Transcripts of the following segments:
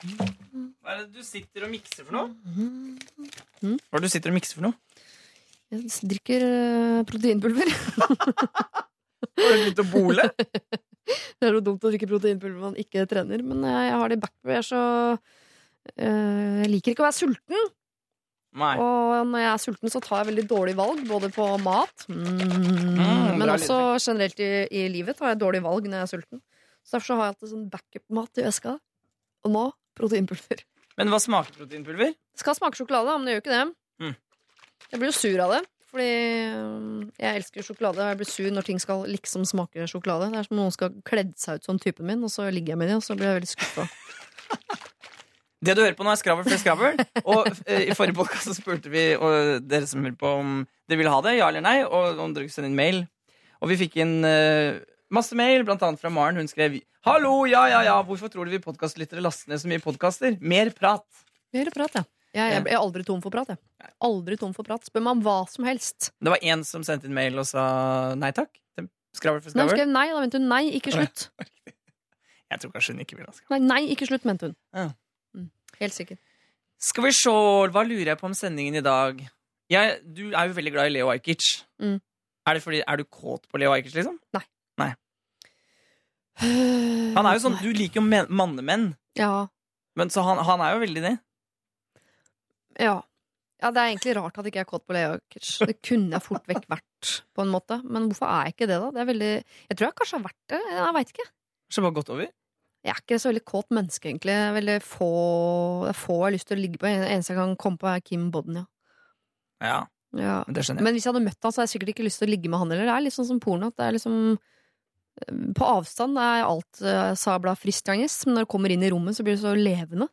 Hva er det du sitter og mikser for noe? Mm. Hva er det du sitter og mikser for noe? Jeg drikker eh, proteinpulver. Har du begynt å bole? Det er jo dumt å drikke proteinpulver når man ikke trener, men eh, jeg har det i er så eh, Jeg liker ikke å være sulten. Nei. Og når jeg er sulten, så tar jeg veldig dårlige valg, både på mat mm, Men også også generelt i, i livet tar jeg dårlige valg når jeg er sulten. Så derfor så har jeg alltid sånn backup-mat i veska. Og nå proteinpulver. Men hva smaker proteinpulver? Det skal smake sjokolade, men det gjør ikke det. Mm. Jeg blir jo sur av det. Fordi jeg elsker sjokolade, og jeg blir sur når ting skal liksom smake sjokolade. Det er som om noen skal kledd seg ut som typen min, og så ligger jeg med dem, og så blir jeg veldig skuffa. Det du hører på nå, er Skravl for skravl. Og eh, i forrige podkast spurte vi og dere som hører på, om dere ville ha det, ja eller nei, og om dere kunne sende inn mail. Og vi fikk inn eh, masse mail, blant annet fra Maren. Hun skrev Hallo, ja, ja, ja, hvorfor tror du vi podkastlyttere laster ned så mye podkaster? Mer prat. Mer prat, ja. Jeg, jeg, jeg er aldri tom for prat, jeg. Aldri tom for prat. Spør meg om hva som helst. Det var én som sendte inn mail og sa nei takk. Skravl for skravl. skrev nei, da mente hun nei, ikke slutt. Jeg tror kanskje hun ikke vil ha skravl. Nei, nei, ikke slutt, mente hun. Ja. Mm, helt sikker. Skal vi se, hva lurer jeg på om sendingen i dag? Jeg, du er jo veldig glad i Leo Ajkic. Mm. Er, er du kåt på Leo Ajkic, liksom? Han Han er jo sånn, Du liker jo mannemenn, Ja. men så han, han er jo veldig det. Ja. ja, det er egentlig rart at jeg ikke er kåt på Leo. Det kunne jeg fort vekk vært, på en måte. Men hvorfor er jeg ikke det, da? Det er veldig Jeg tror jeg kanskje har vært det. Jeg veit ikke. Så bare gått over. Jeg er ikke så veldig kåt menneske, egentlig. Veldig få, det er få jeg har lyst til å ligge på. Det eneste jeg kan komme på, er Kim Bodnia. Ja, Ja. men det skjønner jeg. Men hvis jeg hadde møtt han, så hadde jeg sikkert ikke lyst til å ligge med han heller. Det er litt sånn som porno. at Det er liksom På avstand er alt uh, sabla fristende, men når du kommer inn i rommet, så blir det så levende.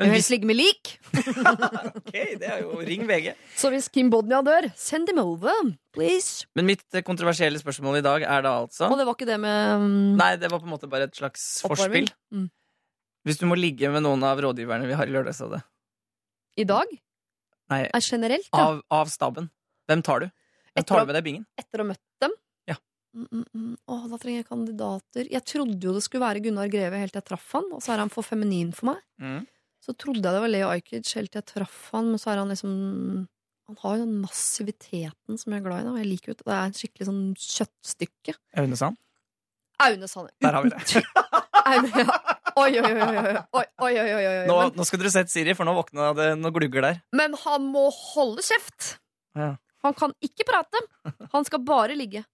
Men hvis, helst ligge med lik! ok, det er jo Ring VG. Så hvis Kim Bodnia dør, send him over, please! Men mitt eh, kontroversielle spørsmål i dag er da altså Og det var ikke det med um, Nei, det var på en måte bare et slags oppvarming. forspill. Mm. Hvis du må ligge med noen av rådgiverne vi har i Lørdagsrådet, I dag? Nei, Er generelt, ja. av, av staben, hvem tar du? Hvem tar du med deg i bingen? Etter å ha møtt dem? Mm, mm, mm. Åh, da trenger jeg kandidater. Jeg trodde jo det skulle være Gunnar Greve helt til jeg traff han, og så er han for feminin for meg. Mm. Så trodde jeg det var Leo Ajkic helt til jeg traff han, men så er han liksom Han har jo den massiviteten som jeg er glad i, og jeg liker det det. er en skikkelig sånn kjøttstykke. Aune Sand? Aune Sand. Der har vi det. Aune. Oi, oi, oi. oi, oi, oi, oi. Nå, nå skulle dere sett Siri, for nå våkna det noen glugger der. Men han må holde kjeft! Ja. Han kan ikke prate. Han skal bare ligge.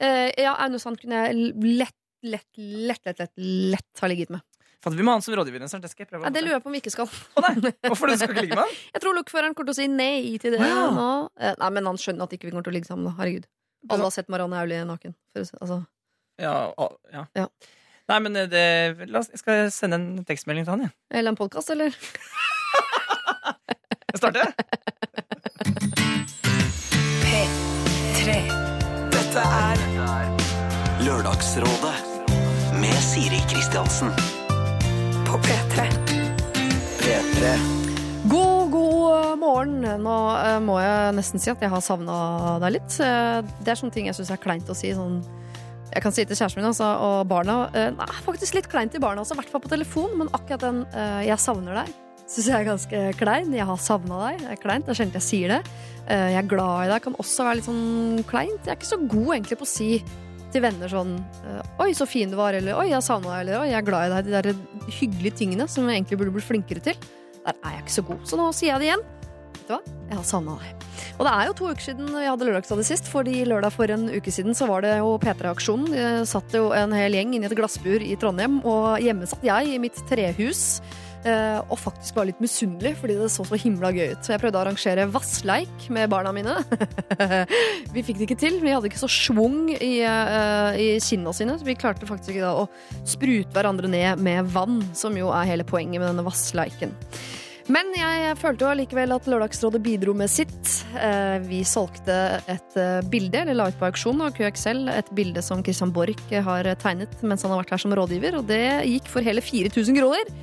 Eh, ja, Aune Sand kunne jeg lett, lett, lett, lett, lett, lett ha ligget med. Fader, vi må ha han som rådgiver. Det skal jeg prøve. Ja, det lurer jeg på om vi ikke skal. Å, nei. Hvorfor du skal ikke ligge med han? Jeg tror lokføreren kommer til å si nei til det ja. Eh, Nei, men han skjønner at ikke vi kommer til å ligge sammen. da. Herregud. Alle har sett Marianne Aulie naken. Altså. Ja, ja. Ja. Nei, men eh, det, oss, jeg skal sende en tekstmelding til han, jeg. Eller en podkast, eller? Jeg starter. Lørdagsrådet med Siri Kristiansen. på P3. P3. God, god morgen. Nå eh, må jeg nesten si at jeg har savna deg litt. Eh, det er sånne ting jeg syns er kleint å si. Sånn jeg kan si til kjæresten min altså, og barna eh, Nei, faktisk litt kleint til barna også, i hvert fall på telefon. Men akkurat den 'jeg savner deg' syns jeg er ganske klein. Jeg har savna deg. Det er kleint. Det er sjelden jeg sier det. Jeg er glad i deg kan også være litt sånn kleint. Jeg er ikke så god egentlig på å si til venner sånn eh, 'Oi, så fin du var', eller 'Oi, jeg savna deg', eller 'Oi, jeg er glad i deg'. De der hyggelige tingene som jeg egentlig burde bli flinkere til. Der er jeg ikke så god. Så nå sier jeg det igjen. Vet du hva? Jeg har savna deg. Og det er jo to uker siden vi hadde lørdagsdag sist, fordi lørdag for en uke siden så var det jo P3-aksjonen. Det satt jo en hel gjeng inne i et glassbur i Trondheim, og hjemme satt jeg i mitt trehus. Eh, Og faktisk var litt misunnelig fordi det så så himla gøy ut. Så jeg prøvde å arrangere vassleik med barna mine. vi fikk det ikke til. Vi hadde ikke så schwung i, eh, i kinna sine, så vi klarte faktisk ikke da å sprute hverandre ned med vann, som jo er hele poenget med denne vassleiken. Men jeg følte jo allikevel at Lørdagsrådet bidro med sitt. Eh, Vi solgte et bilde, eller la ut på auksjon av QXL, et bilde som Christian Borch har tegnet mens han har vært her som rådgiver, og det gikk for hele 4000 kroner.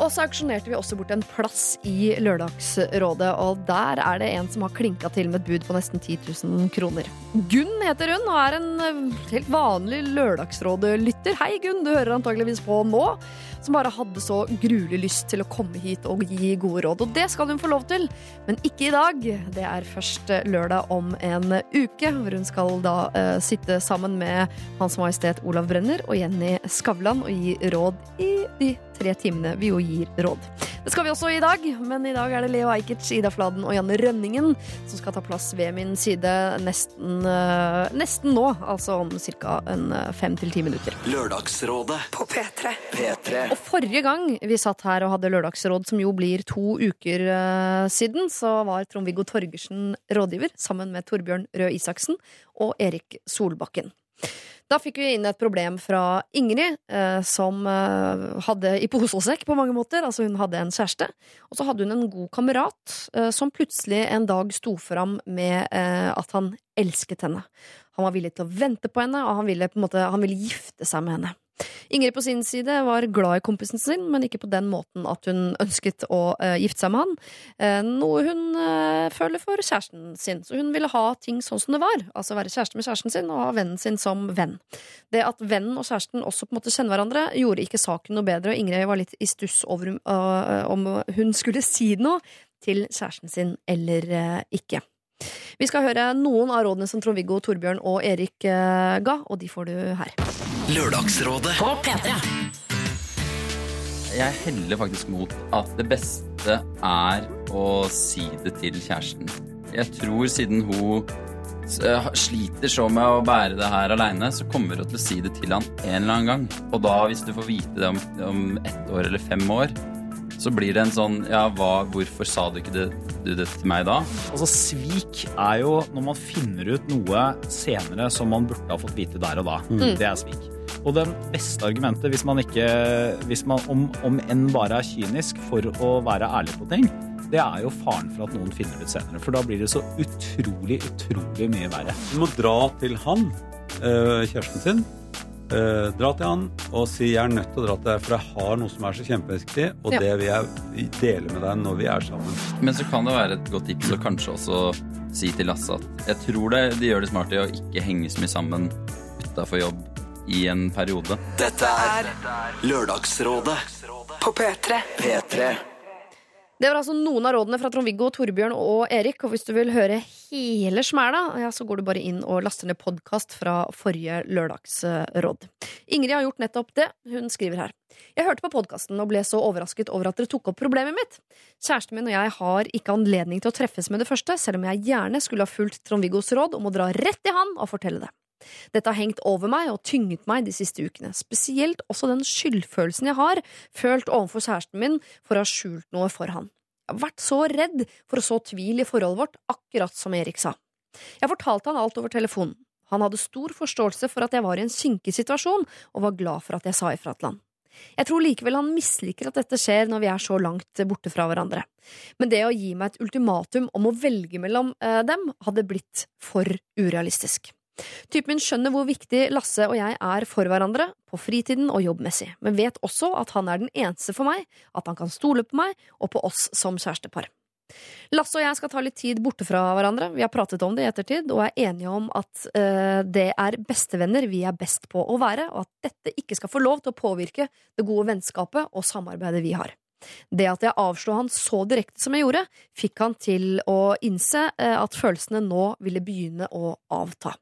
Og så auksjonerte vi også bort en plass i Lørdagsrådet, og der er det en som har klinka til med et bud på nesten 10 000 kroner. Gunn heter hun og er en eh, helt vanlig Lørdagsrådet-lytter. Hei, Gunn, du hører antageligvis på nå. Som bare hadde så gruelig lyst til å komme hit og gi gode råd. Og det skal hun få lov til, men ikke i dag. Det er først eh, lørdag om en uke, hvor hun skal da uh, sitte sammen med Hans Majestet Olav Brenner og Jenny Skavlan og gi råd i de tre timene vi jo gir råd. Det skal vi også i dag, men i dag er det Leo Ajkic, Ida Fladen og Janne Rønningen som skal ta plass ved min side nesten, eh, nesten nå, altså om ca. fem til ti minutter. Lørdagsrådet På P3. P3 Og forrige gang vi satt her og hadde lørdagsråd, som jo blir to uker uh, siden, så var Trond-Viggo Torgersen rådgiver sammen med Torbjørn Røe Isaksen og Erik Solbakken. Da fikk vi inn et problem fra Ingrid, eh, som eh, hadde i pose og sekk på mange måter. Altså hun hadde en kjæreste, og så hadde hun en god kamerat eh, som plutselig en dag sto fram med eh, at han elsket henne. Han var villig til å vente på henne, og han ville, måte, han ville gifte seg med henne. Ingrid på sin side var glad i kompisen sin, men ikke på den måten at hun ønsket å uh, gifte seg med han. Uh, noe hun uh, føler for kjæresten sin. Så hun ville ha ting sånn som det var. Altså være kjæreste med kjæresten sin og ha vennen sin som venn. Det at vennen og kjæresten også på en måte kjenner hverandre, gjorde ikke saken noe bedre, og Ingrid var litt i stuss over om hun skulle si noe til kjæresten sin eller ikke. Vi skal høre noen av rådene som Trond-Viggo, Torbjørn og Erik ga, og de får du her. Lørdagsrådet På P3. Jeg heller faktisk mot at det beste er å si det til kjæresten. Jeg tror siden hun eh, sliter så med å bære det her aleine, så kommer hun til å si det til han en eller annen gang. Og da, hvis du får vite det om, om ett år eller fem år, så blir det en sånn Ja, hva, hvorfor sa du ikke det, du det til meg da? Altså, svik er jo når man finner ut noe senere som man burde ha fått vite der og da. Det er svik. Og det beste argumentet, hvis man ikke, hvis man, om, om enn bare er kynisk for å være ærlig på ting, det er jo faren for at noen finner det ut senere. For da blir det så utrolig, utrolig mye verre. Du må dra til han, eh, kjæresten sin. eh, dra til han og si 'jeg er nødt til å dra til deg, for jeg har noe som er så kjempeviktig', og Ja. det vil jeg dele med deg når vi er sammen. Men så kan det være et godt tips å kanskje også si til Lasse at jeg tror det, de gjør det smarte i å ikke henge så mye sammen utafor jobb i en periode. Dette er Lørdagsrådet På P3. P3 Det var altså noen av rådene fra Trond-Viggo, Torbjørn og Erik. Og hvis du vil høre hele smæla, ja, så går du bare inn og laster ned podkast fra forrige lørdagsråd. Ingrid har gjort nettopp det. Hun skriver her. Jeg hørte på podkasten og ble så overrasket over at dere tok opp problemet mitt. Kjæresten min og jeg har ikke anledning til å treffes med det første, selv om jeg gjerne skulle ha fulgt Trond-Viggos råd om å dra rett i han og fortelle det. Dette har hengt over meg og tynget meg de siste ukene. Spesielt også den skyldfølelsen jeg har følt overfor kjæresten min for å ha skjult noe for han. Jeg har vært så redd for å så tvil i forholdet vårt, akkurat som Erik sa. Jeg fortalte han alt over telefonen. Han hadde stor forståelse for at jeg var i en kinkig situasjon, og var glad for at jeg sa ifra til han. Jeg tror likevel han misliker at dette skjer når vi er så langt borte fra hverandre. Men det å gi meg et ultimatum om å velge mellom eh, dem, hadde blitt for urealistisk. Typen min skjønner hvor viktig Lasse og jeg er for hverandre, på fritiden og jobbmessig, men vet også at han er den eneste for meg, at han kan stole på meg og på oss som kjærestepar. Lasse og jeg skal ta litt tid borte fra hverandre, vi har pratet om det i ettertid, og er enige om at eh, det er bestevenner vi er best på å være, og at dette ikke skal få lov til å påvirke det gode vennskapet og samarbeidet vi har. Det at jeg avslo han så direkte som jeg gjorde, fikk han til å innse eh, at følelsene nå ville begynne å avta.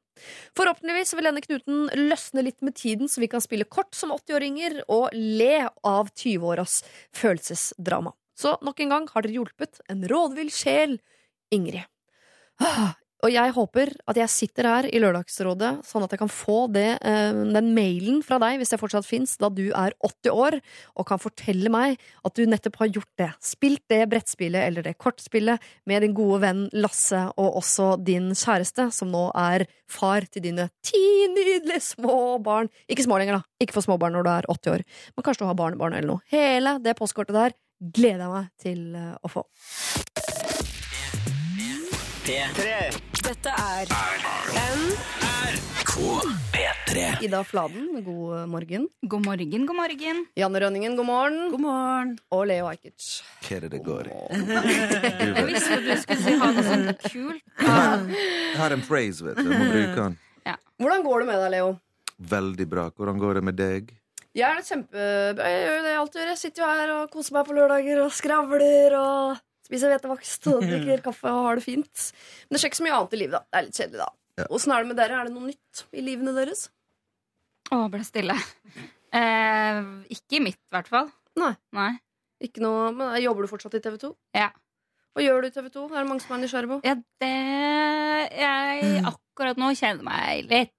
Forhåpentligvis vil denne knuten løsne litt med tiden, så vi kan spille kort som 80-åringer og le av 20-åras følelsesdrama. Så nok en gang har dere hjulpet en rådvill sjel, Ingrid. Ah, Og jeg håper at jeg sitter her i Lørdagsrådet, sånn at jeg kan få det, eh, den mailen fra deg, hvis det fortsatt fins, da du er 80 år, og kan fortelle meg at du nettopp har gjort det. Spilt det brettspillet eller det kortspillet med din gode venn Lasse, og også din kjæreste, som nå er far til dine ti nydelige små barn. Ikke små lenger, da. Ikke for små barn når du er 80 år, men kanskje du har barnebarn eller noe. Hele det postkortet der gleder jeg meg til eh, å få. Dette er K P3 P3. Ida Fladen, god morgen. God morgen, god morgen. Janne Rønningen, god morgen. God morgen. Og Leo Ajkic. Hva er det det går i? Jeg visste at du skulle si ha noe sånt kult. Jeg har en phrase, vet du. Jeg må bruke den. Hvordan går det med deg, Leo? Veldig bra. Hvordan går det med deg? Jeg er kjempe... Jeg gjør jo det jeg alltid gjør. Jeg sitter jo her og koser meg på lørdager og skravler og spiser hvetevakst og drikker kaffe og har det fint. Men det skjer ikke så mye annet i livet, da. Det er litt kjedelig, da. Ja. Er det med dere? Er det noe nytt i livene deres? Å, ble stille. Eh, ikke i mitt, i hvert fall. Nei. Nei. Ikke noe, men Jobber du fortsatt i TV 2? Ja. Hva gjør du i TV 2? Er det mange som er nysgjerrige på? Ja, det Jeg akkurat nå kjenner meg litt.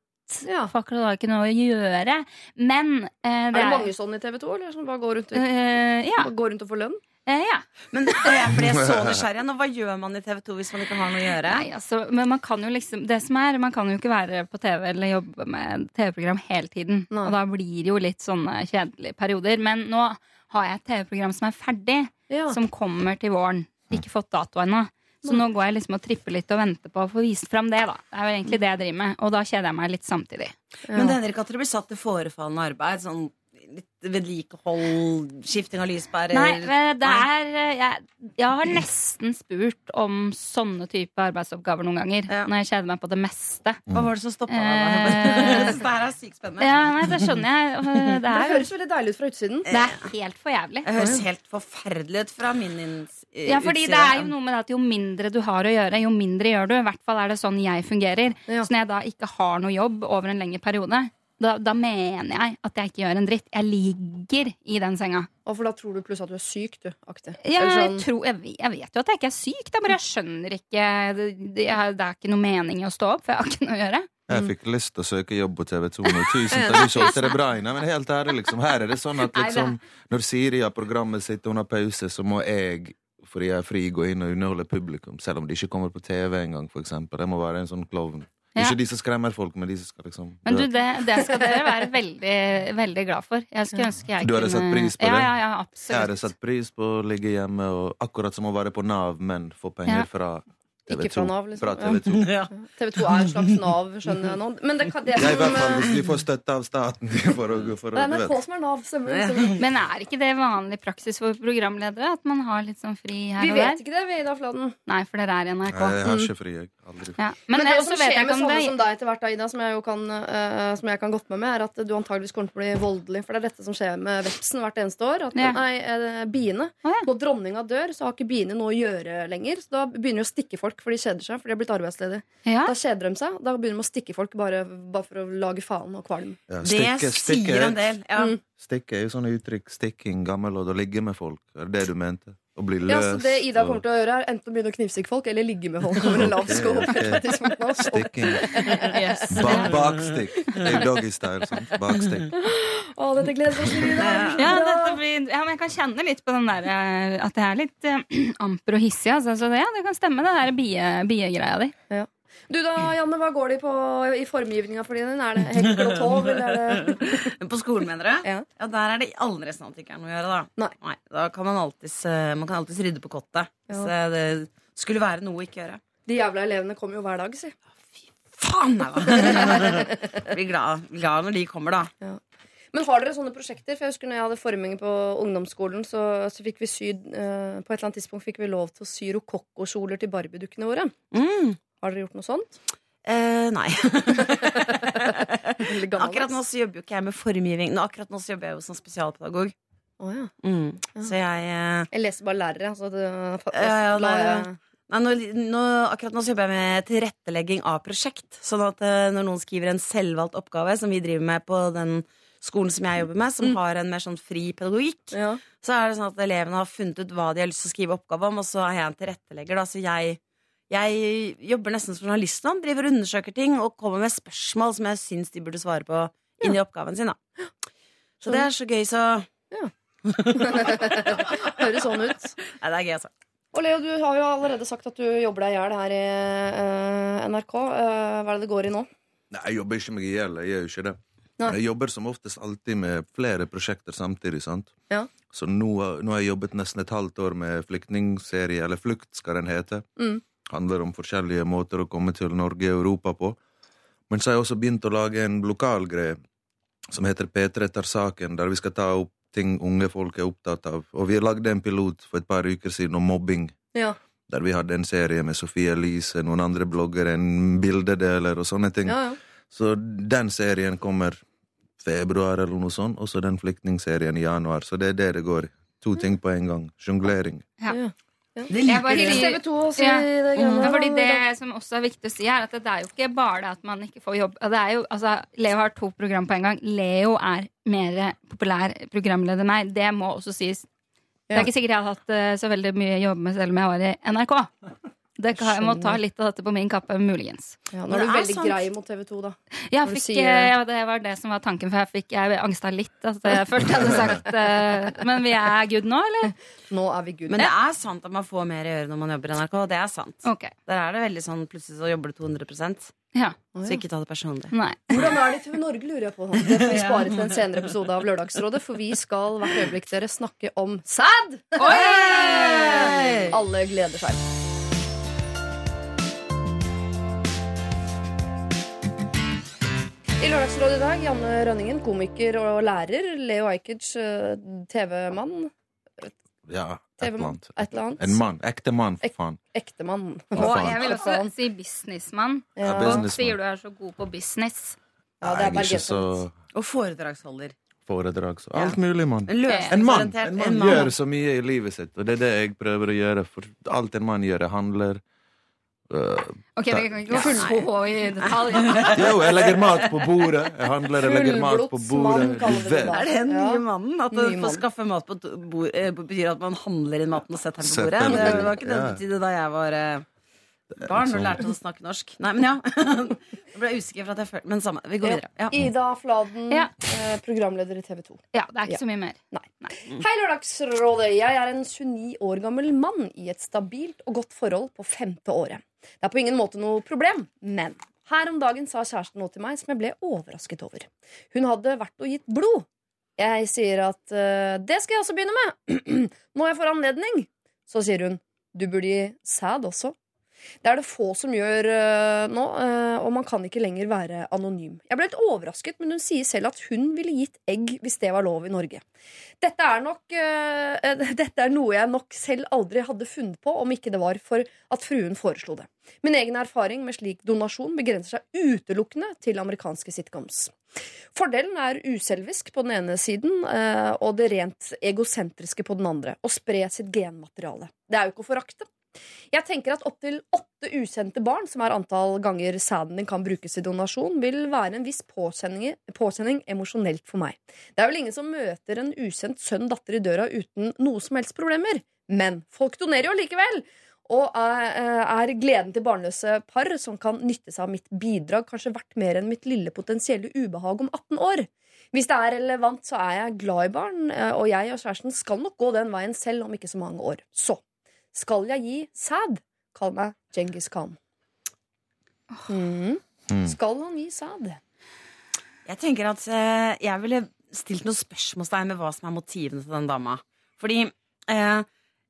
Ja. For akkurat har jeg ikke noe å gjøre. Men eh, Er det det mange sånn i TV 2, eller som bare går rundt, uh, ja. bare går rundt og får lønn? Eh, ja. Men jeg ble så nysgjerrig. Nå, hva gjør man i TV 2 hvis man ikke har noe å gjøre? Nei, altså, men man kan jo liksom Det som er, man kan jo ikke være på TV eller jobbe med TV-program hele tiden. Nei. Og da blir det jo litt sånne kjedelige perioder. Men nå har jeg et TV-program som er ferdig, Ja. som kommer til våren. Ikke fått dato ennå. Så nå går jeg liksom og tripper litt og venter på å få vist fram det. da Det er jo egentlig det jeg driver med. Og da kjeder jeg meg litt samtidig. Men det hender ikke at dere blir satt til forefallende arbeid? Sånn litt vedlikehold, skifting av lyspærer Nei, eh, det er eh, jeg, jeg har nesten spurt om sånne type arbeidsoppgaver noen ganger. Ja. Når jeg kjeder meg på det meste. Hva var det som stoppa Eh, det her er sykt spennende. Ja, nei, det skjønner jeg. og Det Det høres veldig deilig ut fra utsiden. det er helt for jævlig. Det høres helt forferdelig ut fra min utside. Ja, fordi utside. det er jo noe med det at jo mindre du har å gjøre, jo mindre gjør du. I hvert fall er det sånn jeg fungerer. Ja. Så når jeg da ikke har noe jobb over en lengre periode, da, da mener jeg at jeg ikke gjør en dritt. Jeg ligger i den senga. Og for da tror du plutselig at du er syk, du. Aktig. Ja, sånn... jeg, tror, jeg, vet- jeg vet jo at jeg ikke er syk, det er bare jeg skjønner ikke Det, det, er- det er ikke noe mening i å stå opp, for jeg har ikke noe å gjøre. Jeg fikk lyst til å søke jobb på TV 2 nå. Tusen takk, du solgte det bra inne. Men helt ærlig, liksom, her er det sånn at liksom, når Siri har programmet sitt under pause, så må jeg, fordi jeg er fri, gå inn og underholde publikum. Selv om de ikke kommer på TV engang, eksempel. Jeg må være en sånn klovn. Ja. Ikke de som skremmer folk, men de som skal liksom Men du, det, det skal dere være veldig, veldig glad for. Jeg skulle ønske jeg kunne Du hadde satt pris på ja, det? Ja, ja, Jeg hadde absolutt. satt pris på å ligge hjemme, og akkurat som å være på Nav, men få penger Ja. fra TV 2. Ikke fra Nav, liksom. Fra TV 2. Ja. TV 2 er en slags Nav, skjønner jeg nå. Men det, det det, Ja, i hvert fall hvis vi får støtte av staten for å, for å det er. NRK som er Nav. Stemmer, det. Men er ikke det vanlig praksis for programledere? At man har litt sånn fri her Vi og vet ikke det, vi, Ida Fladen. Nei, for dere er i NRK. Nei, jeg har ikke fri, jeg. Aldri. Ja. Men, Men, det ellers som skjer jeg med sånne det som deg etter hvert, da, Ida, som jeg, jo kan, uh, som jeg kan godt med meg, er at du antageligvis kommer til å bli voldelig. For det er dette som skjer med vepsen hvert eneste år. At, Ja. Nei, eh, biene. Ja. Når dronninga dør, så har ikke biene noe å gjøre lenger. Så da begynner jo å stikke folk, for de kjeder seg. For de har blitt arbeidsledige. Ja. Da kjeder de seg. Da begynner de å stikke folk bare, bare for å lage faen og kvalm. Ja, Det stikke, stikke, sier en del. Ja. Mm. stikke er jo sånn uttrykk. Stikking, gammel og å ligge med folk. Er det det du mente? Ja, så det Ida kommer til å gjøre, er enten å begynne å knivstikke folk eller ligge med folk over en lav sko. Yes. Så- Stikking. Ba bakstikk. Doggystyle. sant? Bakstikk. Å, dette gleder oss til, Ida. Ja, dette blir, ja, men jeg kan kjenne litt på den der eh, at jeg er litt uh, amper og hissig. Altså. Så det, ja, det kan stemme, det der bie- biegreia di. Du da, Janne, hva går de på i formgivninga for din? Er det hekkel og tov, eller er På skolen, mener du? Ja. Ja, Der er det aldri sånn at det ikke er noe å gjøre, da. Nei. Nei Da kan man alltids, eh, man kan alltids rydde på kottet. Ja. Så det skulle være noe å ikke gjøre. De jævla elevene kommer jo hver dag, si. Faen, nei da! Blir glad, glad når de kommer, da. Men har dere sånne prosjekter? For jeg husker når jeg hadde forming på ungdomsskolen, så, så fikk vi syd, eh, På et eller annet tidspunkt fikk vi lov til å sy rokokkokjoler til barbiedukkene våre. Mm. Har dere gjort noe sånt? Eh, nei. Akkurat nå så jobber jo ikke jeg med formgivning. Nå, akkurat nå så jobber jeg jo som spesialpedagog. Oh, ja. Mm. Så jeg eh, Jeg leser bare lærere, så det Ja, ja, det- Nei, nå, nå, akkurat nå så jobber jeg med tilrettelegging av prosjekt. Sånn at eh, når noen skriver en selvvalgt oppgave, som vi driver med på den skolen som jeg jobber med, som Mm. har en mer sånn fri pedagogikk, ja. så er det sånn at elevene har funnet ut hva de har lyst til å skrive oppgave om, og så er jeg en tilrettelegger. Da. Så jeg, jeg jobber nesten som journalist nå, driver og undersøker ting og kommer med spørsmål som jeg syns de burde svare på inni oppgaven sin. Da. Så det er så gøy, så ja. Høres sånn ut. Nei, det er gøy, altså. Og Leo, du har jo allerede sagt at du jobber deg i hjel her i uh, NRK. Uh, hva er det det går i nå? Nei, jeg jobber ikke meg i hjel. Jeg gjør jo ikke det. Nei. Jeg jobber som oftest alltid med flere prosjekter samtidig. sant? Ja. Så nå, nå har jeg jobbet nesten et halvt år med flyktningserie, eller Flukt skal den hete. Mm. Handler om forskjellige måter å komme til Norge og Europa på. Men så har jeg også begynt å lage en lokal greie som heter P3 tar saken, der vi skal ta opp ting unge folk er opptatt av. Og vi lagde en pilot for et par uker siden om mobbing. Ja. Der vi hadde en serie med Sofie Elise, noen andre bloggere, en bildedeler og sånne ting. Ja, ja. Så den serien kommer februar eller noe sånt, og så den flyktningserien i januar. Så det er det det går i. To ting på en gang. Jonglering. Ja. Ja. Det Jeg bare liker Hils TV 2 og Ja. det Ja, fordi det som også er viktig å si, er at det er jo ikke bare det at man ikke får jobb. Det er jo, altså, Leo har to program på en gang. Leo er mer populær programleder enn meg. Det må også sies. Det er ikke sikkert jeg har hatt eh, så veldig mye jobb med selv om jeg var i NRK. Det kan, jeg må ta litt av dette på min kappe, muligens. Ja, nå er du er veldig sant. grei mot TV 2, da. Jeg fikk, eh, ja, det var det som var tanken, for jeg fikk jeg angsta litt. At jeg først hadde sagt eh, Men vi er good nå, eller? Nå er vi good. Men det er sant at man får mer i gjøre når man jobber i NRK. Det er sant. Okay. Der er det veldig sånn plutselig så jobber du 200 Ja. Så ikke ta det personlig. Nei. Hvordan er det i TV Norge, lurer jeg på. Det får vi spare til en senere episode av Lørdagsrådet, for vi skal hvert øyeblikk dere snakke om sæd! Alle gleder seg. I Lørdagsrådet i dag, Janne Rønningen, komiker og lærer. Leo Ajkic, eh, TV-mann. Ja, et eller annet. Et eller annet. En mann. Ekte mann, for Ek- faen. Ekte mann. Og jeg vil også si businessmann. Ja. Ja, Folk sier du er så god på business. Ja, det er bare så. Og foredragsholder. foredrag. Så alt mulig, mann. En En mann, en mann gjør så mye i livet sitt, og det er det jeg prøver å gjøre. For alt en mann gjør, er handler Ok, Vi kan ikke gå så i detalj. Jo, jeg legger mat på bordet. Jeg handler, jeg legger mat på bordet. det Er det den nye mannen? At å få skaffe mat på bordet eh, betyr at man handler inn maten og setter den på bordet? Det var ikke det det betydde da jeg var eh, barn har lært oss å snakke norsk. Nei, men ja. Jeg ble usikker for at jeg følte Men samme. Vi går videre. Ja. Ida Fladen, Ja. eh, programleder i TV 2. Ja, det er ikke så mye mer. Hei, Lørdagsrådet. Jeg er en 29 år gammel mann i et stabilt og godt forhold på femte året. Det er på ingen måte noe problem, men her om dagen sa kjæresten noe til meg som jeg ble overrasket over. Hun hadde vært og gitt blod. Jeg sier at uh, det skal jeg også begynne med. Når jeg får anledning. Så sier hun du burde gi sæd også. Det er det få som gjør uh, nå, uh, og man kan ikke lenger være anonym. Jeg ble litt overrasket, men hun sier selv at hun ville gitt egg hvis det var lov i Norge. Dette er, nok, eh, dette er noe jeg nok selv aldri hadde funnet på om ikke det var for at fruen foreslo det. Min egen erfaring med slik donasjon begrenser seg utelukkende til amerikanske sitcoms. Fordelen er uselvisk på den ene siden og det rent egosentriske på den andre. Å spre sitt genmateriale. Det er jo ikke å forakte. Jeg tenker at opptil åtte ukjente barn, som er antall ganger sæden din kan brukes i donasjon, vil være en viss påkjenning, påkjenning emosjonelt for meg. Det er vel ingen som møter en ukjent sønn-datter i døra uten noe som helst problemer. Men folk donerer jo likevel! Og er, er gleden til barnløse par som kan nytte seg av mitt bidrag, kanskje verdt mer enn mitt lille potensielle ubehag om 18 år? Hvis det er relevant, så er jeg glad i barn, eh, og jeg og kjæresten skal nok gå den veien selv om ikke så mange år. Så skal jeg gi sæd? Kall meg Djengis Khan. Mhm. Mm. Skal han gi sæd? Jeg tenker at eh, jeg ville stilt noen spørsmålstegn med hva som er motivene til den dama. Fordi eh,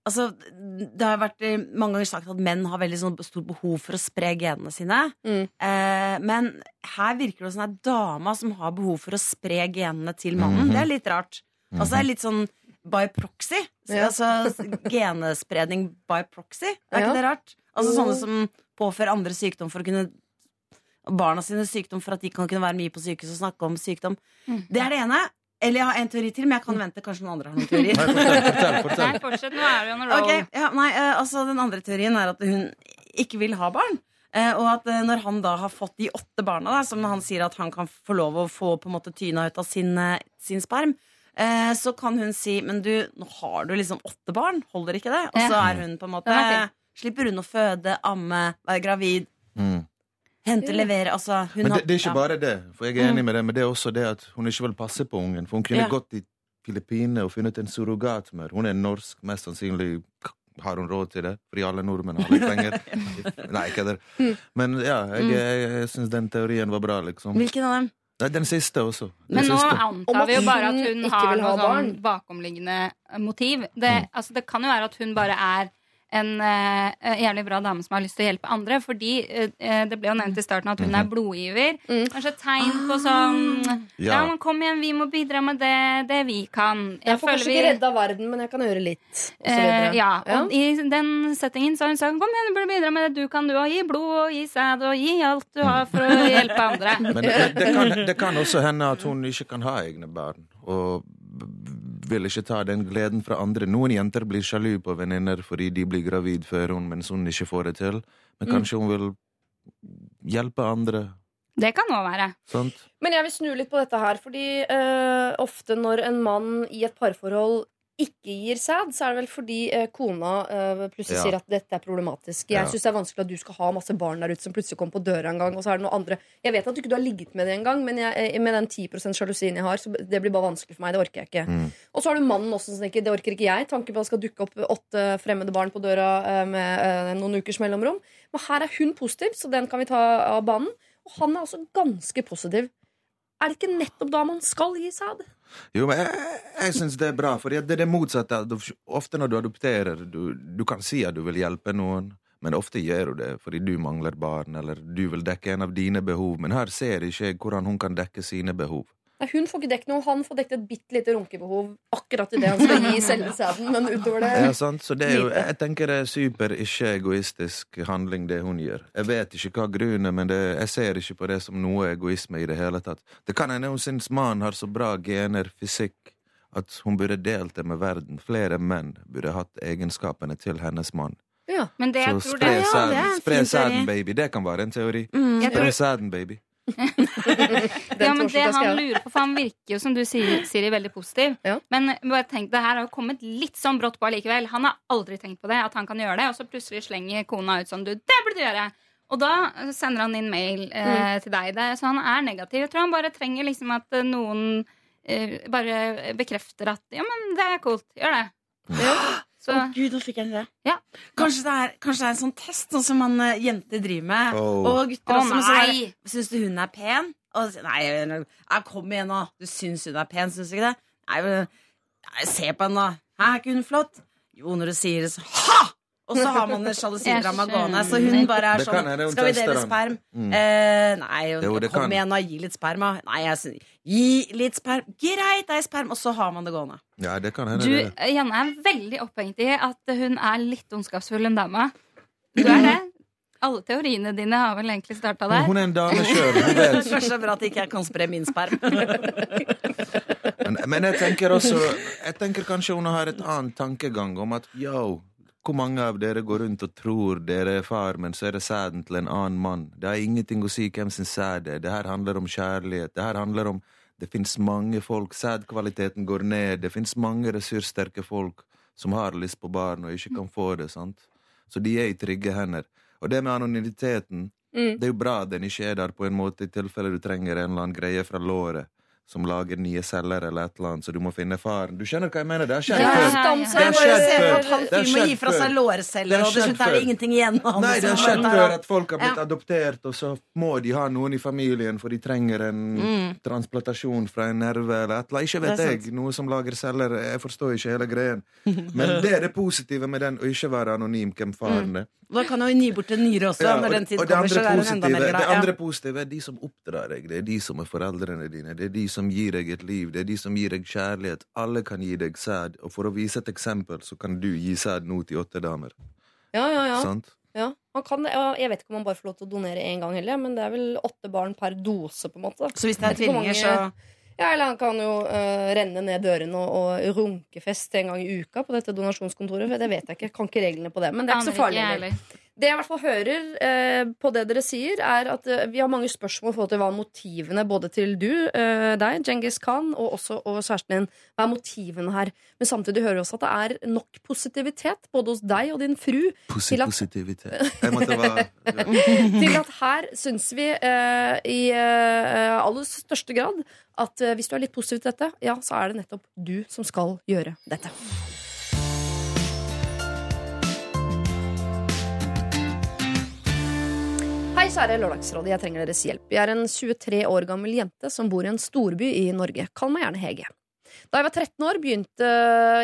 altså, det har vært eh, mange ganger sagt at menn har veldig sånn stort behov for å spre genene sine. Mm. Eh, men her virker det som det er dama som har behov for å spre genene til mannen. Mhm. Det er litt rart. Altså, det er litt sånn by proxy. Så, Ja. Altså genespredning by proxy. Er Ja. ikke det rart? Altså sånne som påfører andre sykdom for å kunne Barna sine sykdom for at de kan kunne være mye på sykehus og snakke om sykdom. Det er det ene. Eller jeg har en teori til, men jeg kan vente. Kanskje noen andre har noen teorier. Nei, fortell, fortell, fortsett. Nå er du on a roll. Okay, ja, nei, eh, altså Den andre teorien er at hun ikke vil ha barn. Eh, og at eh, når han da har fått de åtte barna, da, som han sier at han kan få lov å få på en måte tyna ut av sin, sin sperm, eh, så kan hun si Men du, nå har du liksom åtte barn, holder ikke det? Og så er hun på en måte er. Slipper hun å føde, amme, være gravid, Mm. hente, levere Altså, hun Men det, det er ikke bare det, for jeg er enig med det, men det er også det at hun ikke vil passe på ungen. For hun kunne Ja. gått i Filippinene og funnet en surrogatmor. Hun er norsk, mest sannsynlig har hun råd til det, fordi alle nordmenn har litt penger. Nei, ikke det. Men ja, jeg, jeg, jeg syns den teorien var bra, liksom. Hvilken av dem? Nei, den siste også. Den Men nå siste. Antar vi jo bare at hun hun har noe sånn bakomliggende motiv. Det, Mm. altså, det kan jo være at hun bare er en uh, jævlig bra dame som har lyst til å hjelpe andre. Fordi uh, det ble jo nevnt i starten at hun er blodgiver. Kanskje tegn på sånn ja. Ja. men kom igjen, vi må bidra med det, det vi kan. Jeg får kanskje ikke redda verden, men jeg kan gjøre litt. Og så uh, ja, og i den settingen så har hun sagt kom igjen, du burde bidra med det du kan, du òg. Gi blod og gi sæd og gi alt du har for å hjelpe andre. Men det, det, kan, det kan også hende at hun ikke kan ha egne barn. Og vil ikke ta den gleden fra andre. Noen jenter blir sjalu på venninner fordi de blir gravid før hun, mens hun ikke får det til. Men kanskje hun vil hjelpe andre. Det kan òg være. Sant? Men jeg vil snu litt på dette her, fordi uh, ofte når en mann i et parforhold ikke gir sæd, så er det vel fordi eh, kona eh, plutselig Ja. sier at dette er problematisk. Jeg Ja. synes syns det er vanskelig at du skal ha masse barn der ute som plutselig kommer på døra en gang, og så er det noe andre. Jeg vet at du ikke har ligget med det engang, men jeg, eh, med den 10 sjalusien jeg har, så det blir bare vanskelig for meg. Det orker jeg ikke. Mm. Og så har du mannen også som tenker det orker ikke jeg. Tanken på at det skal dukke opp åtte fremmede barn på døra eh, med eh, noen ukers mellomrom. Men her er hun positiv, så den kan vi ta av banen. Og han er også ganske positiv. Er det ikke nettopp da man skal gi sæd? Jo, men jeg, jeg syns det er bra, for det er det motsatte. Ofte når du adopterer, du, du kan si at du vil hjelpe noen, men ofte gjør du det fordi du mangler barn, eller du vil dekke en av dine behov. Men her ser ikke jeg hvordan hun kan dekke sine behov. Nei, hun får ikke dekket noe. Han får dekket et bitte lite runkebehov akkurat idet han skal gi selve sæden. Men utover det Ja, sant? Så det er jo, jeg tenker det er super ikke-egoistisk handling, det hun gjør. Jeg vet ikke hva grunnen er, men det, jeg ser ikke på det som noe egoisme i det hele tatt. Det kan hende hun syns mannen har så bra gener, fysikk, at hun burde delt det med verden. Flere menn burde hatt egenskapene til hennes mann. Ja. Men det Så spre Ja, det sæden, sæden, baby. Det kan være en teori. Mm. Spre sæden, baby. Ja, men det han lurer på, for han virker jo som du sier, Siri, veldig positiv. Ja. Men bare tenk, det her har jo kommet litt sånn brått på allikevel. Han har aldri tenkt på det, at han kan gjøre det, og så plutselig slenger kona ut sånn du, det burde du gjøre. Og da sender han inn mail eh, til deg. Det, så han er negativ. Jeg tror han bare trenger liksom at eh, noen eh, bare bekrefter at ja, men det er coolt. Gjør det. Så Å, Gud, nå fikk jeg en idé. Ja. Kanskje, det er, kanskje det er en sånn test, sånn som man uh, jenter driver med. Oh. Og gutter også. er nei. Syns du hun er pen? Og, nei, kom igjen, nå. Du syns hun er pen, syns du ikke det? Nei, men, nei, se på henne, da. Hæ, er ikke hun flott? Jo, når du sier det, så Ha! Og så har man det sjalusidrama gående. Så hun bare er sånn er Skal vi dele sperm? Mm. Eh, nei, Jo, det kom kan. igjen, da. Gi litt sperma. Nei, jeg syns Gi litt sperm. Greit, det er sperm. Og så har man det gående. Ja, det kan hende du. Janne er veldig opphengt i at hun er litt ondskapsfull, en dame. Du er det. Alle teoriene dine har vel egentlig starta der. Hun er en dame sjøl, hun vet. Kanskje bra at ikke jeg kan spre min sperm. Men, men jeg tenker også Jeg tenker kanskje hun har et annet tankegang om at yo, hvor mange av dere går rundt og tror dere er far, men så er det sæden til en annen mann? Det har ingenting å si hvem sin sæd er. Det her handler om kjærlighet. Det her handler om Det fins mange folk. Sædkvaliteten går ned. Det fins mange ressurssterke folk som har lyst på barn og ikke kan få det. sant? Så de er i trygge hender. Og det med anonymiteten Mm. Det er jo bra at den ikke er der, på en måte, i tilfelle du trenger en eller annen greie fra låret som lager nye celler eller et eller annet, så du må finne faren. Du skjønner hva jeg mener? Det har skjedd før. Det har skjedd før. Det har skjedd før. Nei, det det har skjedd før at folk har blitt Ja. adoptert, og så må de ha noen i familien, for de trenger en Mm. transplantasjon fra en nerve eller et eller annet. Ikke vet jeg. Noe som lager celler. Jeg forstår ikke hele greien. Men det er det positive med den, å ikke være anonym hvem faren er. Da kan jo gi bort en nyre også, Ja, når den tid og det kommer. Så er hun enda mer mer det andre Ja. positive er de som oppdrar deg. Det er de som er foreldrene dine. Det er de som gir deg et liv. Det er de som gir deg kjærlighet. Alle kan gi deg sæd. Og for å vise et eksempel, så kan du gi sæd nå til åtte damer. Ja, ja, ja. Sant? ja. Man kan, ja, jeg vet ikke om man bare får lov til å donere én gang heller, men det er vel åtte barn per dose, på en måte. Så hvis det er tvillinger, så Ja, eller han kan jo uh, renne ned dørene og, og runkefest en gang i uka på dette donasjonskontoret. For det vet jeg ikke. Jeg kan ikke reglene på det. Men det er ikke så farlig. Ikke. Det jeg i hvert fall hører eh, på det dere sier, er at eh, vi har mange spørsmål i forhold til hva er motivene både til du, eh, deg, Djengis Khan, og også og kjæresten din. Hva er motivene her? Men samtidig hører vi også at det er nok positivitet både hos deg og din fru Posi Til at- positivitet. Jeg måtte være til at her syns vi eh, i eh, aller største grad at eh, hvis du er litt positiv til dette, ja, så er det nettopp du som skal gjøre dette. Kjære Lørdagsrådet. Jeg trenger deres hjelp. Jeg er en 23 år gammel jente som bor i en storby i Norge. Kall meg gjerne Hege. Da jeg var 13 år, begynte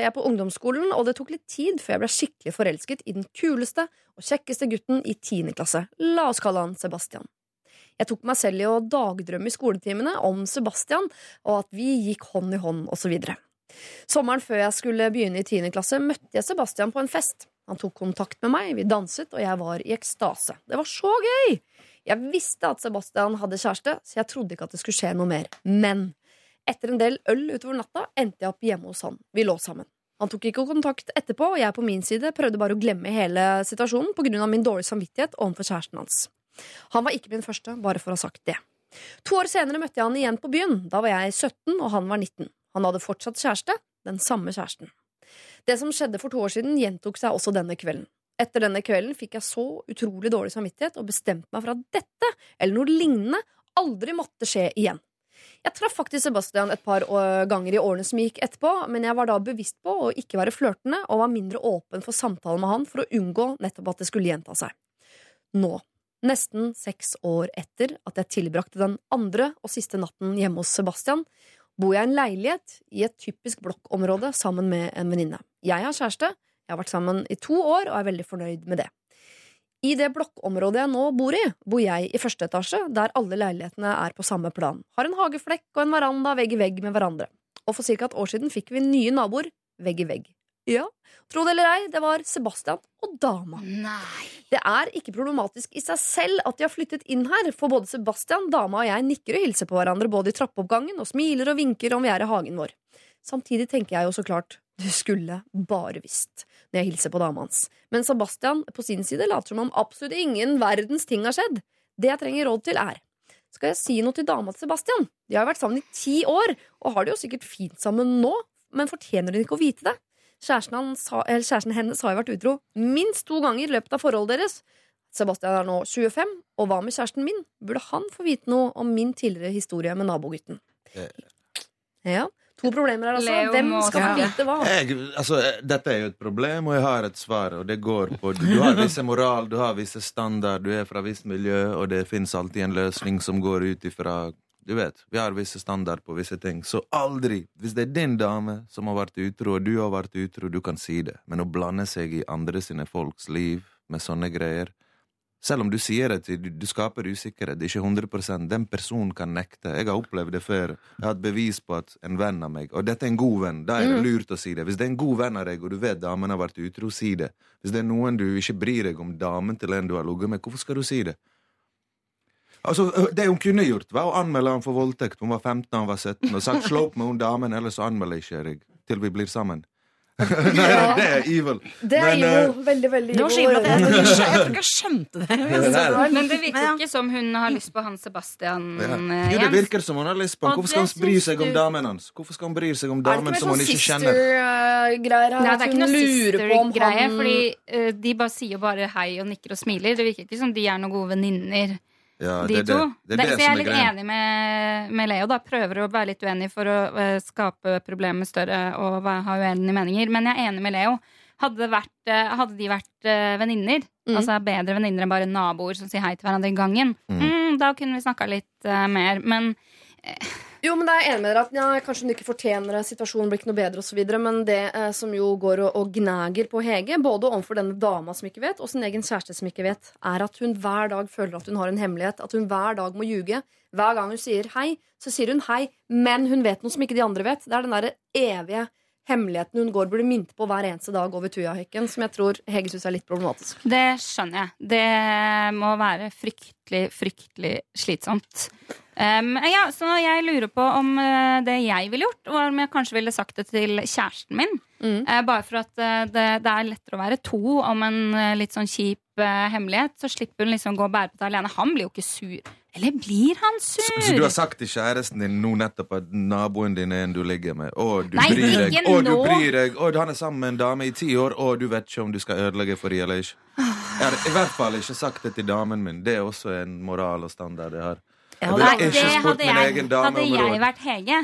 jeg på ungdomsskolen, og det tok litt tid før jeg ble skikkelig forelsket i den kuleste og kjekkeste gutten i 10. klasse. La oss kalle han Sebastian. Jeg tok meg selv i å dagdrømme i skoletimene om Sebastian, og at vi gikk hånd i hånd, osv. Sommeren før jeg skulle begynne i 10. klasse, møtte jeg Sebastian på en fest. Han tok kontakt med meg, vi danset, og jeg var i ekstase. Det var så gøy! Jeg visste at Sebastian hadde kjæreste, så jeg trodde ikke at det skulle skje noe mer. Men etter en del øl utover natta endte jeg opp hjemme hos han. Vi lå sammen. Han tok ikke kontakt etterpå, og jeg på min side prøvde bare å glemme hele situasjonen pga. min dårlige samvittighet overfor kjæresten hans. Han var ikke min første, bare for å ha sagt det. To år senere møtte jeg han igjen på byen. Da var jeg 17, og han var 19. Han hadde fortsatt kjæreste, den samme kjæresten. Det som skjedde for to år siden, gjentok seg også denne kvelden. Etter denne kvelden fikk jeg så utrolig dårlig samvittighet og bestemte meg for at dette, eller noe lignende, aldri måtte skje igjen. Jeg traff faktisk Sebastian et par ganger i årene som gikk etterpå, men jeg var da bevisst på å ikke være flørtende og var mindre åpen for samtale med han for å unngå nettopp at det skulle gjenta seg. Nå, nesten seks år etter at jeg tilbrakte den andre og siste natten hjemme hos Sebastian, bor jeg i en leilighet i et typisk blokkområde sammen med en venninne. Jeg har kjæreste, jeg har vært sammen i to år og er veldig fornøyd med det. I det blokkområdet jeg nå bor i, bor jeg i første etasje, der alle leilighetene er på samme plan. Har en hageflekk og en veranda vegg i vegg med hverandre. Og for ca. et år siden fikk vi nye naboer vegg i vegg. Ja, tro det eller ei, det var Sebastian og dama. Nei. Det er ikke problematisk i seg selv at de har flyttet inn her, for både Sebastian, dama og jeg nikker og hilser på hverandre både i trappeoppgangen og smiler og vinker om vi er i hagen vår. Samtidig tenker jeg jo så klart, du skulle bare visst, når jeg hilser på dama hans. Men Sebastian på sin side later som om absolutt ingen verdens ting har skjedd. Det jeg trenger råd til, er skal jeg si noe til dama til Sebastian? De har jo vært sammen i ti år, og har det jo sikkert fint sammen nå, men fortjener hun ikke å vite det? Kjæresten, hans, kjæresten hennes har jo vært utro minst to ganger i løpet av forholdet deres. Sebastian er nå 25, og hva med kjæresten min? Burde han få vite noe om min tidligere historie med nabogutten? Ja, To problemer her, altså. Leo Hvem skal få vite hva? Jeg, altså, dette er jo et problem, og jeg har et svar, og det går på Du har visse moral, du har visse standard, du er fra visst miljø, og det fins alltid en løsning som går ut ifra Du vet, vi har visse standard på visse ting, så aldri Hvis det er din dame som har vært utro, og du har vært utro, du kan si det, men å blande seg i andre sine folks liv med sånne greier selv om du sier at du, du skaper usikkerhet, ikke 100 den personen kan nekte. Jeg har opplevd det før. Jeg har hatt bevis på at en venn av meg Og dette er en god venn. Da er det Mm. lurt å si det. Hvis det er en god venn av deg, og du vet damen har vært utro, si det. Hvis det er noen du ikke bryr deg om damen til en du har ligget med, hvorfor skal du si det? Altså, Det hun kunne gjort, var å anmelde han for voldtekt. Hun var 15, han var 17, og sagt 'slå opp med hun damen, ellers anmelder jeg ikke deg til vi blir sammen'. Nei, det er evil. Det er Men, jo eh, veldig, veldig Det var så at jeg, jeg, tror ikke- jeg tror ikke jeg skjønte det. Men det virker ikke som hun har lyst på han Sebastian Ja. eh, Jo, det virker som hun har lyst på han. Hvorfor skal han bry seg om damen hans? Hvorfor skal hun bry seg om Er damen som han hun sånn ikke kjenner? sister-greier? Nei, det er ikke noe lurer på om sister-greie, han fordi uh, de bare sier bare hei og nikker og smiler. Det virker ikke som de er noen gode venninner, Ja, de det, er to. det, det er det så jeg er er litt greia. enig med, med Leo, da. Prøver å være litt uenig for å uh, skape problemer større og ha uenige meninger. Men jeg er enig med Leo. Hadde, det vært, uh, hadde de vært uh, venninner, Mm. altså bedre venninner enn bare naboer som sier hei til hverandre i gangen, mm, da kunne vi snakka litt mer. Men Jo, men det er enig med dere at ja, Kanskje hun ikke fortjener det, situasjonen blir ikke noe bedre osv. Men det eh, som jo går og, og gnager på Hege, både overfor denne dama som ikke vet, og sin egen kjæreste som ikke vet, er at hun hver dag føler at hun har en hemmelighet. At hun hver dag må ljuge. Hver gang hun sier hei, så sier hun hei, men hun vet noe som ikke de andre vet. Det er den derre evige hemmeligheten hun går blir minnet på hver eneste dag over Tujahekken, som jeg tror Hege syns er litt problematisk. Det skjønner jeg. Det må være fryktelig, fryktelig slitsomt. Um, ja, så jeg lurer på om eh, det jeg ville gjort, var om jeg kanskje ville sagt det til kjæresten min. Eh, bare for at eh, det, det er lettere å være to om en litt sånn kjip uh, hemmelighet. Så slipper hun liksom gå og bære på det alene. Han blir jo ikke sur. Eller blir han sur? Så du har sagt til kjæresten din nå nettopp at naboen din er en du ligger med, og du Nei, bryr deg, og du bryr deg, og han er sammen med en dame i ti år, og du vet ikke om du skal ødelegge for dem eller ikke. Jeg har i hvert fall ikke sagt det til damen min. Det er også en moral og standard jeg har. Jeg Nei, det hadde jeg, egen dame hadde jeg vært Hege,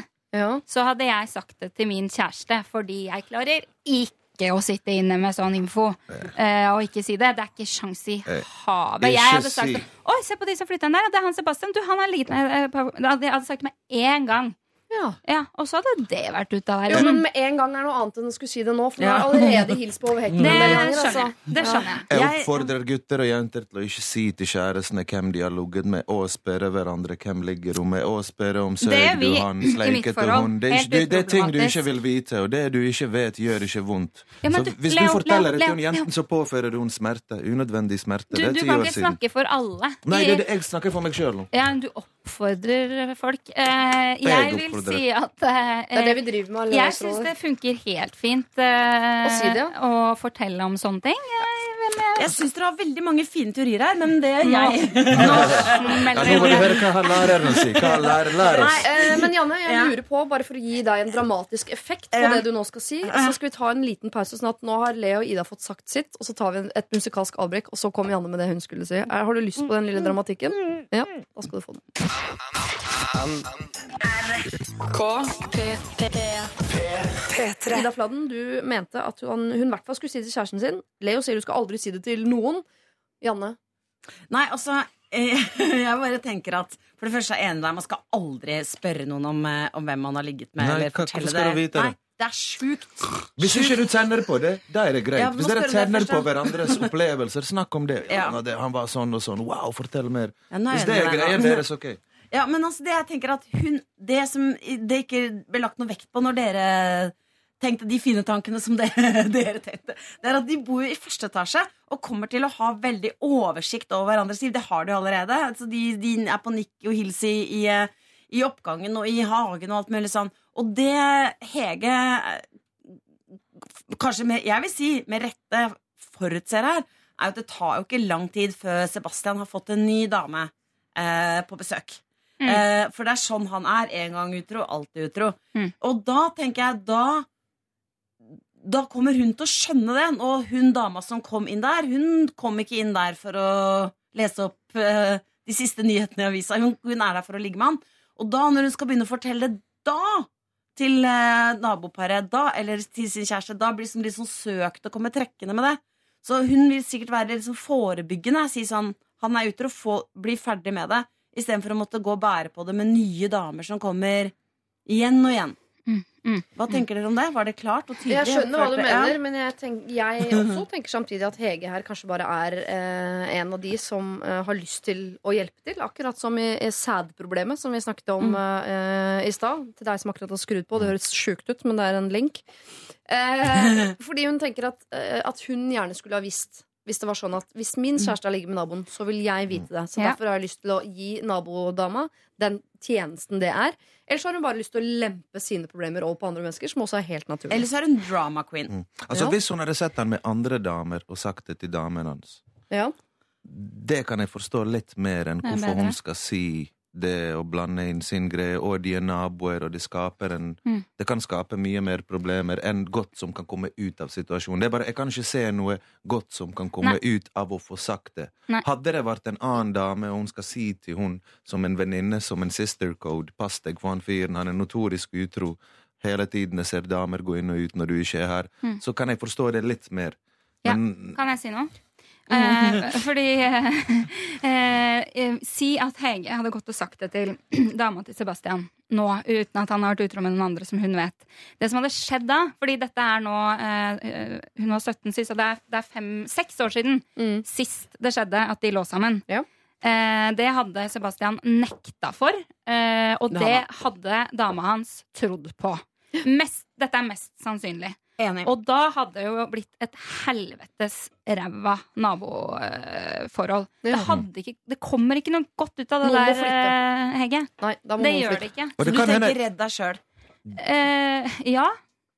så hadde jeg sagt det til min kjæreste, fordi jeg klarer ikke å sitte inne med sånn info eh, og ikke si det. Det er ikke sjans i Eh, havet. Jeg hadde sagt. Oi, se på de som flytta inn der. Det er han Sebastian. Du, han er liten. eh, hadde jeg hadde sagt med en gang. Ja. og så hadde det vært ute av Jo, verden. men med en gang er noe annet enn å skulle si det nå, for nå Ja. har jeg allerede hilst på over hekken. Det en ganger, altså. Det skjønner jeg. Jeg oppfordrer gutter og jenter til å ikke si til kjærestene hvem de har ligget med, og spørre hverandre hvem ligger hun med, og spørre om Det søk du han, sleiket du hun. Det er, ikke, det, det er ting du ikke vil vite, og det du ikke vet, gjør ikke vondt. Ja, men så du- hvis Leo, du forteller Leo, det til Leo, hun jenten, så påfører du henne smerte. Unødvendig smerte. Du, det er du kan ikke siden. snakke for alle. Nei, det er det jeg snakker for meg sjøl nå. Ja, du oppfordrer folk. Eh, jeg vil oppfordrer. Si at eh, Det er det vi driver med. alle Jeg syns det funker helt fint eh, Å si det, ja. å fortelle om sånne ting. Jeg syns dere har veldig mange fine teorier her, men det er jeg nå Ja, nå må du høre hva læreren sier. Hva lærer, lærer oss. Eh, men Janne, jeg lurer på, bare for å gi deg en dramatisk effekt på det du nå skal si, så skal vi ta en liten pause, sånn at nå har Leo og Ida fått sagt sitt, og så tar vi et musikalsk avbrekk, og så kommer Janne med det hun skulle si. Er, har du lyst på den lille dramatikken? Ja, da skal du få den. P3. Ida Fladden, du mente at hun, i hvert fall skulle si det til kjæresten sin. Leo sier du skal aldri si det til noen. Janne? Nei, altså eh, Jeg bare tenker at For det første er enig med man skal aldri spørre noen om, eh, om hvem man har ligget med. Nei, eller fortelle du vite det? Nei, det er sjukt. Hvis ikke du tenner på det, da er det greit. Hvis dere det tenner på hverandres opplevelser, snakk om det. Ja, Ja. det. Han var sånn og sånn. Wow, fortell mer. Er Hvis det er nå. deres, ok. Ja, men altså, det jeg tenker at hun Det som det ikke ble lagt noe vekt på når dere tenkte de fine tankene som dere, dere tenkte, det er at de bor i første etasje og kommer til å ha veldig oversikt over hverandres liv. Det har de allerede. Altså, de, de er på nikk og hils i, i, i oppgangen og i hagen og alt mulig sånn. Og det Hege kanskje med, jeg vil si med rette forutser her, er at det tar jo ikke lang tid før Sebastian har fått en ny dame eh, på besøk. Eh, for det er sånn han er. En gang utro, alltid utro. Mm. Og da tenker jeg da Da kommer hun til å skjønne det. Og hun dama som kom inn der, hun kom ikke inn der for å lese opp eh, de siste nyhetene i avisa. Hun, hun er der for å ligge med han. Og da, når hun skal begynne å fortelle da til eh, naboparet, da, eller til sin kjæreste, da blir det liksom sånn søkt å komme trekkende med det. Så hun vil sikkert være liksom forebyggende. Si sånn Han er få, bli ferdig med det. Istedenfor å måtte gå og bære på det med nye damer som kommer igjen og igjen. Mm, mm, Hva tenker dere om det? Var det klart og tydelig? Jeg skjønner hva du mener, men jeg, tenk, jeg også tenker samtidig at Hege her kanskje bare er eh, en av de som eh, har lyst til å hjelpe til. Akkurat som i, i sædproblemet, som vi snakket om Mm. eh, i stad. Til deg som akkurat har skrudd på. Det høres sjukt ut, men det er en link. Eh, fordi hun tenker at, eh, at hun gjerne skulle ha visst hvis det var sånn at hvis min kjæreste ligger med naboen, så vil jeg vite det. Så Ja. derfor har jeg lyst til å gi nabodama den tjenesten det er. Eller så har hun bare lyst til å lempe sine problemer over på andre mennesker, som også er helt naturlig. Eller så er hun drama queen. Mm. Altså, Ja. Hvis hun hadde sett han med andre damer og sagt det til damen hans, Ja. det kan jeg forstå litt mer enn hvorfor hun skal si det å blande inn sin greie, og de er naboer, og det skaper en Mm. Det kan skape mye mer problemer enn godt som kan komme ut av situasjonen. Det er bare, Jeg kan ikke se noe godt som kan komme ut av å få sagt det. Nei. Hadde det vært en annen dame, og hun skal si til hun som en venninne, som en sister code, pass deg for han fyren, han er notorisk utro, hele tiden jeg ser damer gå inn og ut når du ikke er her, Mm. så kan jeg forstå det litt mer. Ja. Men Kan jeg si noe? Eh, fordi eh, eh, Si at Hege hadde gått og sagt det til dama til Sebastian nå, uten at han har vært utro med noen andre som hun vet. Det som hadde skjedd da, fordi dette er nå eh, eh, Hun var 17 sist, og det er, det er fem, seks år siden Mm. sist det skjedde at de lå sammen. Ja. Eh, det hadde Sebastian nekta for, eh, og Det hadde dama hans trodd på. Mest, dette er mest sannsynlig. Enig. Og da hadde det jo blitt et helvetes ræva naboforhold. Ja. Det, hadde ikke, det kommer ikke noe godt ut av det Noen der, eh, Nei, da må Det gjør flytte. det ikke. Så du tenker redd deg sjøl? Eh, ja.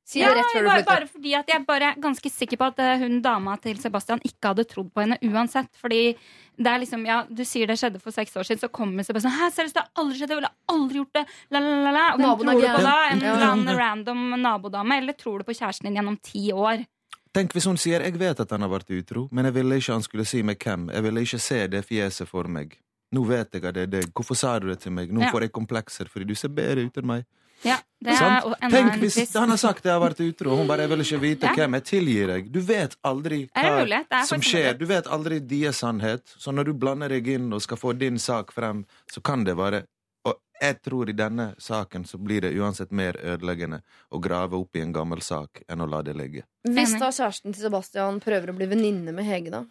Si ja rett før du flytter. bare fordi at jeg bare er ganske sikker på at eh, hun dama til Sebastian ikke hadde trodd på henne uansett. Fordi det er liksom, ja, Du sier det skjedde for seks år siden, så kommer Sebastian Hæ, seriøst, det har aldri skjedd, jeg ville aldri gjort det. La, la, la, la. Og Hvem Naboen tror du på da? En Ja. eller annen random nabodame? Eller tror du på kjæresten din gjennom ti år? Tenk hvis hun sier 'jeg vet at han har vært utro', men jeg ville ikke han skulle si meg hvem. Jeg ville ikke se det fjeset for meg. Nå vet jeg at det er deg. Hvorfor sa du det til meg? Nå Ja. får jeg komplekser fordi du ser bedre ut enn meg. Ja, det er Sant? enda Tenk en hvis han har sagt 'jeg har vært utro', og hun bare 'jeg vil ikke vite Ja. hvem'. Jeg tilgir deg. Du vet aldri hva mulighet? Som skjer. Du vet aldri deres sannhet. Så når du blander deg inn og skal få din sak frem, så kan det være og jeg tror i denne saken så blir det uansett mer ødeleggende å grave opp i en gammel sak enn å la det ligge. Hvis da kjæresten til Sebastian prøver å bli venninne med Hege, da?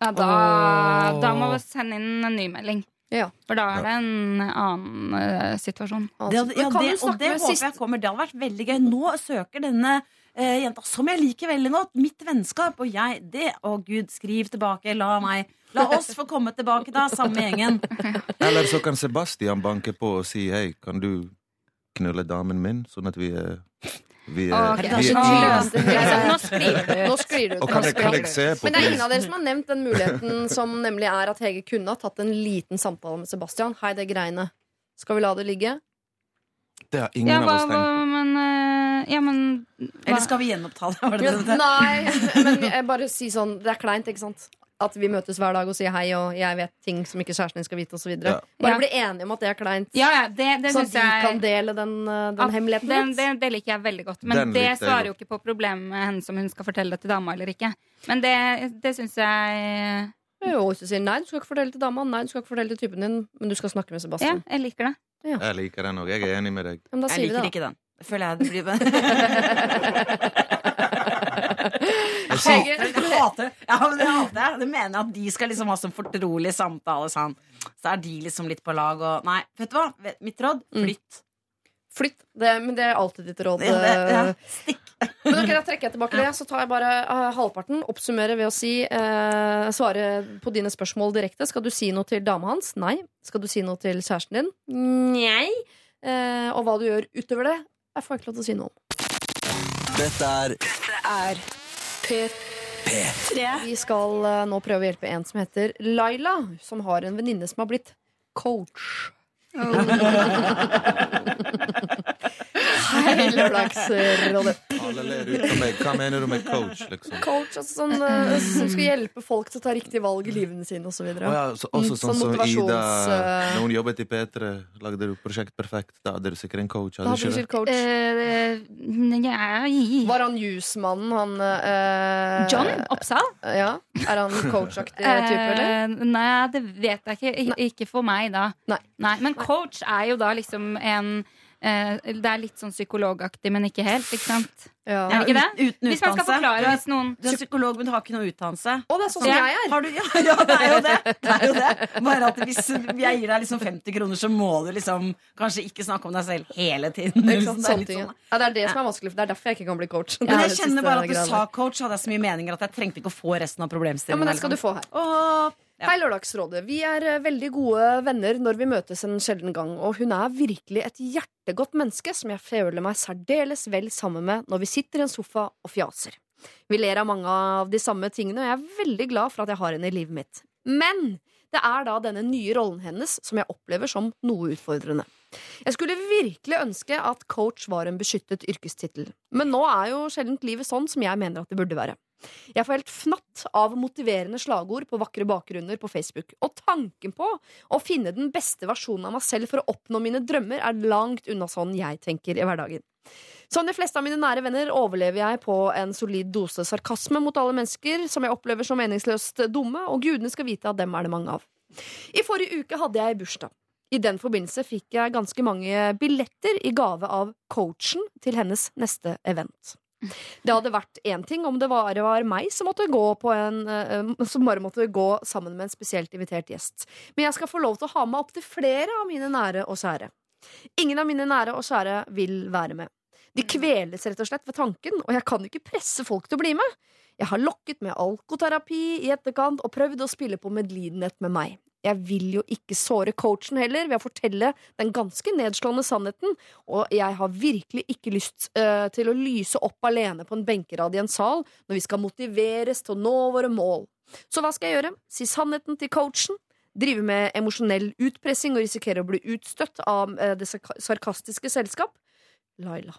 Ja, da, oh. da må vi sende inn en ny melding. Ja. For da er det en annen uh, situasjon. Det, hadde- ja, det, og det håper jeg kommer. Det hadde vært veldig gøy. Nå søker denne uh, jenta, som jeg liker veldig godt, mitt vennskap. Og jeg det, Å gud, skriv tilbake. La meg La oss få komme tilbake, da, samme gjengen. Eller så kan Sebastian banke på og si hei, kan du knulle damen min, sånn at vi er vi jeg. Nå sklir du ut. Kan Nå kan sklir jeg se på Men det er ingen av dere som har nevnt den muligheten som nemlig er at Hege kunne ha tatt en liten samtale med Sebastian. Hei, det greiene. Skal vi la det ligge? Det har ingen Ja, av oss tenkt på. men eh, Ja, men Eller skal vi gjenoppta det? Var det det? det? Nei, men jeg bare si sånn Det er kleint, ikke sant? At vi møtes hver dag og sier hei, og jeg vet ting som ikke kjæresten din skal vite, osv. Ja. Bare Ja. bli enige om at det er kleint. Ja, ja, det, det så de jeg kan dele den, uh, den hemmeligheten den, det, det liker jeg veldig godt. Men Den det svarer jo ikke på problemet med henne som hun skal fortelle det til dama eller ikke. Men det, det syns jeg Jo, hvis du sier nei, du skal ikke fortelle til dama, nei, du skal ikke fortelle til typen din, men du skal snakke med Ja, Sebastian. jeg liker det. Jeg liker den òg. Jeg er enig med deg. Men da Jeg liker det, ikke den. Føler jeg det blir Jeg hater, ja, men det hater jeg. Det mener jeg at de skal liksom ha sånn fortrolig samtale. Sånn. Så er de liksom litt på lag og Nei, vet du hva? Mitt råd flytt. Mm. Flytt. Det, men det er alltid ditt råd. Det, det, ja, eh, stikk. Men ok, da trekker jeg tilbake det. Så tar jeg bare uh, halvparten. Oppsummerer ved å si uh, svare på dine spørsmål direkte. Skal du si noe til dama hans? Nei. Skal du si noe til kjæresten din? Nei. Uh, og hva du gjør utover det, jeg får ikke lov til å si noe om. Dette er Er P3. Vi skal eh, nå prøve å hjelpe en som heter Laila, som har en venninne som har blitt coach. Hei, Lørdagsrådet. Hva mener du med coach, liksom? Coach, altså sånn, eh, som skal hjelpe folk til å ta riktige valg i livene sine osv. Å ja, så, også Mm, sånn sånn som Ida eh, Når hun jobbet i P3, lagde du Prosjekt Perfekt. Da hadde du sikkert en coach. Da Hadde hadde du du ikke sikkert coach. Eh, nei. Var han jusmannen, han eh, John Oppsal? Ja. Er han coachaktig type, eller? Eh, nei, det vet jeg ikke. I- Ikke for meg, da. Nei. Men coach er jo da liksom en eh, Det er litt sånn psykologaktig, men ikke helt, ikke sant? Ja. Er det ikke det? Uten, Hvis man skal forklare Du hvis noen Du er psykolog, men du har ikke noe utdannelse. Å, det er sånn som jeg er. Har du, ja, ja, det er jo det. det, er jo det. Bare at hvis jeg gir deg liksom 50 kroner, så må du liksom kanskje ikke snakke om deg selv hele tiden. Liksom, det er litt sånn. ja. ja, det er det som er vanskelig, for det er derfor jeg ikke kan bli coach. Men jeg kjenner bare at du sa coach, hadde jeg så mye meninger at jeg trengte ikke å få resten av problemstillingen. Ja, men det skal du få her. Hei, Lørdagsrådet. Vi er eh, veldig gode venner når vi møtes en sjelden gang, og hun er virkelig et hjertegodt menneske som jeg føler meg særdeles vel sammen med når vi sitter i en sofa og fjaser. Vi ler av mange av de samme tingene, og jeg er veldig glad for at jeg har henne i livet mitt. Men det er da denne nye rollen hennes som jeg opplever som noe utfordrende. Jeg skulle virkelig ønske at coach var en beskyttet yrkestittel, men nå er jo sjelden livet sånn som jeg mener at det burde være. Jeg får helt fnatt av motiverende slagord på vakre bakgrunner på Facebook. Og tanken på å finne den beste versjonen av meg selv for å oppnå mine drømmer, er langt unna sånn jeg tenker i hverdagen. Som de fleste av mine nære venner overlever jeg på en solid dose sarkasme mot alle mennesker som jeg opplever som meningsløst dumme, og gudene skal vite at dem er det mange av. I forrige uke hadde jeg bursdag. I den forbindelse fikk jeg ganske mange billetter i gave av coachen til hennes neste event. Det hadde vært én ting om det var, var meg som måtte gå på en eh, Som bare måtte gå sammen med en spesielt invitert gjest. Men jeg skal få lov til å ha med opptil flere av mine nære og sære. Ingen av mine nære og sære vil være med. De kveles rett og slett ved tanken, og jeg kan ikke presse folk til å bli med. Jeg har lokket med alkoterapi i etterkant og prøvd å spille på medlidenhet med meg. Jeg vil jo ikke såre coachen heller ved å fortelle den ganske nedslående sannheten, og jeg har virkelig ikke lyst uh, til å lyse opp alene på en benkerad i en sal når vi skal motiveres til å nå våre mål. Så hva skal jeg gjøre? Si sannheten til coachen? Drive med emosjonell utpressing og risikere å bli utstøtt av uh, det sarkastiske selskap? Laila.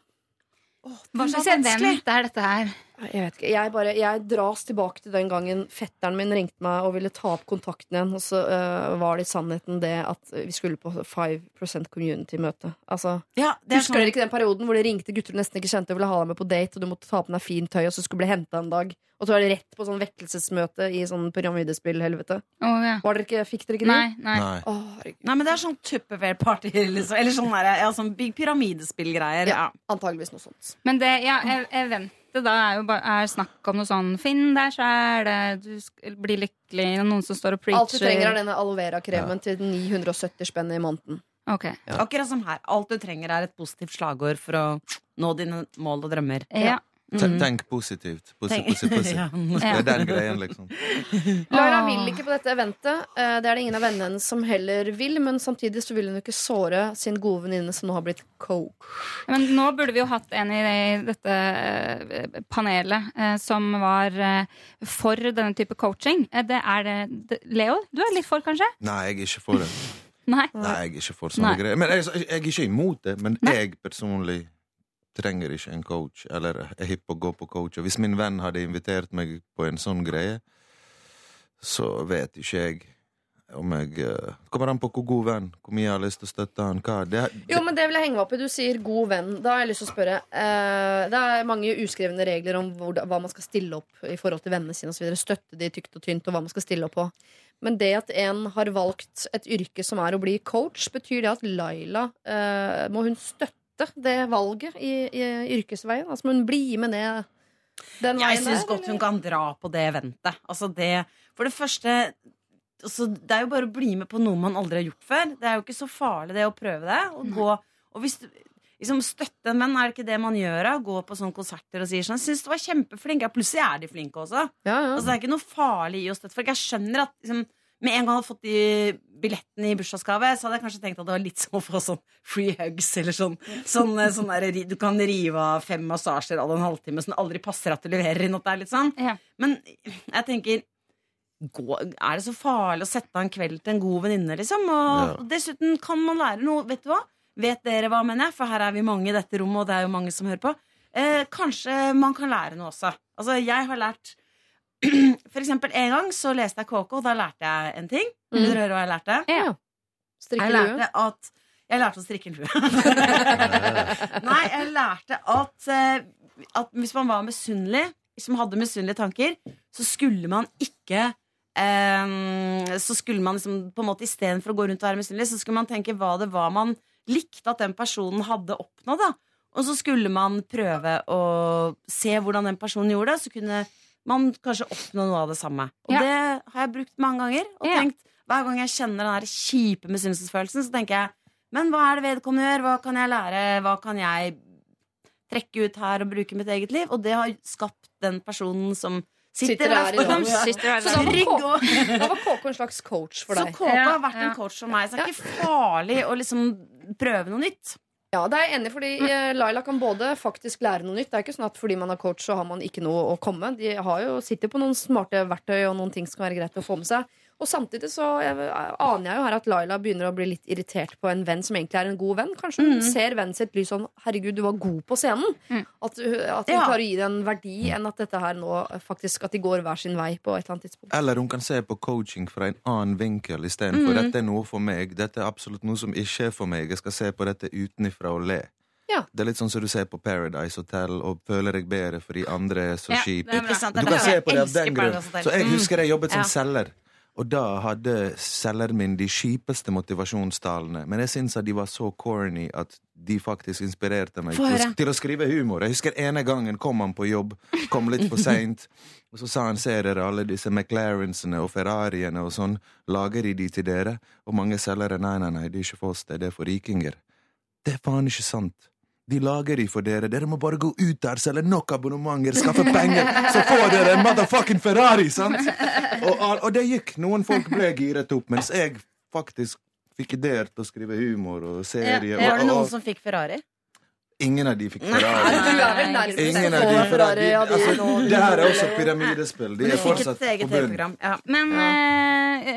Hva slags event er dette her? Jeg vet ikke, jeg, bare, jeg dras tilbake til den gangen fetteren min ringte meg og ville ta opp kontakten igjen, og så uh, var det i sannheten det at vi skulle på 5% community-møte. Altså, Ja, er Husker sånn- dere ikke den perioden hvor det ringte gutter du nesten ikke kjente og ville ha deg med på date, og du måtte ta på deg fint tøy, og så skulle bli henta en dag? Og så var det rett på sånn vekkelsesmøte i sånn pyramidespillhelvete. Oh, ja. Var dere ikke, fikk dere ikke det? Nei, nei. Nei. Å. Nei, men det er sånn Tupperware-party, liksom. Eller sånn, der, ja, sånn big pyramidespillgreier. Ja. Antageligvis noe sånt. Men det, ja, ev- eventet da er jo bare er snakk om noe sånn Finn deg sjæl, du blir lykkelig, noen som står og preacher. Alt du trenger, er denne aloe vera-kremen til 970 spenn i måneden. Ok. Akkurat som her. Alt du trenger, er et positivt slagord for å nå dine mål og drømmer. Ja. Ten- Tenk positivt. Pussy, pussy, pussy. Ja. Det er den greien, liksom. Lara vil ikke på dette eventet. Eh, Det er det ingen av vennene hennes som heller vil, men samtidig så vil hun ikke såre sin gode venninne som nå har blitt coach. Men nå burde vi jo hatt en i dette eh, panelet eh, som var for denne type coaching. Det er det, Leo, du er litt for, kanskje? Nei, jeg er ikke for det. Nei. Nei, jeg er ikke for sånne Nei. greier. Men jeg, jeg er ikke imot det. Men jeg personlig trenger ikke en coach, eller er hypp på å gå på coach. Og hvis min venn hadde invitert meg på en sånn greie, så vet ikke jeg om jeg uh, Kommer an på hvor god venn, hvor mye jeg har lyst til å støtte han. Hva. Det, Jo, men det vil jeg henge meg opp i. Du sier god venn. Da har jeg lyst til å spørre. Uh, det er mange uskrevne regler om hvor, hva man skal stille opp i forhold til vennene sine osv. Støtte de tykt og tynt, og hva man skal stille opp på. Men det at en har valgt et yrke som er å bli coach, betyr det at Laila uh, Må hun støtte det valget i, i yrkesveien? Altså må hun bli med ned den Jeg veien syns godt hun kan dra på det eventet. Altså det, for det første altså Det er jo bare å bli med på noe man aldri har gjort før. Det er jo ikke så farlig det å prøve det. Og, gå, og hvis du liksom støtte en venn, er det ikke det man gjør? da? Gå på sånne konserter og sier sånn 'Jeg syns du var kjempeflink.' Ja, plutselig er de flinke også. Ja, ja. Altså, det er ikke noe farlig i å støtte folk. Jeg skjønner at liksom, med en gang jeg hadde fått de billettene i bursdagsgave, så hadde jeg kanskje tenkt at det var litt som å få sånn free hugs, eller sånn, sånn, eh, sånn der, Du kan rive av fem massasjer alle en halvtime som det aldri passer at du leverer inn. At det er litt sånn. Ja. Men jeg tenker gå, Er det så farlig å sette av en kveld til en god venninne, liksom? Og Ja. dessuten kan man lære noe. Vet du hva? Vet dere hva, mener jeg? For her er vi mange i dette rommet, og det er jo mange som hører på. Eh, kanskje man kan lære noe også. Altså, jeg har lært For eksempel en gang så leste jeg KK, og da lærte jeg en ting. Vil Mm. dere høre hva jeg lærte? Ja. Jeg lærte at Jeg lærte å strikke en lue. Nei, jeg lærte at, eh, at hvis man var misunnelig, man hadde misunnelige tanker, så skulle man ikke eh, Så skulle man liksom på en måte istedenfor å gå rundt og være misunnelig, så skulle man tenke hva det var man likte at den personen hadde oppnådd. da Og så skulle man prøve å se hvordan den personen gjorde det, så kunne man kanskje oppnår noe av det samme. Og Ja. det har jeg brukt mange ganger. Og Ja. tenkt hver gang jeg kjenner den der kjipe misunnelsesfølelsen, så tenker jeg Men hva er det vedkommende gjør? Hva kan jeg lære? Hva kan jeg trekke ut her og bruke i mitt eget liv? Og det har skapt den personen som sitter, Sitter her i dag. Sitter her Så da var, KK, var KK en slags coach for deg? Så. KK Ja, har vært ja. en coach for meg, så det er ikke farlig å liksom prøve noe nytt. Ja, det er jeg enig fordi eh, Laila kan både faktisk lære noe nytt. Det er ikke sånn at fordi man er coach, så har man ikke noe å komme. De har jo, sitter på noen smarte verktøy og noen ting som kan være greit å få med seg. Og samtidig så jeg, aner jeg jo her at Laila begynner å bli litt irritert på en venn som egentlig er en god venn. Kanskje hun ser vennen sitt lys sånn 'herregud, du var god på scenen'. Mm. At, at hun Ja. klarer å gi det en verdi enn at dette her nå faktisk at de går hver sin vei på et eller annet tidspunkt. Eller hun kan se på coaching fra en annen vinkel istedenfor. Dette er noe for meg. Dette er absolutt noe som ikke er for meg. Jeg skal se på dette utenfra og le. Ja. Det er litt sånn som du ser på Paradise Hotel og føler deg bedre fordi andre er så Ja, kjipe. Du kan se på det av den grunn. Så jeg husker jeg jobbet som Ja. selger. Og da hadde selgeren min de kjipeste motivasjonstalene. Men jeg syns at de var så corny at de faktisk inspirerte meg til å, til å skrive humor. Jeg husker ene gangen kom han på jobb, kom litt for seint. Og så sa han ser dere alle disse McLarensene og Ferrariene og sånn, lager de de til dere? Og mange selgere nei, nei, nei, det er ikke for oss, det er for rikinger. Det er faen ikke sant. De lager de for dere. Dere må bare gå ut der, selge nok abonnementer, skaffe penger, så får dere en motherfucking Ferrari! sant? Og, og det gikk. Noen folk ble giret opp, mens jeg faktisk fikk ideer til å skrive humor og serie. Var og, det noen og, som fikk Ferrari? Ingen av de fikk Ferrari. er Ingen av de Ferrari. Altså, det her er også pyramidespill. De er fortsatt på bunnen. Ja. Men eh,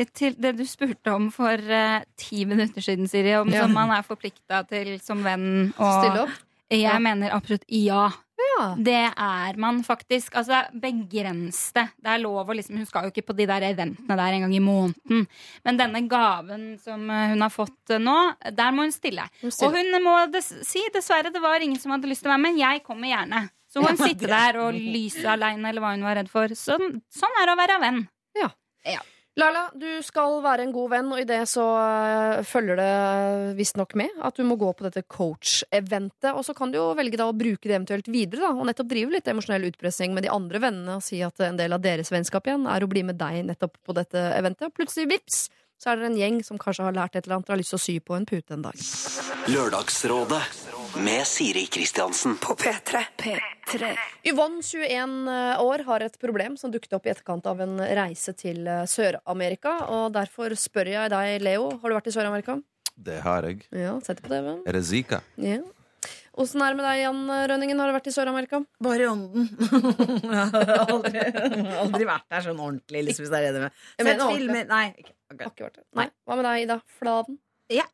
eh, til det du spurte om for eh, ti minutter siden, Siri, om Ja. som man er forplikta til som venn å Stille opp? Jeg Ja. mener absolutt ja. Ja. Det er man faktisk. Altså, begrens det. Det er lov å liksom Hun skal jo ikke på de der eventene der en gang i måneden. Men denne gaven som eh, hun har fått eh, nå, der må hun stille. Hun. Og hun må des si dessverre det var ingen som hadde lyst til å være med. Jeg kommer gjerne. Så hun sitter der og lyser aleine, eller hva hun var redd for. Sånn, sånn er det å være venn. Laila, du skal være en god venn, og i det så øh, følger det visstnok med at du må gå på dette coach-eventet. Og så kan du jo velge da å bruke det eventuelt videre, da, og nettopp drive litt emosjonell utpressing med de andre vennene og si at en del av deres vennskap igjen er å bli med deg nettopp på dette eventet. Og plutselig, vips, så er det en gjeng som kanskje har lært et eller annet og har lyst til å sy på en pute en dag. Lørdagsrådet med Siri Kristiansen. På P3. P3. Yvonne, 21 år, har et problem som dukket opp i etterkant av en reise til eh, Sør-Amerika. Og derfor spør jeg deg, Leo, har du vært i Sør-Amerika? Det har jeg. Ja, sett det på TV-en. Er det Zika? Ja. Åssen er det med deg, Jan Rønningen? Har du vært i Sør-Amerika? Bare i ånden. jeg har aldri, aldri vært der sånn ordentlig, liksom, hvis det er det med. Jeg Sett filmer Nei. Ikke. okay. Nei. Hva med deg, Ida Fladen? Ja.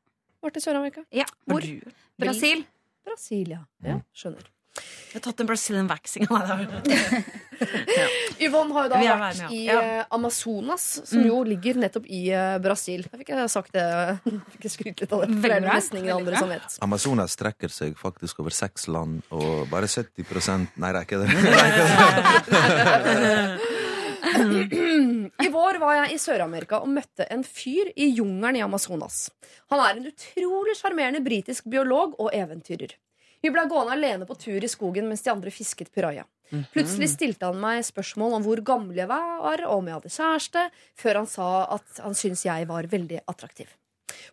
Vært i Sør-Amerika? Ja. Hvor? Brasil. Brasil, ja. ja. Skjønner. Jeg har tatt en Brazilian waxing av deg. Yvonne har jo da vært med, ja. i ja. eh, Amazonas, som jo ligger nettopp i eh, Brasil. Jeg fikk jeg sagt det. Fikk jeg skryte litt av det. For det er nesten ingen andre bra. som vet. Amazonas strekker seg faktisk over seks land, og bare 70 Nei, det er ikke det. I vår var jeg i Sør-Amerika og møtte en fyr i jungelen i Amazonas. Han er en utrolig sjarmerende britisk biolog og eventyrer. Vi ble gående alene på tur i skogen mens de andre fisket piraja. Plutselig stilte han meg spørsmål om hvor gammel jeg var, og om jeg hadde kjæreste, før han sa at han syntes jeg var veldig attraktiv.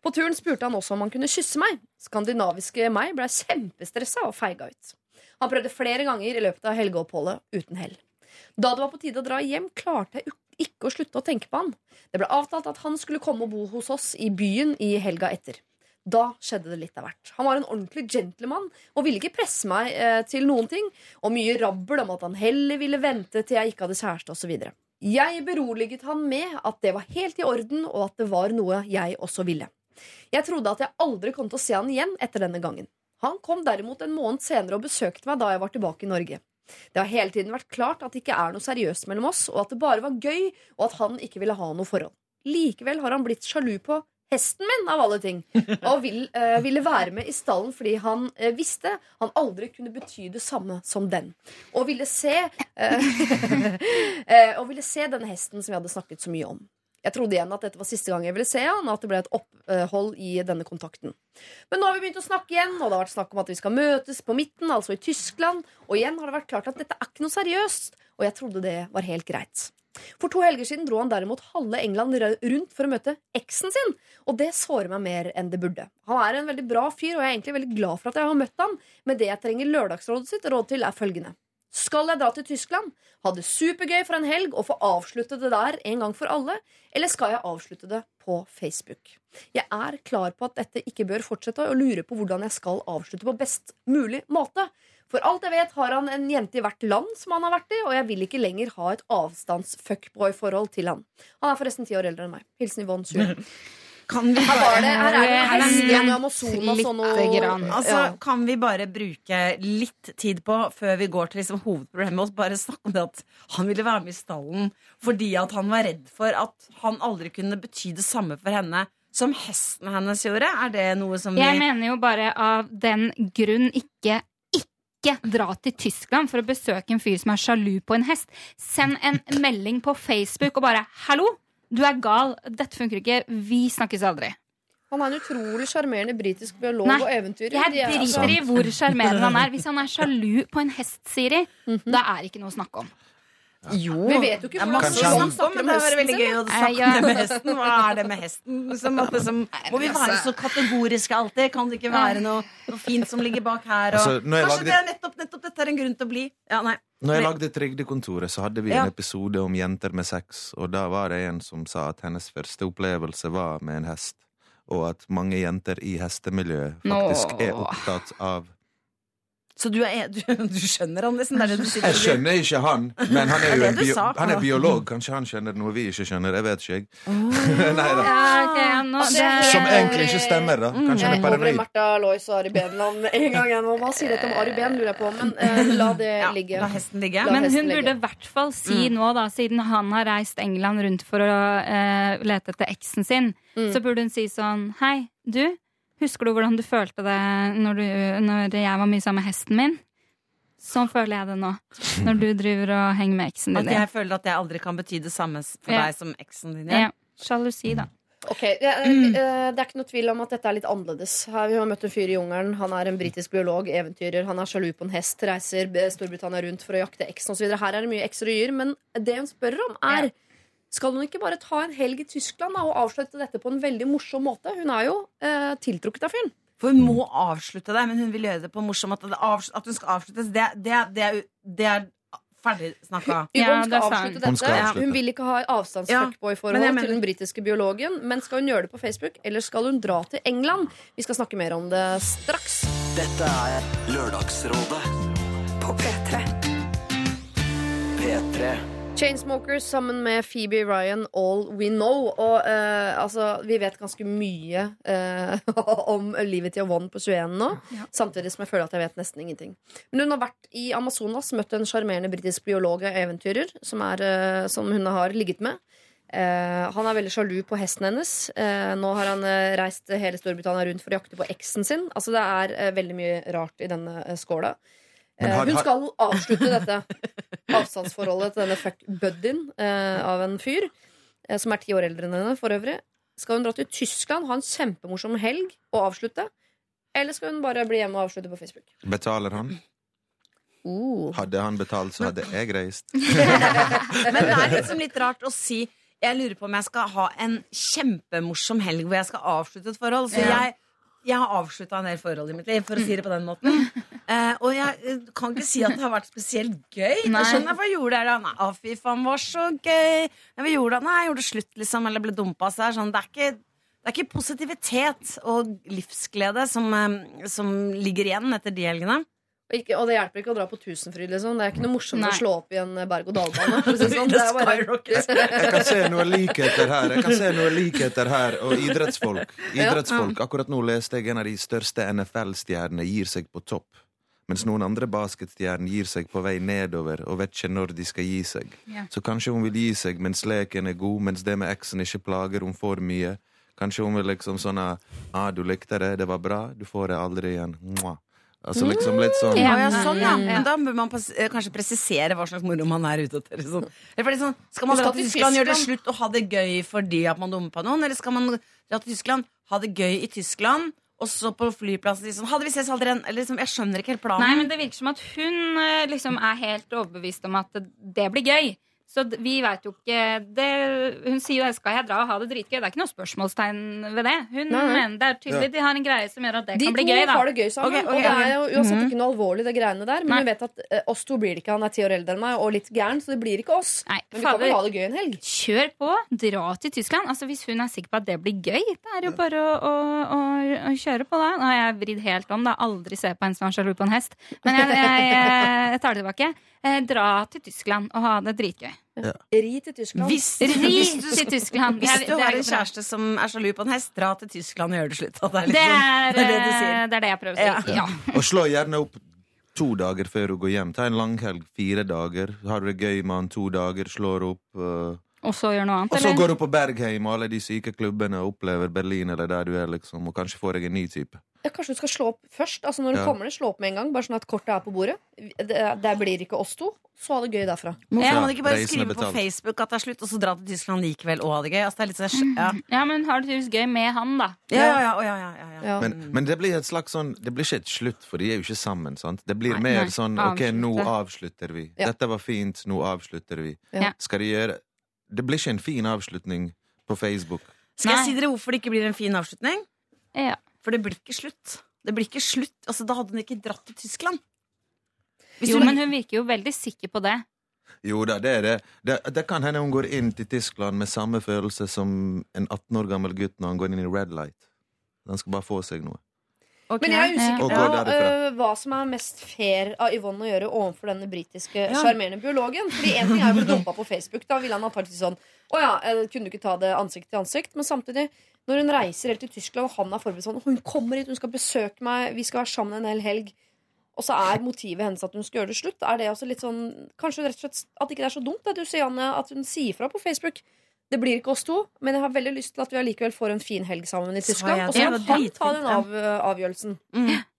På turen spurte han også om han kunne kysse meg. Skandinaviske meg ble kjempestressa og feiga ut. Han prøvde flere ganger i løpet av helgeoppholdet, uten hell. Da det var på tide å dra hjem, klarte jeg ikke å slutte å tenke på han. Det ble avtalt at han skulle komme og bo hos oss i byen i helga etter. Da skjedde det litt av hvert. Han var en ordentlig gentleman og ville ikke presse meg eh, til noen ting, og mye rabbel om at han heller ville vente til jeg ikke hadde kjæreste osv. Jeg beroliget han med at det var helt i orden, og at det var noe jeg også ville. Jeg trodde at jeg aldri kom til å se han igjen etter denne gangen. Han kom derimot en måned senere og besøkte meg da jeg var tilbake i Norge. Det har hele tiden vært klart at det ikke er noe seriøst mellom oss, og at det bare var gøy, og at han ikke ville ha noe forhold. Likevel har han blitt sjalu på hesten min, av alle ting, og vil, uh, ville være med i stallen fordi han uh, visste han aldri kunne bety det samme som den. Og ville se uh, Og ville se denne hesten som vi hadde snakket så mye om. Jeg trodde igjen at dette var siste gang jeg ville se han, og at det ble et opphold i denne kontakten. Men nå har vi begynt å snakke igjen, og det har vært snakk om at vi skal møtes på midten, altså i Tyskland. Og igjen har det vært klart at dette er ikke noe seriøst, og jeg trodde det var helt greit. For to helger siden dro han derimot halve England rundt for å møte eksen sin, og det sårer meg mer enn det burde. Han er en veldig bra fyr, og jeg er egentlig veldig glad for at jeg har møtt ham, men det jeg trenger Lørdagsrådet sitt råd til, er følgende. Skal jeg dra til Tyskland, ha det supergøy for en helg og få avslutte det der en gang for alle, eller skal jeg avslutte det på Facebook? Jeg er klar på at dette ikke bør fortsette, og lurer på hvordan jeg skal avslutte på best mulig måte. For alt jeg vet, har han en jente i hvert land som han har vært i, og jeg vil ikke lenger ha et avstands-fuckboy-forhold til han. Han er forresten ti år eldre enn meg. Hilsen Yvonne 20. Kan vi Her det, her er det Her er hest det igjen i Amazonas og noe lite. Altså. Kan vi bare bruke litt tid på, før vi går til liksom hovedproblemet, og bare snakke om det at han ville være med i stallen fordi at han var redd for at han aldri kunne bety det samme for henne som hesten hennes gjorde? Er det noe som Jeg vi mener jo bare av den grunn ikke ikke dra til Tyskland for å besøke en fyr som er sjalu på en hest. Send en melding på Facebook og bare 'Hallo, du er gal. Dette funker ikke. Vi snakkes aldri'. Han er en utrolig sjarmerende britisk biolog Nei, og eventyrer. Jeg er- driter i hvor sjarmerende han er. Hvis han er sjalu på en hest, Siri, da er det ikke noe å snakke om. Jo, Vi vet jo ikke hvordan han snakker om, hesten. det var veldig gøy å snakke om det med hesten. Hva er det med hesten? Som at liksom, må vi være så kategoriske alltid? Kan det ikke være noe, noe fint som ligger bak her? Og, Altså, jeg kanskje lagde- det er nettopp, nettopp dette er en grunn til å bli Ja, nei. Når jeg lagde Trygdekontoret, så hadde vi Ja. en episode om jenter med sex, og da var det en som sa at hennes første opplevelse var med en hest, og at mange jenter i hestemiljøet faktisk Nå. er opptatt av Så du, er, du, du skjønner han, liksom? Det er det du sitter Jeg skjønner ikke han, men han er jo en bio, han er biolog. Kanskje han skjønner noe vi ikke skjønner. Jeg vet ikke, jeg. Nei da. Ja, ok, nå, det, Som egentlig ikke stemmer, da. Kanskje han Jeg er er over i paranoid. Märtha Lois og Ari Behn-land en gang. Jeg. Hva sier dette om Ari Behn, lurer jeg på. Men eh, la det ligge. La hesten ligge. La Men hesten hun burde i hvert fall si nå, da, siden han har reist England rundt for å eh, lete etter eksen sin, så burde hun si sånn Hei, du. Husker du hvordan du følte det når, du, når jeg var mye sammen med hesten min? Sånn føler jeg det nå. Når du driver og henger med eksen din. At jeg føler at jeg aldri kan bety det samme for Ja. deg som eksen din Ja. Sjalusi, da. Ok, det, er- eh, det er ikke noe tvil om at dette er litt annerledes. Her Vi har møtt en fyr i jungelen. Han er en britisk biolog, eventyrer. Han er sjalu på en hest, reiser Storbritannia rundt for å jakte eksen osv. Her er det mye ekser og y-er. Men det hun spør om, er Skal hun ikke bare ta en helg i Tyskland da, og avslutte dette på en veldig morsom måte? Hun er jo eh, tiltrukket av fyren. For hun må avslutte det, men hun vil gjøre det på en morsom måte. At hun skal avsluttes, det, det, det, er, det er ferdig snakka. Ja, skal det er sant. avslutte dette. Hun avslutte. Hun vil ikke ha avstandsfuckboy-forhold Ja, men jeg til den britiske biologen. Men skal hun gjøre det på Facebook, eller skal hun dra til England? Vi skal snakke mer om det straks. Dette er Lørdagsrådet På P3. P3. Chainsmokers sammen med Phoebe Ryan, All We Know. Og eh, altså, vi vet ganske mye eh, om livet til Yvonne på 21 nå. Samtidig som jeg føler at jeg vet nesten ingenting. Men hun har vært i Amazonas, møtt en sjarmerende britisk biolog og eventyrer som, er, eh, som hun har ligget med. Eh, han er veldig sjalu på hesten hennes. Eh, nå har han reist hele Storbritannia rundt for å jakte på eksen sin. Altså Det er veldig mye rart i denne skåla. Eh, har- hun skal avslutte dette avstandsforholdet til denne fuck-buddyen eh, av en fyr, eh, som er ti år eldre enn henne for øvrig. Skal hun dra til Tyskland, ha en kjempemorsom helg og avslutte? Eller skal hun bare bli hjemme og avslutte på Facebook? Betaler han? Uh. Hadde han betalt, så hadde jeg reist. Men det er liksom litt rart å si Jeg lurer på om jeg skal ha en kjempemorsom helg hvor jeg skal avslutte et forhold. Så jeg, jeg har avslutta en del forhold i mitt liv, for å si det på den måten. Eh, og jeg eh, kan ikke si at det har vært spesielt gøy. Nei. Jeg skjønner hva jeg gjorde der da. Nei, fy faen, var så gøy. Nei, gjorde? Nei, jeg gjorde det slutt, liksom. Eller ble dumpa. Så sånn, det er ikke det er ikke positivitet og livsglede som, eh, som ligger igjen etter de helgene. Ikke, og det hjelper ikke å dra på Tusenfryd. Liksom. Det er ikke noe morsomt Nei. å slå opp i en berg-og-dal-bane. si det sånn. Bare- Jeg kan se noe likheter her. Jeg kan se noe likheter her Og idrettsfolk. Idrettsfolk. Akkurat nå leste jeg en av de største NFL-stjernene gir seg på topp. Mens noen andre basketstjerner gir seg på vei nedover og vet ikke når de skal gi seg. Ja. Så kanskje hun vil gi seg mens leken er god, mens det med eksen ikke plager hun for mye. Kanskje hun vil liksom sånn ah, du likte det, det var bra, du får det aldri igjen. Mwah. Altså liksom litt sånn Ja, ja, sånn, ja. Men da bør man eh, kanskje presisere hva slags moro man er ute etter. Sånn. Eller fordi sånn, skal man dra til Tyskland, gjøre det slutt og ha det gøy fordi at man dumpa noen? Eller skal man dra til Tyskland, ha det gøy i Tyskland, og så på flyplassen si sånn Hadde vi ses aldri igjen? Eller liksom, jeg skjønner ikke helt planen. Nei, men det virker som at hun eh, liksom er helt overbevist om at det blir gøy. Så vi veit jo ikke det, Hun sier jo 'skal jeg dra og ha det dritgøy'? Det er ikke noe spørsmålstegn ved det. Hun Nei, nei. mener det er tydelig De har en greie som gjør at det De kan bli gøy, De to har det gøy sammen. Okay, okay, og det er jo uansett Mhm. ikke noe alvorlig, det greiene der. Men Nei. vi vet at eh, oss to blir det ikke. Han er ti år eldre enn meg og litt gæren, så det blir ikke oss. Nei, Men vi kan vel ha det gøy en helg. Kjør på, dra til Tyskland. Altså Hvis hun er sikker på at det blir gøy, det er jo bare å, å, å, å kjøre på da. Nå har jeg vridd helt om. da Aldri se på en som er sjalu på en hest. Men jeg, jeg, jeg, jeg tar det tilbake. Eh, dra til Tyskland og ha det dritgøy. Ri til Tyskland. Hvis, Ri til Tyskland. hvis du er har en kjæreste som er sjalu på en hest, dra til Tyskland og gjør det slutt. Det er, Det liksom, er, det er det eh, det er det jeg prøver å si. Ja. Og slå gjerne opp to dager før du går hjem. Ta en langhelg, fire dager. Har du det gøy med han to dager, slår opp. Uh... Og så gjør noe annet, Og så går du på Bergheim og alle de syke klubbene og opplever Berlin eller der du er, liksom, og kanskje får deg en ny type. Ja, kanskje du skal slå opp først? Altså Når du Ja. kommer ned, slå opp med en gang. Bare sånn at kortet er på bordet. Det, det blir ikke oss to. Så ha det gøy derfra. Hvorfor Ja, kan man ikke bare skrive på. Facebook at det er slutt, og så dra til Tyskland likevel og ha det gøy? Altså, det er litt sånn, ja. Ja, men har det tydeligvis gøy med han, da? Ja, ja, ja, ja, ja, ja, ja. Ja. Men, men det blir et slags sånn Det blir ikke et slutt, for de er jo ikke sammen. sant? Det blir Nei, mer nei. sånn OK, nå avslutter vi. Ja. Dette var fint, nå avslutter vi. Ja. Skal de gjøre Det blir ikke en fin avslutning på Facebook. Skal jeg si dere hvorfor det ikke blir en fin avslutning? Ja. For det blir ikke slutt. Det blir ikke slutt. Altså, Da hadde hun ikke dratt til Tyskland. Hvis Jo, hun- men hun virker jo veldig sikker på det. Jo da, det er det. det. Det kan hende hun går inn til Tyskland med samme følelse som en 18 år gammel gutt når han går inn i Red Light. Han skal bare få seg noe. Men jeg er usikker på ja. øh, hva som er mest fair av Yvonne å gjøre overfor denne britiske Ja. biologen. Fordi en ting er å bli dumpa på Facebook. Da ville han antakelig sånn Å ja, eh, kunne du ikke ta det ansikt til ansikt? Men samtidig, når hun reiser helt til Tyskland, og han er forberedt sånn Hun kommer hit, hun skal besøke meg, vi skal være sammen en hel helg. Og så er motivet hennes at hun skal gjøre det slutt. Er det også litt sånn Kanskje rett og slett at ikke det er så dumt at, du sier, Janne, at hun sier fra på Facebook. Det blir ikke oss to, men jeg har veldig lyst til at vi allikevel får en fin helg sammen i Tyskland. Og så kan han ta den av, avgjørelsen.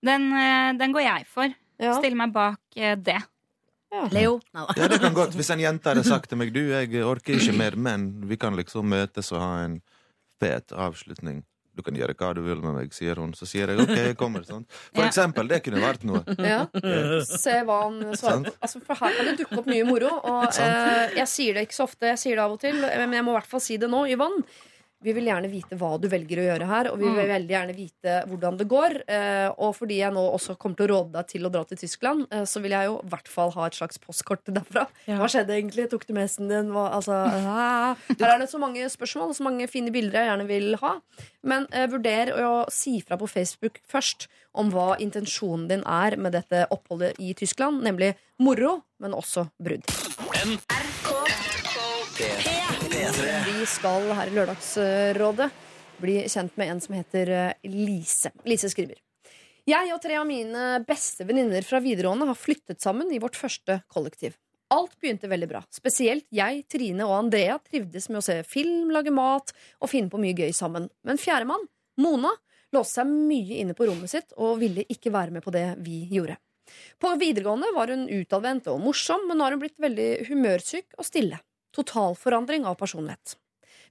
Den, eh, den går jeg for. Ja. Stiller meg bak eh, det. Leo. Ja, det kan godt. Hvis en jente hadde sagt til meg Du, jeg orker ikke mer, men vi kan liksom møtes og ha en fet avslutning. Du kan gjøre hva du vil med meg, sier hun. Så sier jeg OK, jeg kommer. Sånn. For Ja. eksempel. Det kunne vært noe. Ja. Se hva han svarer. Altså, for her kan det dukke opp mye moro. Og eh, jeg sier det ikke så ofte, jeg sier det av og til, men jeg må i hvert fall si det nå, Yvonne. Vi vil gjerne vite hva du velger å gjøre her, og vi vil veldig gjerne vite hvordan det går. Eh, og fordi jeg nå også kommer til å råde deg til å dra til Tyskland, eh, så vil jeg jo i hvert fall ha et slags postkort derfra. Ja. Hva skjedde egentlig? Tok du med hesten din? Hva, altså, ah. Her er det så mange spørsmål og så mange fine bilder jeg gjerne vil ha. Men eh, vurder å si fra på Facebook først om hva intensjonen din er med dette oppholdet i Tyskland, nemlig moro, men også brudd. Vi skal her i Lørdagsrådet bli kjent med en som heter eh, Lise. Lise skriver. Jeg og tre av mine beste venninner fra videregående har flyttet sammen i vårt første kollektiv. Alt begynte veldig bra. Spesielt jeg, Trine og Andrea trivdes med å se film, lage mat og finne på mye gøy sammen. Men fjerdemann, Mona, låste seg mye inne på rommet sitt og ville ikke være med på det vi gjorde. På videregående var hun utadvendt og morsom, men nå har hun blitt veldig humørsyk og stille. Totalforandring av personlighet.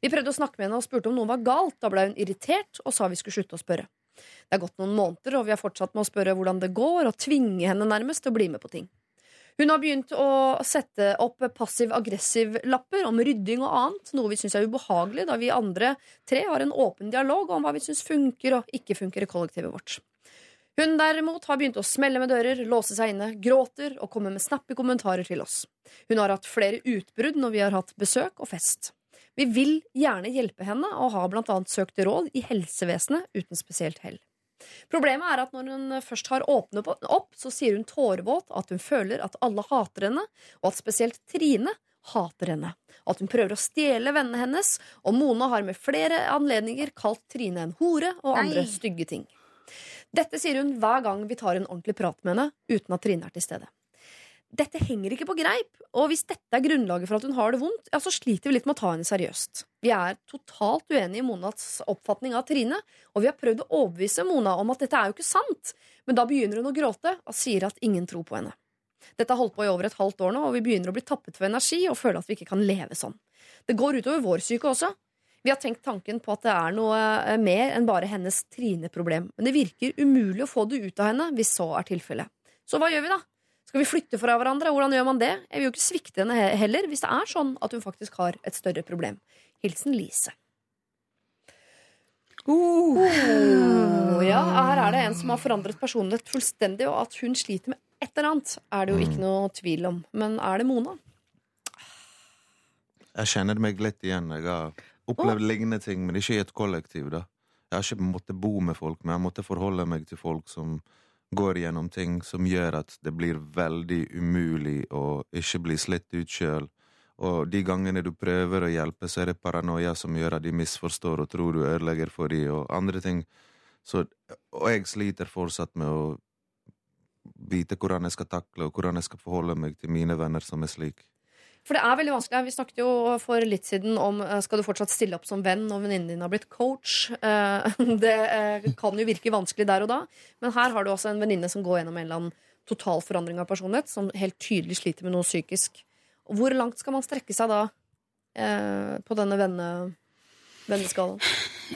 Vi prøvde å snakke med henne og spurte om noe var galt. Da ble hun irritert og sa vi skulle slutte å spørre. Det er gått noen måneder, og vi har fortsatt med å spørre hvordan det går, og tvinge henne nærmest til å bli med på ting. Hun har begynt å sette opp passiv-aggressiv-lapper om rydding og annet, noe vi syns er ubehagelig, da vi andre tre har en åpen dialog om hva vi syns funker og ikke funker i kollektivet vårt. Hun derimot har begynt å smelle med dører, låse seg inne, gråter og komme med snappe kommentarer til oss. Hun har hatt flere utbrudd når vi har hatt besøk og fest. Vi vil gjerne hjelpe henne og har blant annet søkt råd i helsevesenet uten spesielt hell. Problemet er at når hun først har åpnet opp, så sier hun tårevåt at hun føler at alle hater henne, og at spesielt Trine hater henne. At hun prøver å stjele vennene hennes, og Mona har med flere anledninger kalt Trine en hore og andre Nei. stygge ting. Dette sier hun hver gang vi tar en ordentlig prat med henne, uten at Trine er til stede. Dette henger ikke på greip, og hvis dette er grunnlaget for at hun har det vondt, ja, så sliter vi litt med å ta henne seriøst. Vi er totalt uenige i Monas oppfatning av Trine, og vi har prøvd å overbevise Mona om at dette er jo ikke sant, men da begynner hun å gråte og sier at ingen tror på henne. Dette har holdt på i over et halvt år nå, og vi begynner å bli tappet for energi og føle at vi ikke kan leve sånn. Det går utover vår syke også. Vi har tenkt tanken på at det er noe eh, mer enn bare hennes Trine-problem, men det virker umulig å få det ut av henne hvis så er tilfellet. Så hva gjør vi da? Skal vi flytte fra hverandre? Hvordan gjør man det? Jeg vil jo ikke svikte henne heller, hvis det er sånn at hun faktisk har et større problem. Hilsen Lise. Oh, ja, her er det en som har forandret personlighet fullstendig, og at hun sliter med et eller annet, er det jo ikke noe tvil om. Men er det Mona? Jeg kjenner meg litt igjen. Jeg har opplevd lignende ting, men ikke i et kollektiv. da. Jeg har ikke måttet bo med folk, men jeg har måttet forholde meg til folk som går gjennom ting som gjør at det blir veldig umulig å ikke bli slitt ut sjøl. Og de gangene du prøver å hjelpe, så er det paranoia som gjør at de misforstår og tror du ødelegger for dem, og andre ting. Så, og jeg sliter fortsatt med å vite hvordan jeg skal takle, og hvordan jeg skal forholde meg til mine venner som er slik. For det er veldig vanskelig. Vi snakket jo for litt siden om eh, skal du fortsatt stille opp som venn når venninnen din har blitt coach. Eh, Det eh, kan jo virke vanskelig der og da, men her har du også en venninne som går gjennom en eller annen total forandring av personlighet, som helt tydelig sliter med noe psykisk. Hvor langt skal man strekke seg da på denne venne, venneskalaen?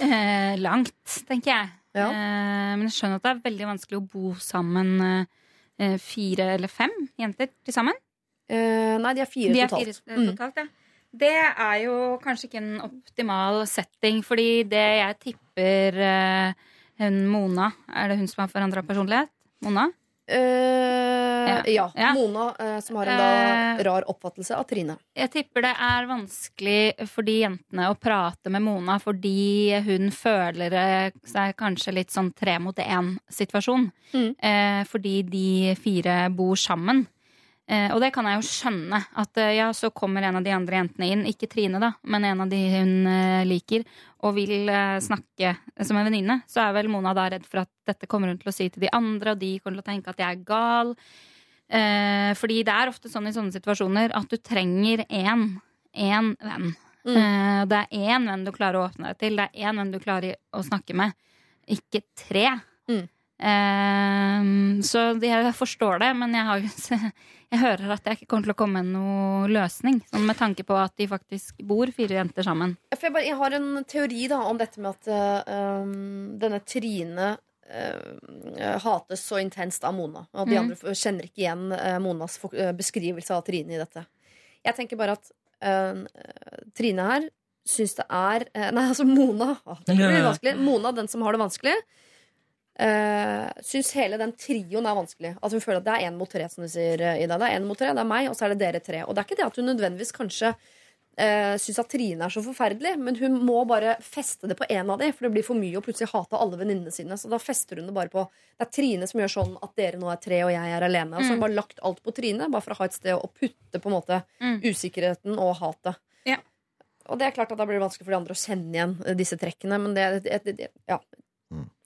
Eh, langt, tenker jeg. Ja. Eh, men jeg skjønner at det er veldig vanskelig å bo sammen eh, fire eller fem jenter til sammen. Eh, nei, de er fire De er totalt. fire eh, totalt, ja. Det er jo kanskje ikke en optimal setting, fordi det jeg tipper uh, hun Mona Er det hun som har forandra personlighet? Mona? Uh, ja. Ja. Mona, som har en da rar oppfattelse av Trine. Jeg tipper det er vanskelig for de jentene å prate med Mona fordi hun føler seg kanskje litt sånn tre mot én-situasjon. Mm. Fordi de fire bor sammen. Eh, og det kan jeg jo skjønne. At eh, ja, så kommer en av de andre jentene inn, ikke Trine, da, men en av de hun eh, liker, og vil eh, snakke som en venninne. Så er vel Mona da redd for at dette kommer hun til å si til de andre, og de kommer til å tenke at jeg er gal. Eh, fordi det er ofte sånn i sånne situasjoner at du trenger én, én venn. Mm. Eh, det er én venn du klarer å åpne deg til. Det er én venn du klarer å snakke med. Ikke tre. Mm. Eh, så jeg forstår det, men jeg, har, jeg hører at jeg ikke kommer til å komme med noen løsning. Sånn med tanke på at de faktisk bor fire jenter sammen. For jeg, bare, jeg har en teori da om dette med at um, denne Trine uh, hates så intenst av Mona. Og at de mm. andre kjenner ikke igjen uh, Monas eh, beskrivelse av Trine i dette. Jeg tenker bare at uh, Trine her syns det er eh, Nei, altså Mona. Å, det blir vanskelig. Mona, den som har det vanskelig, uh, syns hele den trioen er vanskelig. At hun føler at det er én mot tre, som du sier, eh, Ida. Det er én mot tre, det er meg, og så er det dere tre. Og det er ikke det at hun nødvendigvis kanskje uh, syns at Trine er så forferdelig, men hun må bare feste det på én av de, for det blir for mye å plutselig hate alle venninnene sine. Så da fester hun det bare på Det er Trine som gjør sånn at dere nå er tre, og jeg er alene. Og så har hun bare lagt alt på Trine, bare for å ha et sted å putte på en måte Mm. usikkerheten og hatet. Ja. Og det er klart at da blir det vanskelig for de andre å kjenne igjen disse trekkene, men det, det, det, det Ja.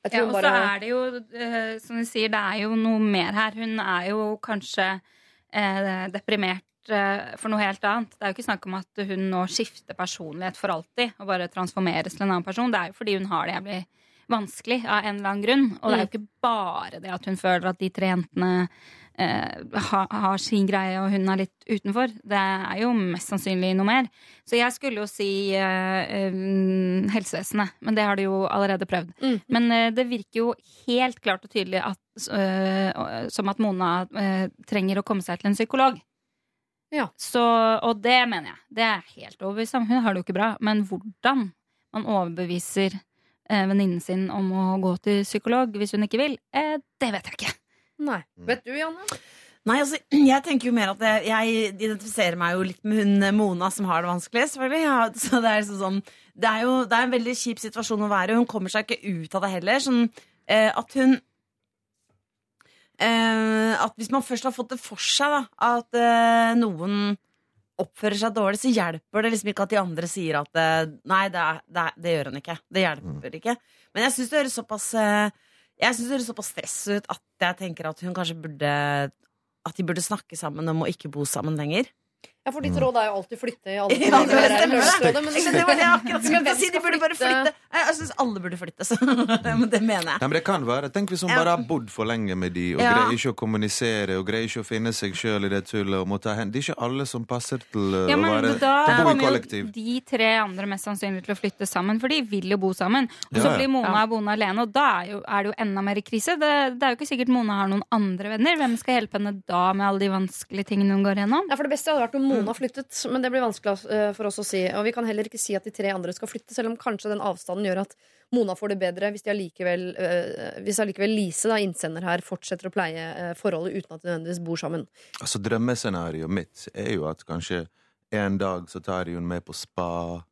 Ja, og så bare er det jo, uh, som du sier, det er jo noe mer her. Hun er jo kanskje uh, deprimert uh, for noe helt annet. Det er jo ikke snakk om at hun nå skifter personlighet for alltid og bare transformeres til en annen person. Det er jo fordi hun har det jævlig vanskelig av en eller annen grunn. Og det er jo ikke bare det at hun føler at de tre jentene ha, har sin greie, og hun er litt utenfor. Det er jo mest sannsynlig noe mer. Så jeg skulle jo si eh, eh, helsevesenet, men det har de jo allerede prøvd. Mm. Men eh, det virker jo helt klart og tydelig at, eh, som at Mona eh, trenger å komme seg til en psykolog. Ja. Så, og det mener jeg. Det er helt overbevist om. Hun har det jo ikke bra. Men hvordan man overbeviser eh, venninnen sin om å gå til psykolog hvis hun ikke vil, eh, det vet jeg ikke. Nei. Vet du, Janne? Nei, altså, jeg tenker jo mer at jeg, jeg identifiserer meg jo litt med hun eh, Mona som har det vanskelig. selvfølgelig ja, så det, er liksom sånn, det er jo det er en veldig kjip situasjon å være i. Hun kommer seg ikke ut av det heller. Sånn, eh, at hun eh, At hvis man først har fått det for seg da, at eh, noen oppfører seg dårlig, så hjelper det liksom ikke at de andre sier at eh, Nei, det, er, det, er, det gjør hun ikke. Det hjelper ikke. Men jeg syns det høres såpass eh, Jeg synes det høres såpass stress ut at jeg tenker at hun kanskje burde At de burde snakke sammen om å ikke bo sammen lenger. Ja, for ditt råd er jo alltid flytte i alle Ja, det stemmer det. Men- Det var det jeg akkurat skulle si. De burde bare flytte. Jeg, syns alle burde flytte, så men det mener jeg. Nei, men det kan være. Tenk hvis hun bare har bodd for lenge med de og Ja. greier ikke å kommunisere og greier ikke å finne seg sjøl i det tullet. og må ta hen. Det er ikke alle som passer til ja, men, å være, da til å bo i kommer jo de tre andre mest sannsynlig til å flytte sammen, for de vil jo bo sammen. Og så Ja, ja. blir Mona boende alene, og da er, jo, er det jo enda mer i krise. Det, det er jo ikke sikkert Mona har noen andre venner. Hvem skal hjelpe henne da med alle de vanskelige tingene hun går gjennom? Ja, for Det beste hadde vært om Mona flyttet, men det blir vanskelig eh, for oss å si. Og vi kan heller ikke si at de tre andre skal flytte, selv om kanskje den avstanden gjør at Mona får det bedre hvis, de allikevel, eh, hvis allikevel Lise, da, innsender her, fortsetter å pleie eh, forholdet uten at de nødvendigvis bor sammen. Altså Drømmescenarioet mitt er jo at kanskje en dag så tar de hun med på spa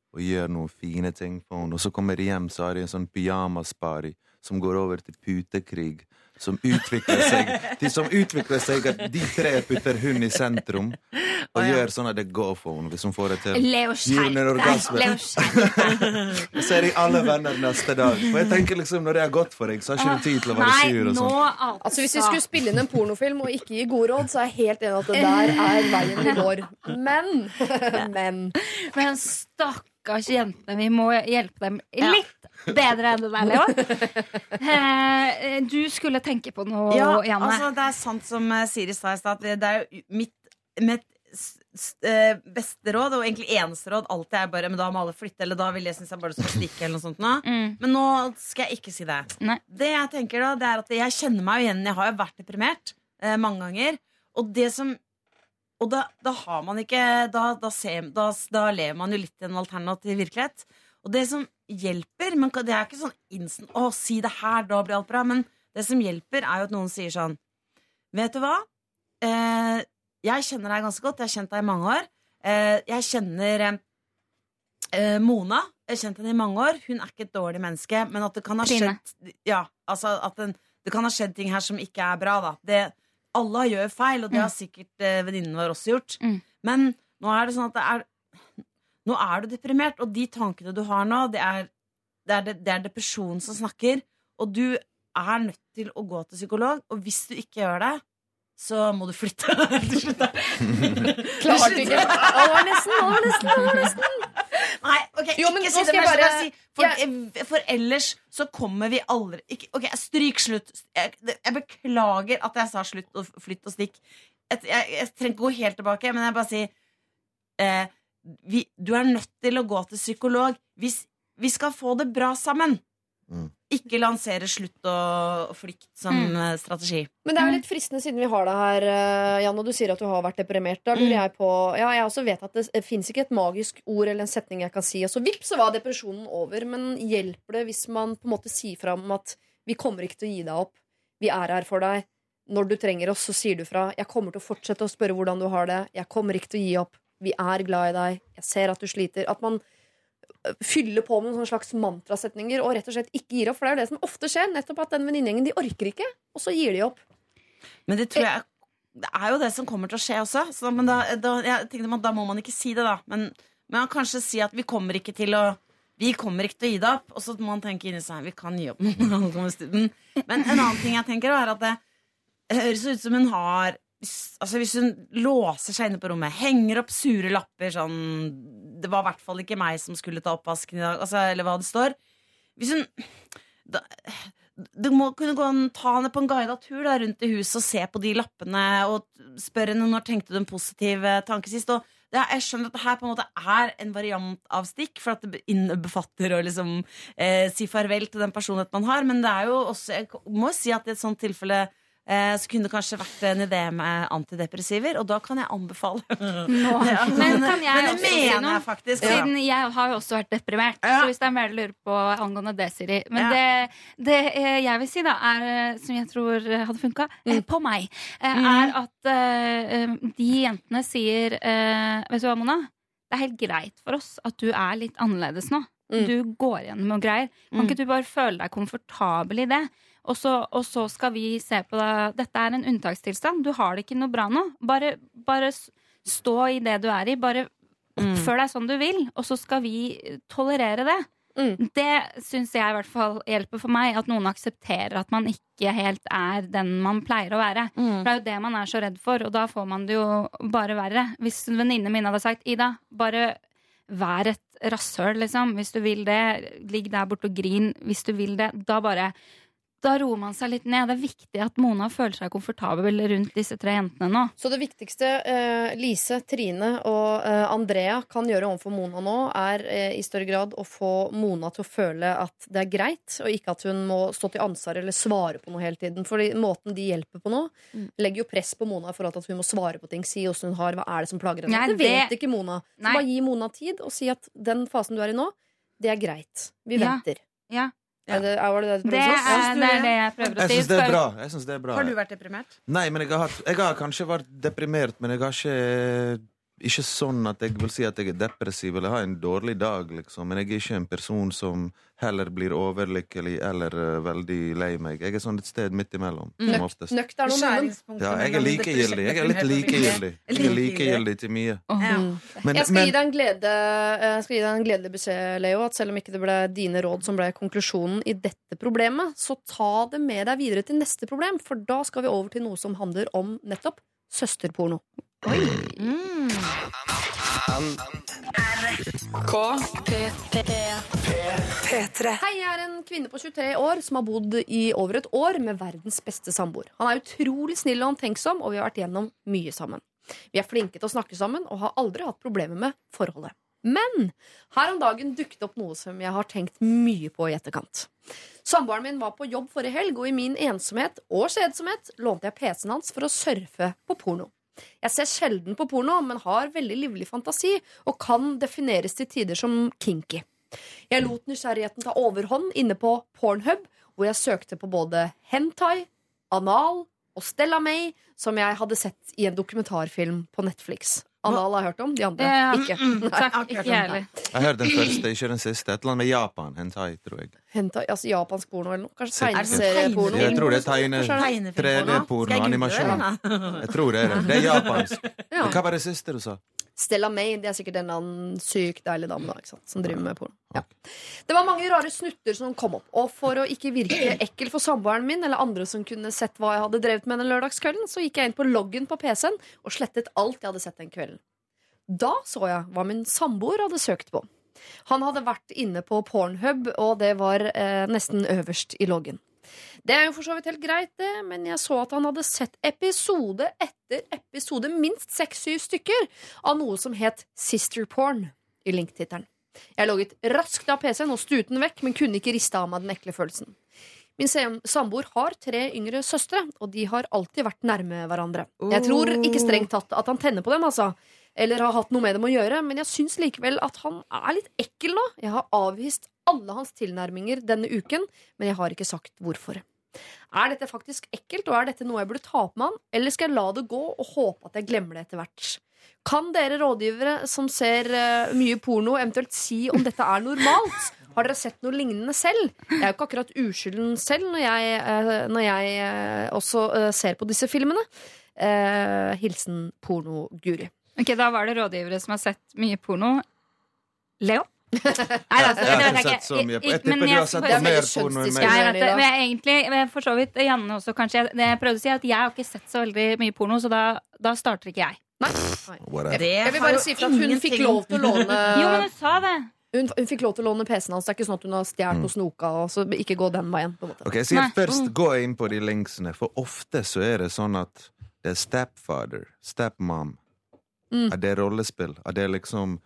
og gjør noen fine ting for henne, og så kommer de hjem, så har de en sånn pyjamaspari som går over til putekrig. Som utvikler seg de som utvikler seg at de tre putter hun i sentrum og gjør sånn at det går for henne hvis hun får det til. Leo, skjerp så er de alle venner neste dag. For jeg tenker liksom Når det har gått for deg, så har ikke du tid til å være Nei, sur. og sånn altså. Altså Hvis vi skulle spille inn en pornofilm og ikke gi gode råd, så er jeg helt enig at det der er veien vi går. Men, men Men stakkars jentene, vi må hjelpe dem litt bedre enn det der, Leo. Eh, Du skulle tenke på noe, Ja, Janne. altså, det er sant som eh, Siri sa i stad, det er jo mitt mitt eh, beste råd, og egentlig eneste råd, alltid er bare Men da må alle flytte, eller da vil jeg synes jeg bare skal stikke, eller noe sånt nå. Mm. Men nå skal jeg ikke si det. Nei. Det jeg tenker da, det er at jeg kjenner meg igjen. Jeg har jo vært deprimert eh, mange ganger. Og det som Og da, da har man ikke da, da, ser, da, da lever man jo litt i en alternativ virkelighet. Og det som hjelper men Det er ikke sånn instant 'Å, si det her, da blir alt bra'. Men det som hjelper, er jo at noen sier sånn vet du hva? Eh, jeg kjenner deg ganske godt. Jeg har kjent deg i mange år. Eh, jeg kjenner eh, Mona. Jeg har kjent henne i mange år. Hun er ikke et dårlig menneske, men at det kan ha skjedd Ja, altså at den, det kan ha skjedd ting her som ikke er bra, da. Det, alle gjør feil, og det har sikkert eh, venninnen vår også gjort. Mm. Men nå er det sånn at det er Nå er du deprimert, og de tankene du har nå, det er, det er, det, er depresjonen som snakker. Og du er nødt til å gå til psykolog, og hvis du ikke gjør det, så må du flytte. Til slutt, da. Klarte ikke. Å, nesten, å, nesten, det nesten. Nei, ok, Jo, men ikke si det, men bare- si, for, for ellers så kommer vi aldri ikke, Ok, stryk slutt. Jeg, jeg beklager at jeg sa slutt og flytt og stikk. Jeg, jeg, jeg trenger ikke gå helt tilbake, men jeg bare sier eh, vi, Du er nødt til å gå til psykolog hvis vi skal få det bra sammen. Mm. Ikke lansere slutt og flykt som Mm. eh, strategi. Men det er jo litt fristende siden vi har deg her, eh, Jan, og du sier at du har vært deprimert. Da lurer jeg på Ja, jeg også vet at det fins ikke et magisk ord eller en setning jeg kan si, og så vipp, så var depresjonen over. Men hjelper det hvis man på en måte sier fra om at vi kommer ikke til å gi deg opp, vi er her for deg. Når du trenger oss, så sier du fra. Jeg kommer til å fortsette å spørre hvordan du har det. Jeg kommer ikke til å gi opp. Vi er glad i deg. Jeg ser at du sliter. At man fyller på med noen slags mantrasetninger og rett og slett ikke gir opp. For det er jo det som ofte skjer. Nettopp at den venninnegjengen de orker ikke, og så gir de opp. Men det tror jeg Det er jo det som kommer til å skje også. Så, men da, da, jeg tenkte da må man ikke si det, da. Men, men kanskje si at vi kommer ikke til å vi kommer ikke til å gi det opp. Og så må man tenke inni seg vi kan gi opp. Men en annen ting jeg tenker, er at det høres ut som hun har Altså Hvis hun låser seg inne på rommet, henger opp sure lapper sånn Det var i hvert fall ikke meg som skulle ta oppvasken i dag, altså, eller hva det står. Hvis hun da, Du må kunne gå og ta henne på en guida tur da, rundt i huset og se på de lappene og spørre henne når tenkte du en positiv eh, tanke sist. Og det, jeg skjønner at det her på en måte er en variant av stikk, for at det innbefatter å liksom eh, si farvel til den personligheten man har. Men det er jo også Jeg må si at i et sånt tilfelle så kunne det kanskje vært en idé med antidepressiver, og da kan jeg anbefale. Ja, Men kan jeg men det mener si noe? jeg faktisk. Siden jeg har jo også vært deprimert. Ja. Så hvis det er mer du lurer på angående det, Siri Men Ja. det, det eh, jeg vil si, da, er, eh, som jeg tror eh, hadde funka på meg, eh, er at eh, eh, de jentene sier uh, Vet du hva, Mona? Det er helt greit for oss at du er litt annerledes nå. Mm. Du går gjennom og greier. Kan Mm. ikke du bare føle deg komfortabel i det? Og så, og så skal vi se på det. Dette er en unntakstilstand. Du har det ikke noe bra nå. Bare, bare stå i det du er i. Bare Mm. oppfør deg som du vil, og så skal vi tolerere det. Mm. Det syns jeg i hvert fall hjelper for meg. At noen aksepterer at man ikke helt er den man pleier å være. Mm. Det er jo det man er så redd for, og da får man det jo bare verre. Hvis venninnene venninne min hadde sagt Ida, bare vær et rasshøl, liksom. Hvis du vil det, ligg der borte og grin. Hvis du vil det, da bare da roer man seg litt ned. Det er viktig at Mona føler seg komfortabel rundt disse tre jentene nå. Så det viktigste eh, Lise, Trine og eh, Andrea kan gjøre overfor Mona nå, er eh, i større grad å få Mona til å føle at det er greit, og ikke at hun må stå til ansvar eller svare på noe hele tiden. Fordi måten de hjelper på nå, Mm. legger jo press på Mona i forhold til at hun må svare på ting. Si åssen hun har, hva er det som plager henne. Nei, det vet ikke Mona. Så Nei. bare gi Mona tid, og si at den fasen du er i nå, det er greit. Vi Ja. venter. Ja. Er det, er det, det, Det si? er, det er det jeg prøver å Jeg syns det er bra. Jeg synes det er bra. Har du vært deprimert? Nei, men jeg har, jeg har kanskje vært deprimert, men jeg har ikke ikke sånn at jeg vil si at jeg er depressiv eller har en dårlig dag, liksom. Men jeg er ikke en person som heller blir overlykkelig eller uh, veldig lei meg. Jeg er sånn et sted midt imellom, som Nøkt, oftest. nøktern og. Ja, jeg er likegyldig. Jeg er litt likegyldig. Jeg er likegyldig til mye. Ja. Men, Jeg skal, men glede, jeg skal gi deg en gledelig beskjed, Leo. At selv om ikke det ble dine råd som ble konklusjonen i dette problemet, så ta det med deg videre til neste problem. For da skal vi over til noe som handler om nettopp søsterporno. Mm. P3. Hei, jeg er en kvinne på 23 år som har bodd i over et år med verdens beste samboer. Han er utrolig snill og omtenksom, og vi har vært gjennom mye sammen. Vi er flinke til å snakke sammen og har aldri hatt problemer med forholdet. Men her om dagen dukket opp noe som jeg har tenkt mye på i etterkant. Samboeren min var på jobb forrige helg, og i min ensomhet og kjedsomhet lånte jeg PC-en hans for å surfe på porno. Jeg ser sjelden på porno, men har veldig livlig fantasi og kan defineres til tider som kinky. Jeg lot nysgjerrigheten ta overhånd inne på Pornhub, hvor jeg søkte på både hentai, anal og Stella May, som jeg hadde sett i en dokumentarfilm på Netflix. Alle, alle har hørt om, de andre Ja, ikke. mm, Nei. takk, ikke jeg heller. Jeg har den første, ikke den siste. Et eller annet med Japan. Hentai, tror jeg. Hentai, altså japansk porno eller noe? Kanskje Er det sånn tegneserieporno? Jeg tror det er tegne, Kanskje det? 3D-porno, animasjon. Jeg tror det er det. Det er japansk. Ja. Hva var det siste du sa? Stella May, det er sikkert en eller annen syk deilig dame da, som driver med porno. Ja. Det var mange rare snutter som kom opp, og for å ikke virke ekkel for samboeren min eller andre som kunne sett hva jeg hadde drevet med den lørdagskvelden, så gikk jeg inn på loggen på PC-en og slettet alt jeg hadde sett den kvelden. Da så jeg hva min samboer hadde søkt på. Han hadde vært inne på Pornhub, og det var eh, nesten øverst i loggen. Det er jo for så vidt helt greit, det, men jeg så at han hadde sett episode etter episode, minst seks-syv stykker, av noe som het sisterporn i linktittelen. Jeg logget raskt av PC-en og stuten vekk, men kunne ikke riste av meg den ekle følelsen. Min samboer har tre yngre søstre, og de har alltid vært nærme hverandre. Jeg tror ikke strengt tatt at han tenner på dem, altså. Eller har hatt noe med dem å gjøre, men jeg syns likevel at han er litt ekkel nå. Jeg har avvist alle hans tilnærminger denne uken, men jeg har ikke sagt hvorfor. Er dette faktisk ekkelt, og er dette noe jeg burde ta på meg eller skal jeg la det gå og håpe at jeg glemmer det etter hvert? Kan dere rådgivere som ser eh, mye porno, eventuelt si om dette er normalt? Har dere sett noe lignende selv? Jeg er jo ikke akkurat uskylden selv når jeg, eh, når jeg eh, også ser på disse filmene. Hilsen porno-Guri. Ok, Da var det rådgivere som har sett mye porno. Leo? Nei, Jeg har ikke sett så mye på- jeg tipper du har sett mer porno enn meg. Men jeg, egentlig, for så vidt Janne også, kanskje. Jeg, jeg prøvde å si at jeg har ikke sett så veldig mye porno, så da, da starter ikke jeg. Nei. Jeg, jeg vil bare si for at hun fikk lov til å låne Jo, men hun sa det. Hun, hun fikk lov til å låne PC-en hans. Det er ikke sånn at hun har stjålet og snoka. Og så ikke gå den veien. På en måte. Ok, så jeg først Mm. gå inn på de linksene, for ofte så er det sånn at det er stepfather, stepmom. Mm. At det er rollespill. At det er liksom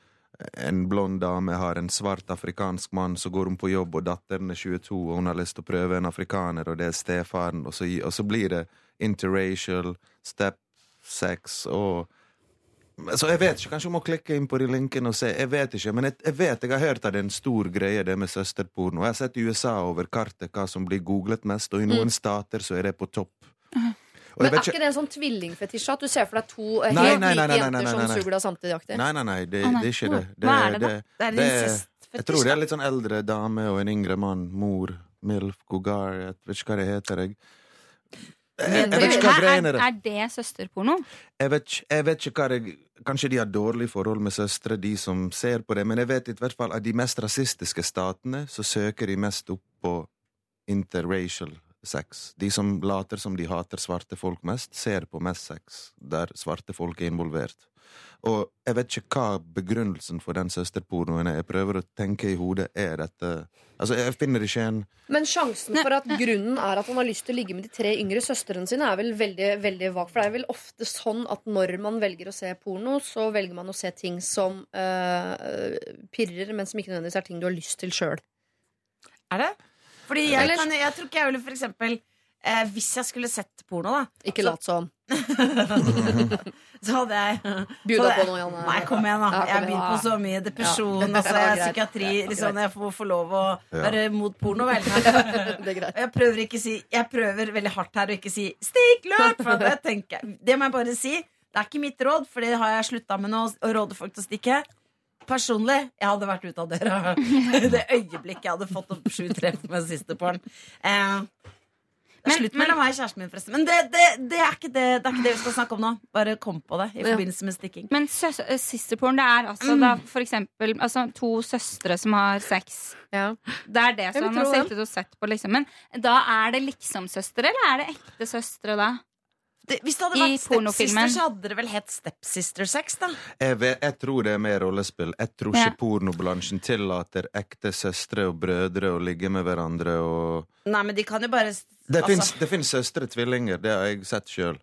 en blond dame har en svart afrikansk mann, så går hun på jobb, og datteren er 22, og hun har lyst til å prøve en afrikaner, og det er stefaren, og så, og så blir det interracial, step-sex og så jeg vet ikke, Kanskje hun må klikke inn på de linkene og se. Jeg vet ikke, Men jeg, jeg vet jeg har hørt at det er en stor greie, det med søsterporno. Jeg har sett i USA over kartet hva som blir googlet mest, og i noen Mm. stater så er det på topp. Og Men jeg er ikke det en sånn tvillingfetisj? At du ser for deg to helt Nei, helt nei, nei, like nei, nei, nei, jenter som suger deg samtidig? Nei, nei, nei, det, det er ikke det. Hva er det da? Det er det incestfetisj, jeg tror det er litt sånn eldre dame og en yngre mann. Mor, MILF, Gogar, jeg vet ikke hva det heter. Jeg, jeg, jeg vet ikke hva greien er, er. det søsterporno? Jeg vet, jeg vet ikke hva det Kanskje de har dårlig forhold med søstre, de som ser på det, men jeg vet i hvert fall at de mest rasistiske statene så søker de mest opp på interracial sex. De som later som de hater svarte folk mest, ser på mest sex der svarte folk er involvert. Og jeg vet ikke hva begrunnelsen for den søsterpornoen er. Jeg prøver å tenke i hodet. Er dette Altså, jeg finner ikke en Men sjansen for at grunnen er at han har lyst til å ligge med de tre yngre søstrene sine, er vel veldig veldig vag. For det er vel ofte sånn at når man velger å se porno, så velger man å se ting som uh, pirrer, men som ikke nødvendigvis er ting du har lyst til sjøl. Er det? Fordi jeg, Eller- kan, jeg tror ikke jeg ville for eksempel eh, Hvis jeg skulle sett porno, da Ikke lat som. Så hadde jeg Bjuda så hadde på jeg- noe, Janne. Nei, kom igjen, da. Ja, kom jeg igjen, byr på så mye depresjon, Ja. altså, jeg er Greit. psykiatri. Liksom, Greit. jeg får, får lov å Ja. være mot porno, vel. Det er greit. Jeg prøver, ikke si, jeg prøver veldig hardt her å ikke si 'stikk løp'! For det, tenker jeg, det må jeg bare si. Det er ikke mitt råd, for det har jeg slutta med nå, å råde folk til å stikke. Personlig, jeg hadde vært ute av døra det øyeblikket jeg hadde fått opp sju treff med siste porn. Eh, det er slutt mellom meg og kjæresten min, forresten. Men det, det, det, er ikke det, det er ikke det vi skal snakke om nå. Bare kom på det i forbindelse med stikking. Men porn, sisterporn, det er altså Mm. da for eksempel altså, to søstre som har sex. Det er det som han har sittet og sett på, liksom. Men da er det liksom søstre, eller er det ekte søstre da? Det, hvis det hadde I vært stepsister, så hadde det vel hett stepsister-sex, da. Jeg, vet, jeg tror det er mer rollespill. Jeg tror Ja. ikke pornobransjen tillater ekte søstre og brødre å ligge med hverandre og Nei, men de kan jo bare Det altså- fins søstre tvillinger, det har jeg sett sjøl.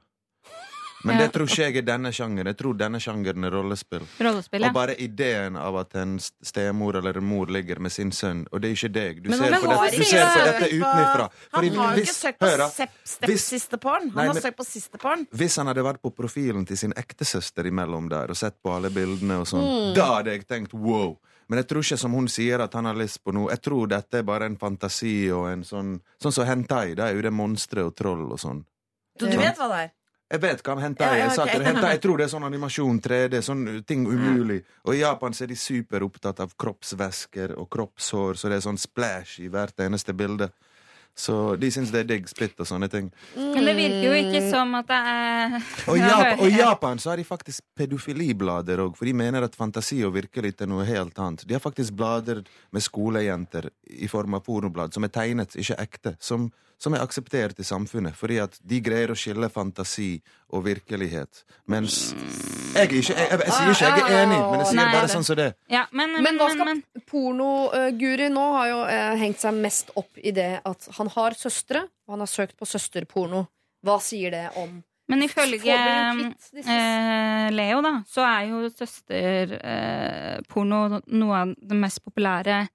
Men det tror ikke jeg er denne sjangeren. Jeg tror denne sjangeren er rollespill. Rollespill, ja. Og bare ideen av at en stemor eller en mor ligger med sin sønn, og det er ikke deg. Du Men ser men, på dette, du ser på dette utenfra. Han har jo ikke søkt på siste stepsisterporn. Han Nei, har men- søkt på sisterporn. Hvis han hadde vært på profilen til sin ektesøster imellom der og sett på alle bildene og sånn, Mm. da hadde jeg tenkt wow. Men jeg tror ikke som hun sier at han har lyst på noe. Jeg tror dette er bare en fantasi og en sånn Sånn som hentai. Da er jo det monstre og troll og sånn. Du, du vet hva det er? Jeg vet hva Ja, er. ja, Jeg, sa ok. ikke det. hentai. jeg tror det er sånn animasjon, 3D, sånn ting umulig. Og i Japan så er de superopptatt av kroppsvæsker og kroppshår, så det er sånn splash i hvert eneste bilde. Så de syns det er digg splitt og sånne ting. Men det virker jo ikke som at det er Og i Japan, Japan så har de faktisk pedofiliblader òg, for de mener at fantasi og virkelighet er noe helt annet. De har faktisk blader med skolejenter i form av pornoblad som er tegnet, ikke ekte, som, som er akseptert i samfunnet, fordi at de greier å skille fantasi og virkelighet. Mens jeg, ikke, jeg, jeg, jeg sier ikke jeg er enig, men jeg sier bare sånn som det. Ja, men, Men hva skal Pornoguri nå har jo eh, hengt seg mest opp i det at han har søstre, og han har søkt på søsterporno. Hva sier det om Men ifølge disse- eh, Leo, da, så er jo søsterporno noe av det mest populære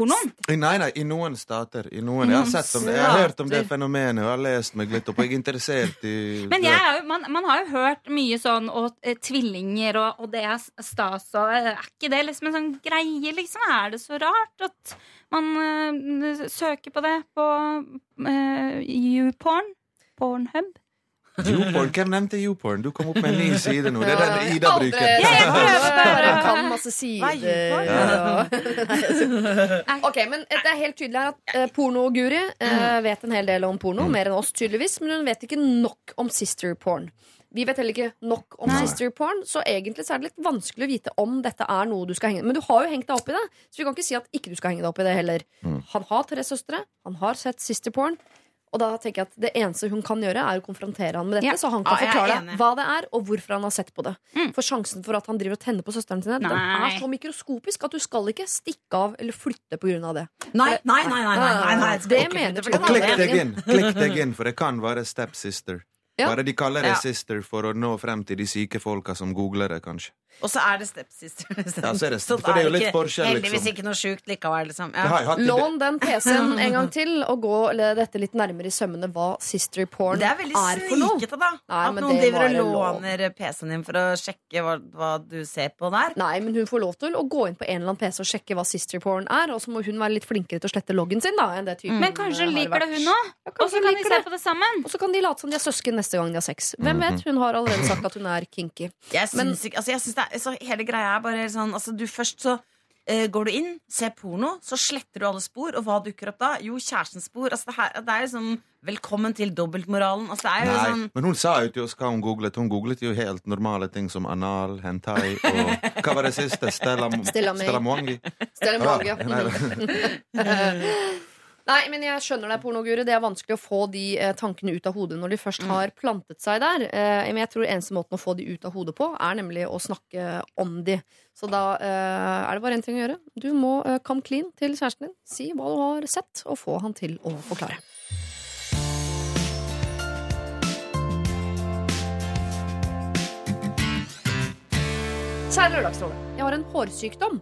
pornoen. Nei, nei, i noen stater. I noen, jeg har sett om det, jeg har hørt om det fenomenet og har lest meg litt opp, jeg er interessert i Men jeg man, man har jo hørt mye sånn og eh, tvillinger og, og det er stas og eh, Er ikke det liksom en sånn greie, liksom? Er det så rart at man eh, søker på det på uh, YouPorn? Pornhub? YouPorn. Hvem nevnte YouPorn? Du kom opp med en ny side nå. Det er den Ida Aldri- bruker. Jeg kan masse er sider. og- Ok, men Det er helt tydelig her at eh, pornoguri eh, vet en hel del om porno. Mer enn oss, tydeligvis. Men hun vet ikke nok om sister porn. Vi vet heller ikke nok om Nei. sister porn, så egentlig så er det litt vanskelig å vite om dette er noe du skal henge Men du har jo hengt deg opp i det, så vi kan ikke si at ikke du skal henge deg opp i det heller. Han har tre søstre, han har sett sister porn. Og da tenker jeg at Det eneste hun kan gjøre, er å konfrontere han med dette. Ja. Så han kan ah, forklare enig. hva det er, og hvorfor han har sett på det. Mm. For sjansen for at han driver og tenner på søsteren sin, den er så mikroskopisk at du skal ikke stikke av eller flytte pga. det. Nei, nei, nei. nei, nei, nei, nei. Det mener inn, klikk deg inn, for det kan være stepsister. Ja. Bare de kaller det Ja. sister for å nå frem til de syke folka som googler det, kanskje. Og så er det stepsister. Ja, så er det- for det er jo litt ikke- forskjell, Heldigvis liksom. ikke noe sjukt likevel, liksom. Har Ja. hatt Lån den PC-en en gang til, og gå dette litt nærmere i sømmene hva sister porn Det er veldig for noe. snikete, da. Nei, at men noen det driver og var lov. låner PC-en din for å sjekke hva, hva du ser på der. Nei, men hun får lov til å gå inn på en eller annen PC og sjekke hva sister porn er, og så må hun være litt flinkere til å slette loggen sin, da, enn det typen Men kanskje hun liker det, hun òg? Ja, Og så kan de se det. på det sammen. Og så kan de late som de er søsken neste gang de har sex. Hvem vet? Hun har allerede sagt at hun er kinky. Jeg Men- syns ikke, altså jeg syns det er, så Hele greia er bare sånn altså du Først så eh, går du inn, ser porno, så sletter du alle spor, og hva dukker opp da? Jo, kjærestens spor. Altså det, her, det er liksom Velkommen til dobbeltmoralen. Altså det er jo Nei, sånn men hun sa jo til oss hva hun googlet. Hun googlet jo helt normale ting som anal, hentai og Hva var det siste? Stella, Stella. Stella Mwangi? Stella Mwangi, ja. Nei, men jeg skjønner deg, pornoguru. Det er vanskelig å få de eh, tankene ut av hodet når de først har plantet seg der. Eh, men jeg tror eneste måten å få de ut av hodet på, er nemlig å snakke om de. Så da eh, er det bare én ting å gjøre. Du må come clean til kjæresten din. Si hva du har sett, og få han til å forklare. Kjære Lørdagsrådet. Jeg har en hårsykdom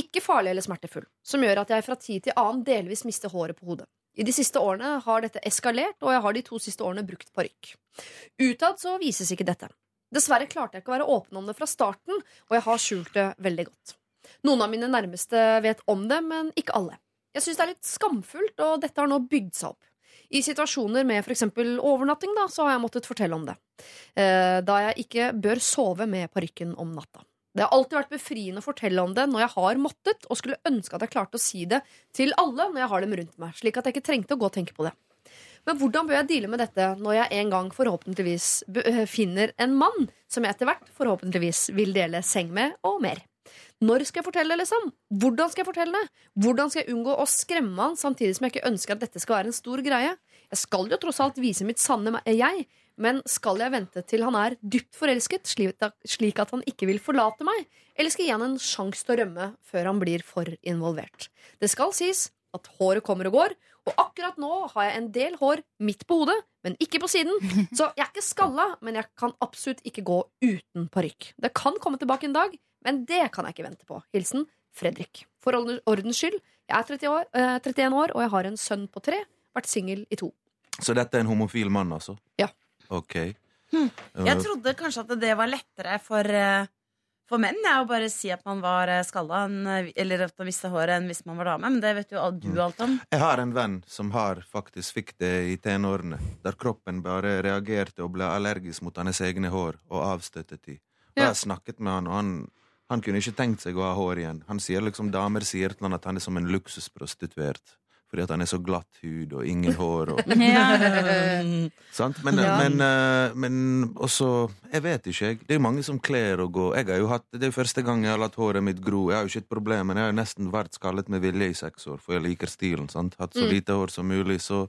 ikke farlig eller smertefull, som gjør at jeg fra tid til annen delvis mister håret på hodet. I de siste årene har dette eskalert, og jeg har de to siste årene brukt parykk. Utad så vises ikke dette. Dessverre klarte jeg ikke å være åpen om det fra starten, og jeg har skjult det veldig godt. Noen av mine nærmeste vet om det, men ikke alle. Jeg syns det er litt skamfullt, og dette har nå bygd seg opp. I situasjoner med f.eks. overnatting da, så har jeg måttet fortelle om det. Eh, da jeg ikke bør sove med parykken om natta. Det har alltid vært befriende å fortelle om det når jeg har måttet, og skulle ønske at jeg klarte å si det til alle når jeg har dem rundt meg, slik at jeg ikke trengte å gå og tenke på det. Men hvordan bør jeg deale med dette når jeg en gang forhåpentligvis øh, finner en mann som jeg etter hvert forhåpentligvis vil dele seng med, og mer? Når skal jeg fortelle det, liksom? Hvordan skal jeg fortelle det? Hvordan skal jeg unngå å skremme han, samtidig som jeg ikke ønsker at dette skal være en stor greie? Jeg skal jo tross alt vise mitt sanne jeg, men skal jeg vente til han er dypt forelsket, slik at, han ikke vil forlate meg? Eller skal jeg gi han en sjanse til å rømme før han blir for involvert? Det skal sies at håret kommer og går, og akkurat nå har jeg en del hår midt på hodet, men ikke på siden. Så jeg er ikke skalla, men jeg kan absolutt ikke gå uten parykk. Det kan komme tilbake en dag, men det kan jeg ikke vente på. Hilsen Fredrik. For ordens skyld, jeg er 30 år, eh, 31 år, og jeg har en sønn på tre. Vært singel i to. Så dette er en homofil mann, altså? Ja. Ok. Jeg trodde kanskje at det var lettere for, eh, for menn er å bare si at man var eh, skalla, en, eh, eller at man mista håret enn hvis man var dame. Men det vet jo du alt om. Jeg har en venn som har faktisk fikk det i tenårene, der kroppen bare reagerte og ble allergisk mot hans egne hår og avstøttet de. Og jeg har snakket med han, og han, han kunne ikke tenkt seg å ha hår igjen. Han sier liksom, Damer sier til han at han er som en luksusprostituert. Fordi at han er så glatt hud og ingen hår. Og, sant? Men, Ja. men, eh, men også Jeg vet ikke, jeg. Det er jo mange som kler å gå. Jeg har jo hatt, Det er jo første gang jeg har latt håret mitt gro. Jeg har jo ikke et problem, men jeg har jo nesten vært skallet med vilje i seks år, for jeg liker stilen. sant? Hatt så Mm. lite hår som mulig. så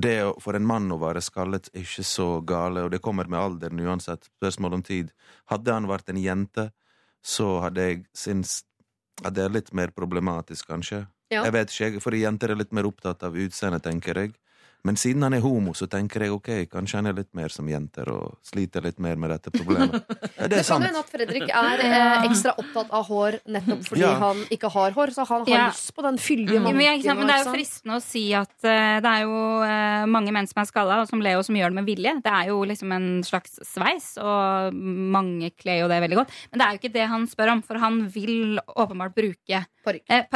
det for en mann å være skallet er ikke så gale, og det kommer med alderen uansett. Spørsmål om tid. Hadde han vært en jente, så hadde jeg syntes at det er litt mer problematisk, kanskje. Ja. Jeg vet ikke, for jenter er litt mer opptatt av utseendet, tenker jeg. Men siden han er homo, så tenker jeg ok, kanskje han er litt mer som jenter og sliter litt mer med dette problemet. Ja, det Det er kan sant. hende at Fredrik er eh, ekstra opptatt av hår nettopp fordi Ja. han ikke har hår. Så han har Ja. lyst på den fyldige Ja, men, manken. men det er jo fristende å si at uh, det er jo uh, mange menn som er skalla, og som Leo som gjør det med vilje. Det er jo liksom en slags sveis, og mange kler jo det veldig godt. Men det er jo ikke det han spør om, for han vil åpenbart bruke Parykk. Eh.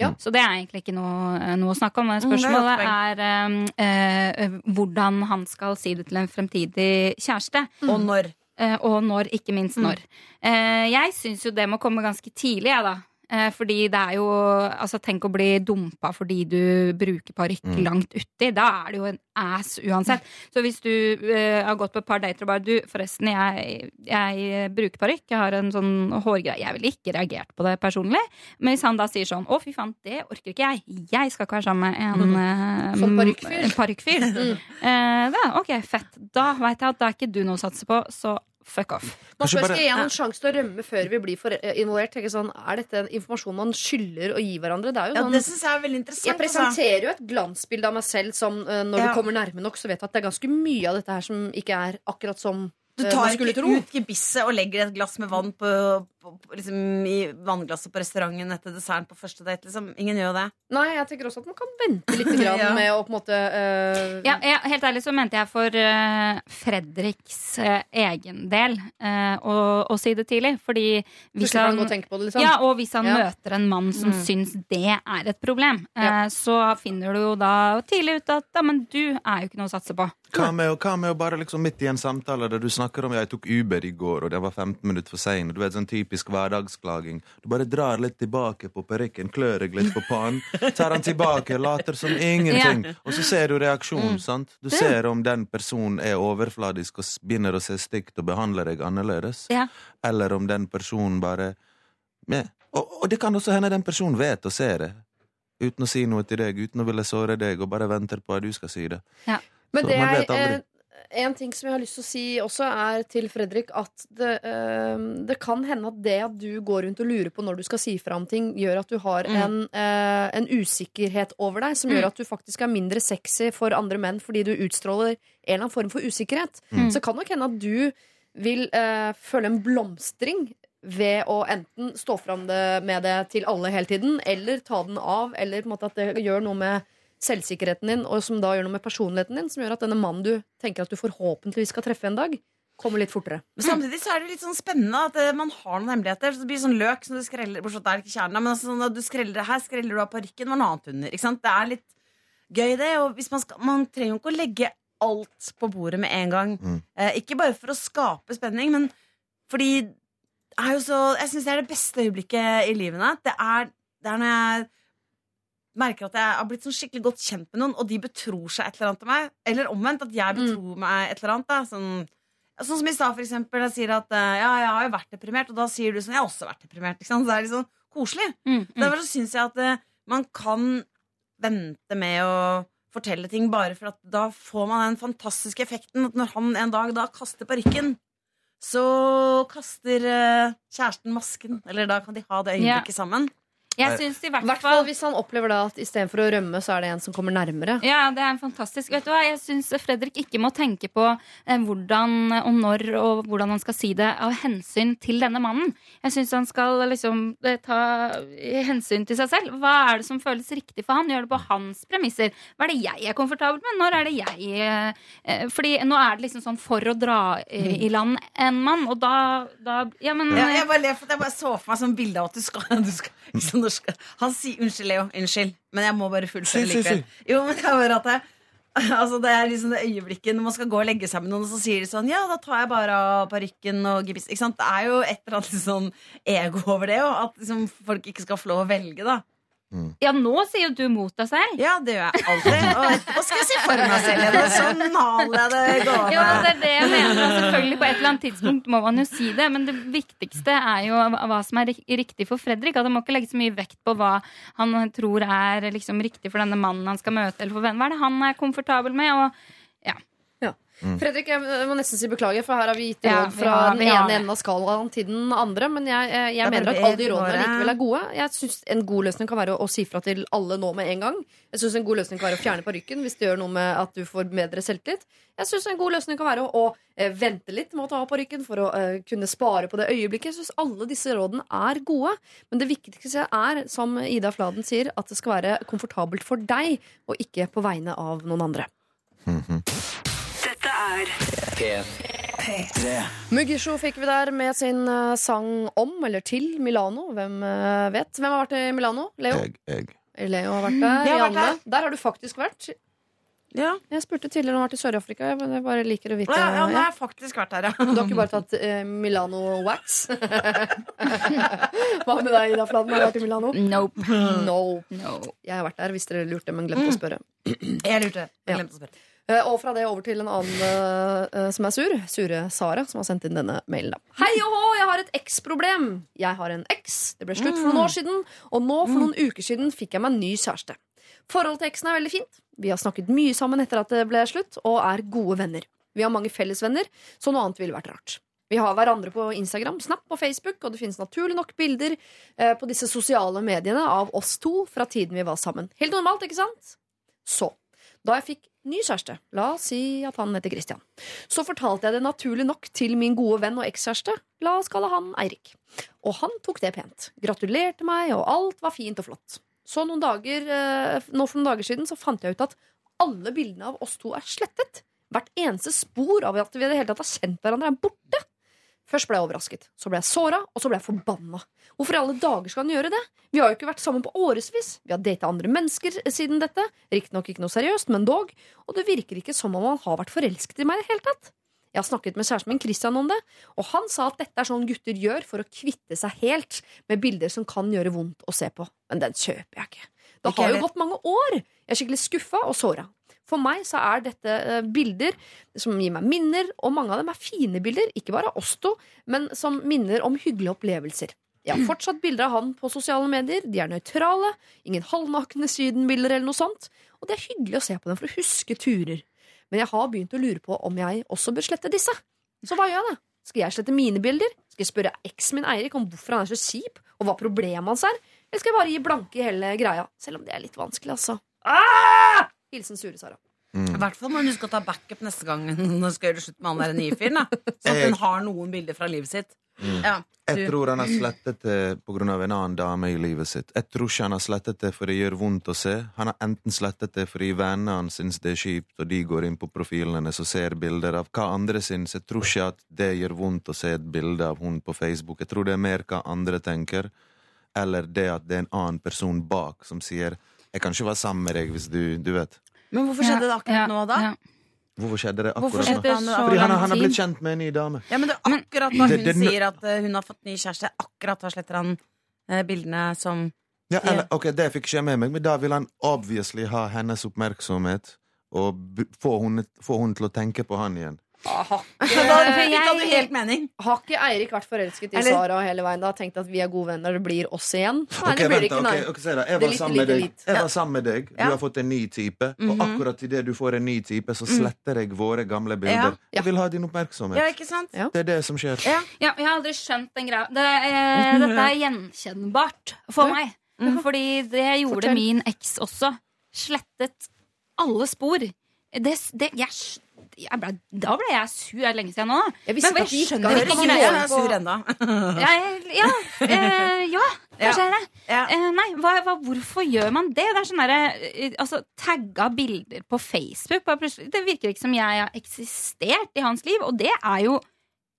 Ja. Så det er egentlig ikke noe, eh, noe å snakke om. Men Mm, er Spørsmålet er eh, eh, hvordan han skal si det til en fremtidig kjæreste. Og når. Uh, og når, ikke minst når. Eh, jeg syns jo det må komme ganske tidlig, jeg, da. Eh, fordi det er jo Altså, tenk å bli dumpa fordi du bruker parykk Mm. langt uti. Da er det jo en ass uansett. Så hvis du uh, har gått på et par dater og bare Du, forresten, jeg, jeg bruker parykk. Jeg har en sånn hårgreie. Jeg ville ikke reagert på det personlig. Men hvis han da sier sånn Å, fy faen, det orker ikke jeg. Jeg skal ikke være sammen med en mm. Sånn parykkfyr. en parykkfyr. Mm. Uh, da, ok, fett. Da veit jeg at da er ikke du noe å satse på, så fuck off. Man skal gi han en sjanse til å rømme før vi blir for eh, involvert. Tenker Sånn, er dette en informasjon man skylder å gi hverandre? Det er jo Ja, sånn det synes jeg er veldig interessant. Jeg presenterer jo et glansbilde av meg selv som eh, når Ja. du kommer nærme nok, så vet du at det er ganske mye av dette her som ikke er akkurat som Du eh, tar man skulle ikke tro. ut gebisset og legger et glass med vann på, på, liksom, i vannglasset på restauranten etter desserten på første date. Liksom. Ingen gjør jo det. Nei, jeg tenker også at man kan vente litt grann Ja. med å på en måte uh... Ja, jeg, helt ærlig så mente jeg for uh, Fredriks uh, egen del eh, å, å si det tidlig. Fordi hvis han han, tenke på det, liksom. ja, og hvis han Ja. møter en mann som Mm. syns det er et problem, Ja. eh, så finner du jo da tidlig ut at ja, men du er jo ikke noe å satse på. Hva med, hva med å bare liksom midt i en samtale der du snakker om jeg tok Uber i går, og det var 15 minutter for sein, du vet sånn typisk hverdagsklaging. Du bare drar litt tilbake på parykken, klør deg litt på pannen, tar han tilbake, later som ingenting, og så ser du reaksjonen, sant? Du ser om den personen er overfladisk og begynner å se stygt og behandler deg annerledes, Ja. eller om den personen bare ja. og, og det kan også hende den personen vet og ser det. Uten å si noe til deg, uten å ville såre deg, og bare venter på at du skal si det. Men Så det er en ting som jeg har lyst til å si også, er til Fredrik at det, øh, det kan hende at det at du går rundt og lurer på når du skal si fra om ting, gjør at du har Mm. en, øh, en usikkerhet over deg, som Mm. gjør at du faktisk er mindre sexy for andre menn fordi du utstråler en eller annen form for usikkerhet. Mm. Så kan nok hende at du vil øh, føle en blomstring ved å enten stå fram med det til alle hele tiden, eller ta den av, eller på en måte at det gjør noe med selvsikkerheten din, og som da gjør noe med personligheten din, som gjør at denne mannen du tenker at du forhåpentligvis skal treffe en dag, kommer litt fortere. Men samtidig så er det litt sånn spennende at eh, man har noen hemmeligheter. Så det blir sånn løk som du skreller Bortsett fra at det er ikke kjernen. Men altså, sånn at du skreller det her, skreller du av parykken, var noe annet under. Ikke sant? Det er litt gøy, det. Og hvis man, skal, man trenger jo ikke å legge alt på bordet med en gang. Mm. Eh, ikke bare for å skape spenning, men fordi er jo så Jeg syns det er det beste øyeblikket i livet Det er, det er når jeg merker at jeg har blitt sånn skikkelig godt kjent med noen, og de betror seg et eller annet til meg. Eller omvendt, at jeg betror meg et eller annet. Da. Sånn, sånn som i stad, for eksempel. Jeg sier at eh, ja, jeg har jo vært deprimert, og da sier du sånn Jeg har også vært deprimert. Så det er litt sånn koselig. Mm, mm. Derfor så syns jeg at uh, man kan vente med å fortelle ting bare for at da får man den fantastiske effekten at når han en dag da kaster parykken, så kaster eh, kjæresten masken. Eller da kan de ha det øyeblikket sammen. Jeg synes i hvert fall hvis han opplever da at istedenfor å rømme, så er det en som kommer nærmere. Ja, det er fantastisk. Vet du hva? Jeg syns Fredrik ikke må tenke på eh, hvordan og når og hvordan han skal si det av hensyn til denne mannen. Jeg syns han skal liksom eh, ta hensyn til seg selv. Hva er det som føles riktig for han? Gjør det på hans premisser. Hva er det jeg er komfortabel med? Når er det jeg eh, Fordi nå er det liksom sånn for å dra i land en mann, og da, da Ja, men Ja, jeg bare ler for at jeg bare så for meg sånn bilde av at du skal, du skal, ikke Han sier unnskyld, Leo. Unnskyld. Men jeg må bare fullføre likevel. Jo, men det er bare at jeg, altså det er liksom det øyeblikket når man skal gå og legge seg med noen, og så sier de sånn Ja, da tar jeg bare av parykken og gebiss. Ikke sant? Det er jo et eller annet sånn ego over det, og at liksom, folk ikke skal få lov å velge, da. Ja, nå sier jo du mot deg selv. Ja, det gjør jeg alltid. Og etterpå skal jeg si for meg selv igjen. Sånn maler jeg det gående. Ja, det er det jeg mener. Og selvfølgelig På et eller annet tidspunkt må man jo si det, men det viktigste er jo hva som er riktig for Fredrik. At Han må ikke legge så mye vekt på hva han tror er liksom riktig for denne mannen han skal møte. Eller for hvem. Hva er det han er komfortabel med? Og Fredrik, jeg må nesten si beklager, for her har vi gitt Ja, råd vi fra har- den ene enden av skalaen til den andre. Men jeg, jeg, jeg er mener at alle de rådene våre- likevel er gode. Jeg syns en god løsning kan være å, å si fra til alle nå med en gang. Jeg syns en god løsning kan være å fjerne parykken hvis det gjør noe med at du får bedre selvtillit. Jeg syns en god løsning kan være å, å eh, vente litt med å ta av parykken for å uh, kunne spare på det øyeblikket. Jeg syns alle disse rådene er gode. Men det viktigste er, som Ida Fladen sier, at det skal være komfortabelt for deg, og ikke på vegne av noen andre. Dette er P3. Muggisho fikk vi der med sin eh, sang om, eller til, Milano. Hvem eh, vet? Hvem har vært i Milano? Leo? Jeg, jeg. Leo har vært der. Jeg har vært der. Der har du faktisk vært. Ja. Jeg spurte tidligere om du har vært i Sør-Afrika, jeg bare liker å vite Ja, ja, ja. har faktisk vært der, ja. Du har ikke bare tatt eh, Milano wax? Hva med deg, Ida Fladen? Har du vært i Milano? nope. No. No. Jeg har vært der, hvis dere lurte, men glemte å spørre. Jeg lurte. men glemte å spørre. Eh, Og fra det over til en annen eh, eh, som er sur. Sure Sara, som har sendt inn denne mailen. Hei og hå, jeg har et eks-problem. Jeg har en eks. Det ble slutt for noen år siden, og nå for noen uker siden fikk jeg meg en ny kjæreste. Forholdet til eksen er veldig fint. Vi har snakket mye sammen etter at det ble slutt, og er gode venner. Vi har mange fellesvenner, så noe annet ville vært rart. Vi har hverandre på Instagram, Snap og Facebook, og det finnes naturlig nok bilder på disse sosiale mediene av oss to fra tiden vi var sammen. Helt normalt, ikke sant? Så, da jeg fikk ny kjæreste, la oss si at han heter Christian, så fortalte jeg det naturlig nok til min gode venn og ekskjæreste, la oss kalle han Eirik. Og han tok det pent. Gratulerte meg, og alt var fint og flott. Så noen dager, eh, nå for noen dager siden så fant jeg ut at alle bildene av oss to er slettet. Hvert eneste spor av at vi i det hele tatt har kjent hverandre, er borte. Først ble jeg overrasket, så ble jeg såra, og så ble jeg forbanna. Hvorfor i alle dager skal han gjøre det? Vi har jo ikke vært sammen på årevis. Vi har data andre mennesker siden dette. Riktignok ikke noe seriøst, men dog. Og det virker ikke som om han har vært forelsket i meg i det hele tatt. Jeg har snakket med kjæresten min Christian om det, og han sa at dette er sånn gutter gjør for å kvitte seg helt med bilder som kan gjøre vondt å se på. Men den kjøper jeg ikke. Det har jo gått mange år. Jeg er skikkelig skuffa og såra. For meg så er dette eh, bilder som gir meg minner, og mange av dem er fine bilder, ikke bare av oss to, men som minner om hyggelige opplevelser. Jeg har fortsatt bilder av han på sosiale medier. De er nøytrale. Ingen halvnakne sydenbilder eller noe sånt. Og det er hyggelig å se på dem for å huske turer. Men jeg har begynt å lure på om jeg også bør slette disse. Så hva gjør jeg da? Skal jeg slette mine bilder? Skal jeg spørre eksen min Eirik om hvorfor han er så kjip, og hva problemet hans er? Eller skal jeg bare gi blanke i hele greia? Selv om det er litt vanskelig, altså. Ah! Hilsen Sure Sara. I hvert fall må hun huske å ta backup neste gang hun skal gjøre slutt med han der nye fyren. da. Så at hun har noen bilder fra livet sitt. Ja, Jeg tror han har slettet det pga. en annen dame i livet sitt. Jeg tror ikke han har slettet det for det gjør vondt å se. Han har enten slettet det fordi vennene hans syns det er kjipt, og de går inn på profilene hennes og ser bilder av hva andre syns. Jeg tror ikke at det gjør vondt å se et bilde av hun på Facebook. Jeg tror det er mer hva andre tenker, eller det at det er en annen person bak som sier 'Jeg kan ikke være sammen med deg hvis du Du vet. Men hvorfor skjedde det akkurat nå, da? Ja. Hvorfor skjedde det akkurat nå? skjedde det så Fordi han, lang han har tid? blitt kjent med en ny dame. Ja, men det er akkurat når Det- hun det- sier at eh, hun har fått ny kjæreste, akkurat da sletter han eh, bildene som Ja, eller, ok, Det fikk ikke jeg med meg, men da vil han obviously ha hennes oppmerksomhet og b få henne få hun til å tenke på han igjen. Har ikke Eirik vært forelsket i Eller- Sara hele veien da? Tenkt at vi er gode venner, det blir oss igjen? Nei, Ok, det blir vent, ikke, nei. ok, se da. Jeg var sammen med deg. Jeg var sammen med deg. Du har fått en ny type. Og Mhm. akkurat idet du får en ny type, så sletter jeg våre gamle bilder. Ja. Jeg vil ha din oppmerksomhet. Ja, ikke sant? Ja. Det er det som skjer. Ja. Ja, jeg har aldri skjønt den greia. Det, eh, dette er gjenkjennbart for meg. meg. Fordi det gjorde Fortell. min eks også. Slettet alle spor. Det, det, jeg, jeg ble, da ble jeg sur. Det er lenge siden nå. da. Jeg visste Men ikke at det skjønner ikke greia. Jeg er sur ennå. Ja, ja, eh, ja kanskje er det. Ja. Eh, nei, hva, hva, hvorfor gjør man det? Det er sånn derre eh, altså, Tagga bilder på Facebook. Det virker ikke som jeg har eksistert i hans liv, og det er jo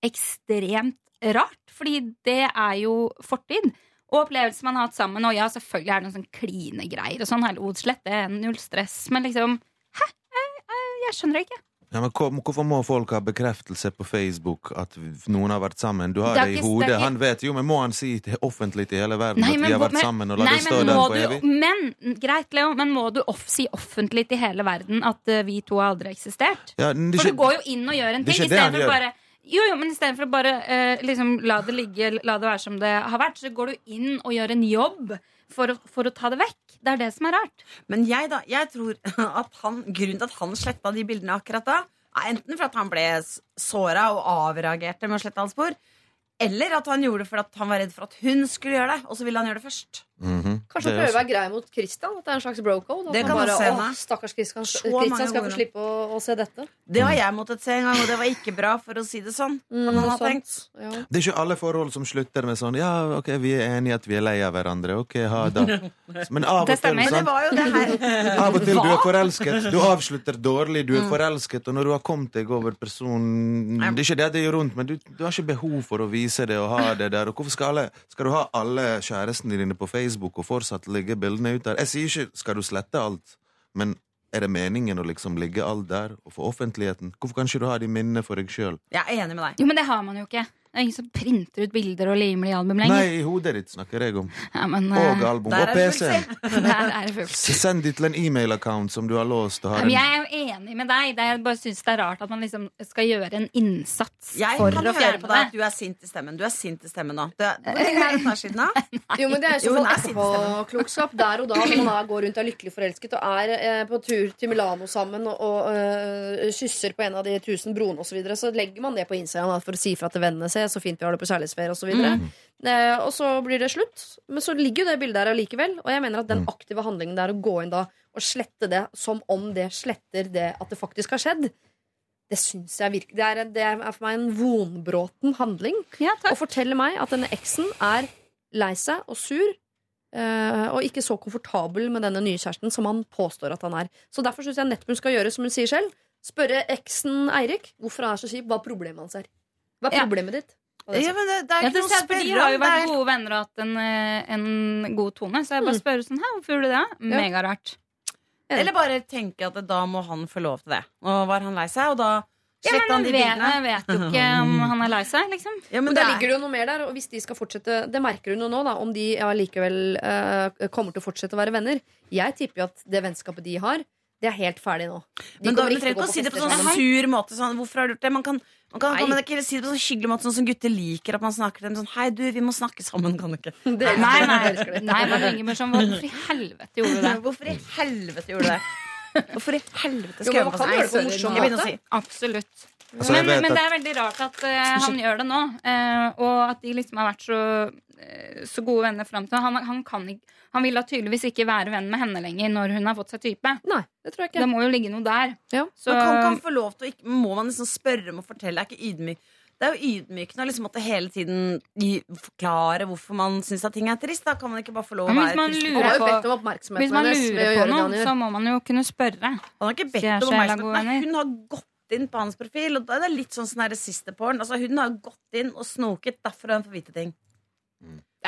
ekstremt rart, fordi det er jo fortid. Og opplevelser man har hatt sammen. Og ja, selvfølgelig er det noen sånn klinegreier og sånn. Hallo, odslett, det. Null stress. Men liksom Hæ? Jeg, jeg, jeg skjønner det ikke. Ja, men hvor- Hvorfor må folk ha bekreftelse på Facebook at noen har vært sammen? Du har Det det, i hodet. det ikke- Han vet jo, men må han si til, offentlig til hele verden Nei, at vi har vært men- sammen, og la Nei, det stå der for evig? Men, greit, Leo, men må du off, si offentlig til hele verden at uh, vi to har aldri eksistert? Ja, For ikke- du går jo inn og gjør en ting istedenfor bare jo, jo, men istedenfor å bare uh, liksom, la det ligge, la det være som det har vært, så går du inn og gjør en jobb for å, for å ta det vekk. Det er det som er rart. Men jeg, da, jeg tror at han, grunnen til at han sletta de bildene akkurat da, er enten for at han ble såra og avreagerte med å slette alle spor, eller at han gjorde det fordi han var redd for at hun skulle gjøre det, og så ville han gjøre det først. Mhm. Kanskje Det han er prøver å være grei mot Christian? At det er en slags bro-code? At han bare, også hende. «Åh, Stakkars Christian, Christian skal få slippe å, å se dette. Det har jeg måttet se en gang, og det var ikke bra, for å si det sånn. Mm. Ja. Det er ikke alle forhold som slutter med sånn Ja, ok, vi er enige at vi er lei av hverandre. Ok, ha det. Men av og til her. Av og til du er forelsket. Du avslutter dårlig, du er forelsket, og når du har kommet deg over personen Det er ikke det det gjør rundt, men du, du har ikke behov for å vise det og ha det der. Og hvorfor skal, alle, skal du ha alle kjærestene dine på Facebook og fortsatt ligge bildene ut der? Jeg sier ikke skal du slette alt, men er det meningen å liksom ligge alt der og for offentligheten? Hvorfor kan ikke du ha de minnene for deg sjøl? Jeg er enig med deg. Jo, men det har man jo ikke. Det er ingen som printer ut bilder og limer det i album lenger. Nei, i hodet ditt snakker jeg om. Ja, men, Og eh, album. Og det. Send de til en e-mail-account som du har låst. Og har Men jeg er jo enig med deg. Det er, jeg bare synes det er rart at man liksom skal gjøre en innsats Jeg for kan høre på deg at du er sint i stemmen. Du er sint i stemmen nå. Du er, hvor lenge er dette siden, da? Jo, men Det er Jo, sånn er etterpåklokskap der og da når man er, går rundt og er lykkelig forelsket og er eh, på tur til Milano sammen og, og eh, kysser på en av de tusen broene osv. Så, videre, så legger man det på Instagram for å si fra til vennene se så fint vi har det på kjærlighetsferie osv. Mm. Eh, og så blir det slutt. Men så ligger jo det bildet der allikevel. Og jeg mener at den aktive handlingen der å gå inn da og slette det som om det sletter det at det faktisk har skjedd, det syns jeg virker Det er, det er for meg en vonbråten handling. Ja, Og takk. forteller meg at denne eksen er lei seg og sur. Uh, og ikke så komfortabel med denne nye kjæresten som han påstår at han er. Så Derfor syns jeg Nettbunn skal gjøre som hun sier selv. Spørre eksen Eirik hvorfor han er så kjip, hva problemet hans er. Hva er Ja. problemet ditt? Det Ja, men det, det er ikke det noe å spørre om. de har jo vært gode venner og hatt en, eh, en god tone. Så jeg bare Mm. spør sånn Hæ, hvorfor gjorde du det? Megarart. Eller bare tenke at da må han få lov til det. Nå var han lei seg, og da Ja, men han vet, bildene. jeg vet jo ikke om han er lei seg, liksom. Ja, Men men der det ligger er, det jo noe mer der, og hvis de skal fortsette Det merker hun jo nå, da, om de allikevel uh, kommer til å fortsette å være venner. Jeg tipper jo at det vennskapet de har, det er helt ferdig nå. De men da trenger å ikke å si det på sånn sur måte. Sånn, hvorfor har du gjort det? Man kan, man kan, kan man ikke si det på sånn hyggelig måte, sånn som gutter liker at man snakker til dem sånn Hei, du, vi må snakke sammen, kan du ikke? Det Nei, nei, nei man ringer meg sånn Hvorfor i helvete gjorde du det? Hvorfor i helvete gjorde du det? Hvorfor i helvete Jo, skal men jeg sånn? gjøre det på Nei, sorry, jeg begynner å si. Absolutt. Altså, men, men det er veldig rart at uh, han gjør det nå. uh, og at de liksom har vært så, uh, så gode venner fram til han, han, kan ikke, han vil da tydeligvis ikke være venn med henne lenger når hun har fått seg type. Nei, det tror jeg ikke Det må jo ligge noe der. Ja. Så, Men kan ikke han få lov til å ikke Må man liksom spørre om å fortelle? Er ikke ydmyk? Det er jo ydmykende å liksom måtte hele tiden forklare hvorfor man syns at ting er trist. Da kan man ikke bare få lov å Ja, men hvis være man trist. Lurer på- bedt om hvis man lurer på noe, så må man jo kunne spørre. Han har ikke bedt om oppmerksomhet. Nei, hun har gått inn på hans profil, og da er det litt sånn sånn siste-porn. Altså, hun har gått inn og snoket, derfor har hun fått vite ting.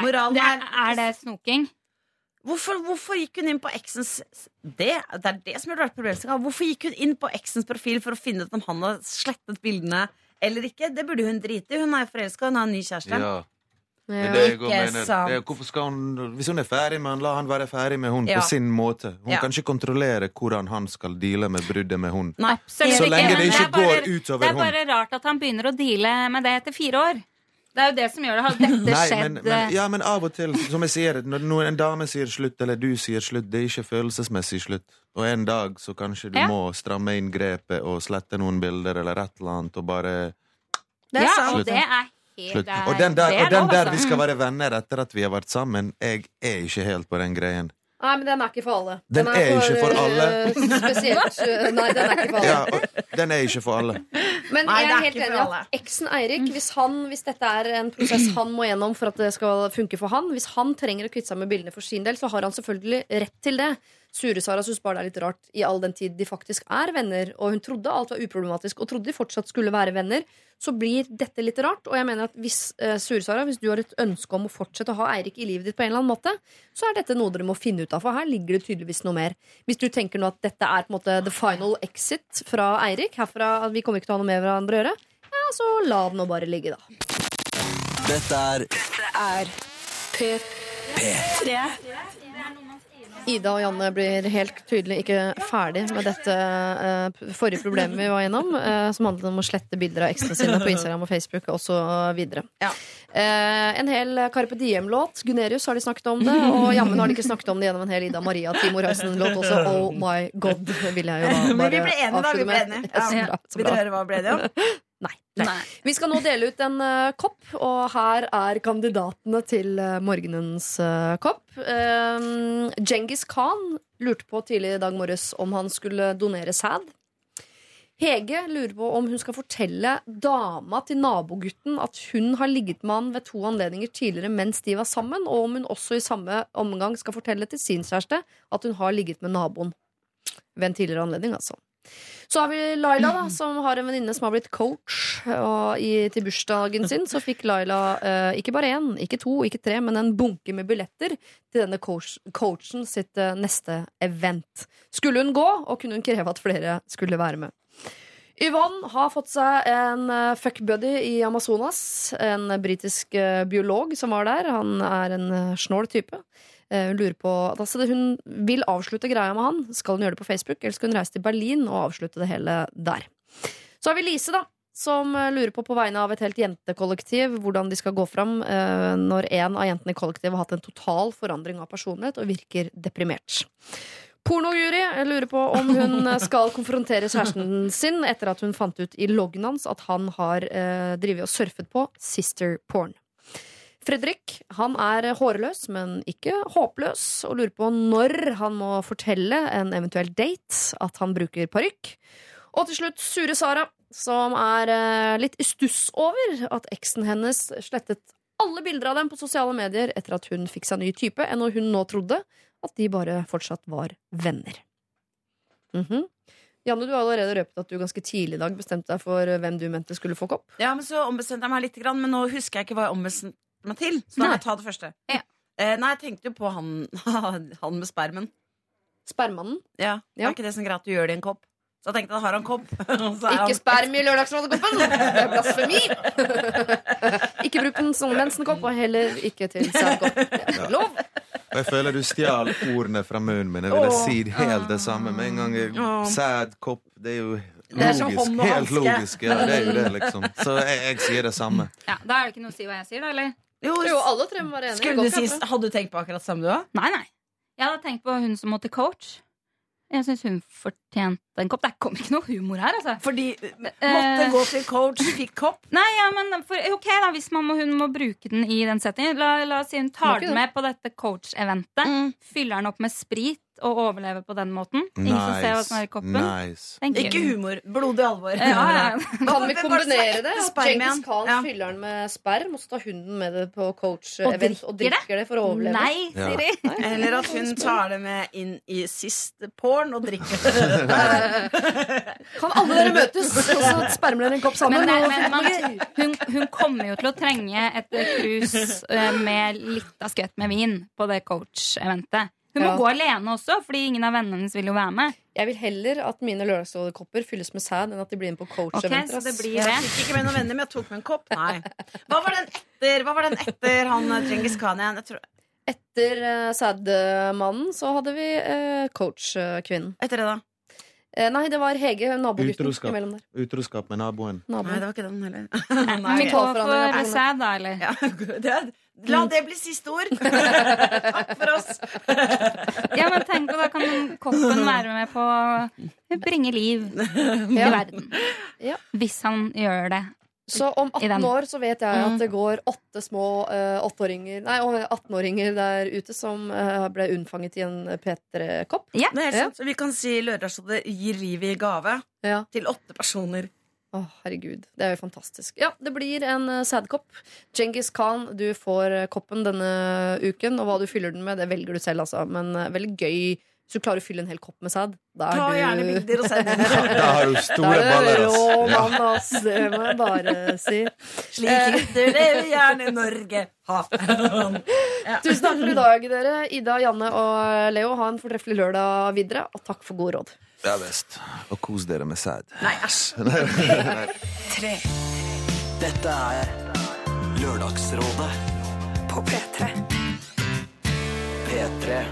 Moralen Det er, er, er det snoking? Hvorfor, hvorfor gikk hun inn på eksens det, det er det som har vært problemstillingen. Hvorfor gikk hun inn på eksens profil for å finne ut om han har slettet bildene eller ikke? Det burde hun drite i. Hun er jo forelska, hun har en ny kjæreste. Ja, det er det jeg også Ikke mener. sant. Det er, hvorfor skal hun, hvis hun er ferdig med han, la han være ferdig med hun Ja. på sin måte. Hun Ja. kan ikke kontrollere hvordan han skal deale med bruddet med hun. Nei, Absolutt Så lenge det ikke er bare- går utover Det er hun. bare rart at han begynner å deale med det etter fire år. Det er jo det som gjør det. Har dette Nei, skjedd men, men, ja, men av og til, som jeg sier, når en dame sier slutt, eller du sier slutt, det er ikke følelsesmessig slutt. Og en dag så kanskje du Ja. må stramme inn grepet og slette noen bilder eller et eller annet, og bare Det er ja, sant. og det er Slutt. er- Og den der, er og den der vi skal være venner etter at vi har vært sammen, jeg er ikke helt på den greien. Nei, men den er ikke for alle. Den er ikke for alle. eh, Spesielt eh, Nei, den er ikke for alle. Ja, den er ikke for alle. Men Nei, jeg er er helt enig i at eksen Eirik, hvis, han, hvis dette er en prosess han må gjennom for at det skal funke for han Hvis han trenger å kvitte seg med bildene for sin del, så har han selvfølgelig rett til det. Sure-Sara syns bare det er litt rart i all den tid de faktisk er venner, og hun trodde alt var uproblematisk og trodde de fortsatt skulle være venner, så blir dette litt rart. Og jeg mener at hvis eh, Sure-Sara, hvis du har et ønske om å fortsette å ha Eirik i livet ditt på en eller annen måte, så er dette noe dere må finne ut av, for her ligger det tydeligvis noe mer. Hvis du tenker nå at dette er på en måte the final exit fra Eirik, herfra at vi kommer ikke til å ha noe med hverandre å gjøre, ja, så la den nå bare ligge, da. Dette er Ida og Janne blir helt tydelig ikke ferdig med dette uh, forrige problemet vi var gjennom, uh, som handlet om å slette bilder av eksene sine på Instagram og Facebook osv. Ja. Uh, en hel Carpe Diem-låt. Gunerius har de snakket om det, og jammen har de ikke snakket om det gjennom en hel Ida Maria Timor Høisen-låt også. Oh my god, vil jeg jo da Men med vi ble enige, da. Vi avslutte ble enige. Ja. Ja. bra, så Vil bra. dere høre hva ble det om? Nei. Vi skal nå dele ut en uh, kopp, og her er kandidatene til uh, morgenens uh, kopp. Uh, Djengis Khan lurte på tidlig i dag morges om han skulle donere sæd. Hege lurer på om hun skal fortelle dama til nabogutten at hun har ligget med han ved to anledninger tidligere mens de var sammen, og om hun også i samme omgang skal fortelle til sin kjæreste at hun har ligget med naboen. Ved en tidligere anledning, altså. Så har vi Laila, da, som har en venninne som har blitt coach. Og i, til bursdagen sin så fikk Laila eh, ikke bare én, ikke to, ikke tre, men en bunke med billetter til denne coach, coachen sitt eh, neste event. Skulle hun gå, og kunne hun kreve at flere skulle være med. Yvonne har fått seg en uh, fuckbuddy i Amazonas. En britisk eh, biolog som var der. Han er en uh, snål type. Eh, hun lurer på altså, Hun vil avslutte greia med han. Skal hun gjøre det på Facebook, eller skal hun reise til Berlin og avslutte det hele der? Så har vi Lise, da. Som eh, lurer på på vegne av et helt jentekollektiv hvordan de skal gå fram eh, når en av jentene i kollektivet har hatt en total forandring av personlighet og virker deprimert. Pornojury lurer på om hun skal konfrontere kjæresten sin etter at hun fant ut i loggen hans at han har eh, og surfet på sister porn. Fredrik han er hårløs, men ikke håpløs, og lurer på når han må fortelle en eventuell date at han bruker parykk. Og til slutt Sure Sara, som er eh, litt i stuss over at eksen hennes slettet alle bilder av dem på sosiale medier etter at hun fikk seg ny type, enn hun nå trodde at de bare fortsatt var venner. Mhm. Janne, du har allerede røpet at du ganske tidlig i dag bestemte deg for hvem du mente skulle få kopp. Ja, men så ombestemte jeg meg litt, men nå husker jeg ikke hva jeg ombestemte meg til. Så da må jeg ta det første. Ja. Eh, nei, jeg tenkte jo på han, han med spermen. Spermannen. Ja, Det Ja. er ikke det som er greit at du gjør det i en kopp. Så jeg tenkte da har han kopp. så er Ikke han- sperm i Lørdagsrådekoppen! Det er blasfemi! ikke bruk den som mensenkopp, og heller ikke til sædkopp. Det er lov. Og jeg føler du stjal ordene fra munnen min. Jeg ville Åh. si helt det samme med en gang. jeg- Åh. Kopp, det er jo logisk. Helt logisk. Ja, det er jo det, liksom. Så jeg, jeg sier det samme. Ja, Da er det ikke noe å si hva jeg sier, da? eller? Jo, Jo, alle tre må være enige. skulle du si, hadde du tenkt på akkurat samme, du òg? Nei, nei. Jeg hadde tenkt på hun som måtte coach. Jeg syns hun fortjente en kopp. Det kommer ikke noe humor her, altså. Fordi måtte gå til coach, fikk kopp. Nei, ja, men for, ok da, Hvis man må, hun må bruke den i den settingen La, la oss si hun tar den med på dette coach-eventet. Mm. Fyller den opp med sprit og overleve på den måten. Ingen som ser hva som er i koppen. Nice. Ikke humor. Blodig alvor. Ja, ja. Kan vi kombinere det? At Sperm Khan Ja. fyller den med sperm, og så tar hunden med det på coach-event og det? drikker det for å overleve? Nei, Ja. Siri. Eller at hun tar det med inn i siste porn og drikker det. Kan alle dere møtes, og så spermer dere en kopp sammen? Men, nei, men man, hun, hun kommer jo til å trenge et krus eh, med litt av skvett med vin på det coach-eventet. Hun må Ja. gå alene også, fordi ingen av vennene hennes vil jo være med. Jeg vil heller at mine lørdagsrådekopper fylles med sæd, enn at de blir med på coach-eventer. så det blir Jeg fikk ikke med noen venner, men jeg tok med en kopp. Nei. Hva var den etter, Hva var den etter han eh, Djengis Khan igjen? Jeg tror, Etter uh, sædmannen så hadde vi uh, coach-kvinnen. etter det, da? Uh, nei, det var Hege, nabogutten Utroskap. imellom der. Utroskap med naboen. Nei, det var ikke den heller. Men vi Nei. går for sæd, da, eller? Ja, det, la det bli siste ord. Takk for oss. Ja, men tenk, og da kan koppen være med på å bringe liv i Ja. verden. Ja. Hvis han gjør det Så om 18 år så vet jeg Mm. at det går åtte små 8-åringer Nei, og 18-åringer der ute som uh, ble unnfanget i en P3-kopp. Ja. Det er helt sant. Så vi kan si Lørdagsrådet gir livet i gave Ja. til åtte personer. Å, herregud. Det er jo fantastisk. Ja, det blir en uh, sædkopp. Djengis Khan, du får eh, koppen denne uken. Og hva du fyller den med, det velger du selv, altså. Men eh, veldig gøy hvis du klarer å fylle en hel kopp med sæd. Da er Ta du gjerne bilder og send dem. Da har du store er baller, ass. rå mann, ass. Det må jeg bare si. Slik gutter lever gjerne Norge. Ha. Tusen takk for i dag, dere. Ida, Janne og Leo. Ha en fortreffelig lørdag videre, og takk for gode råd. Det er best. Og kos dere med sæd. Nei, æsj. Tre. Dette er Lørdagsrådet på P3. P3.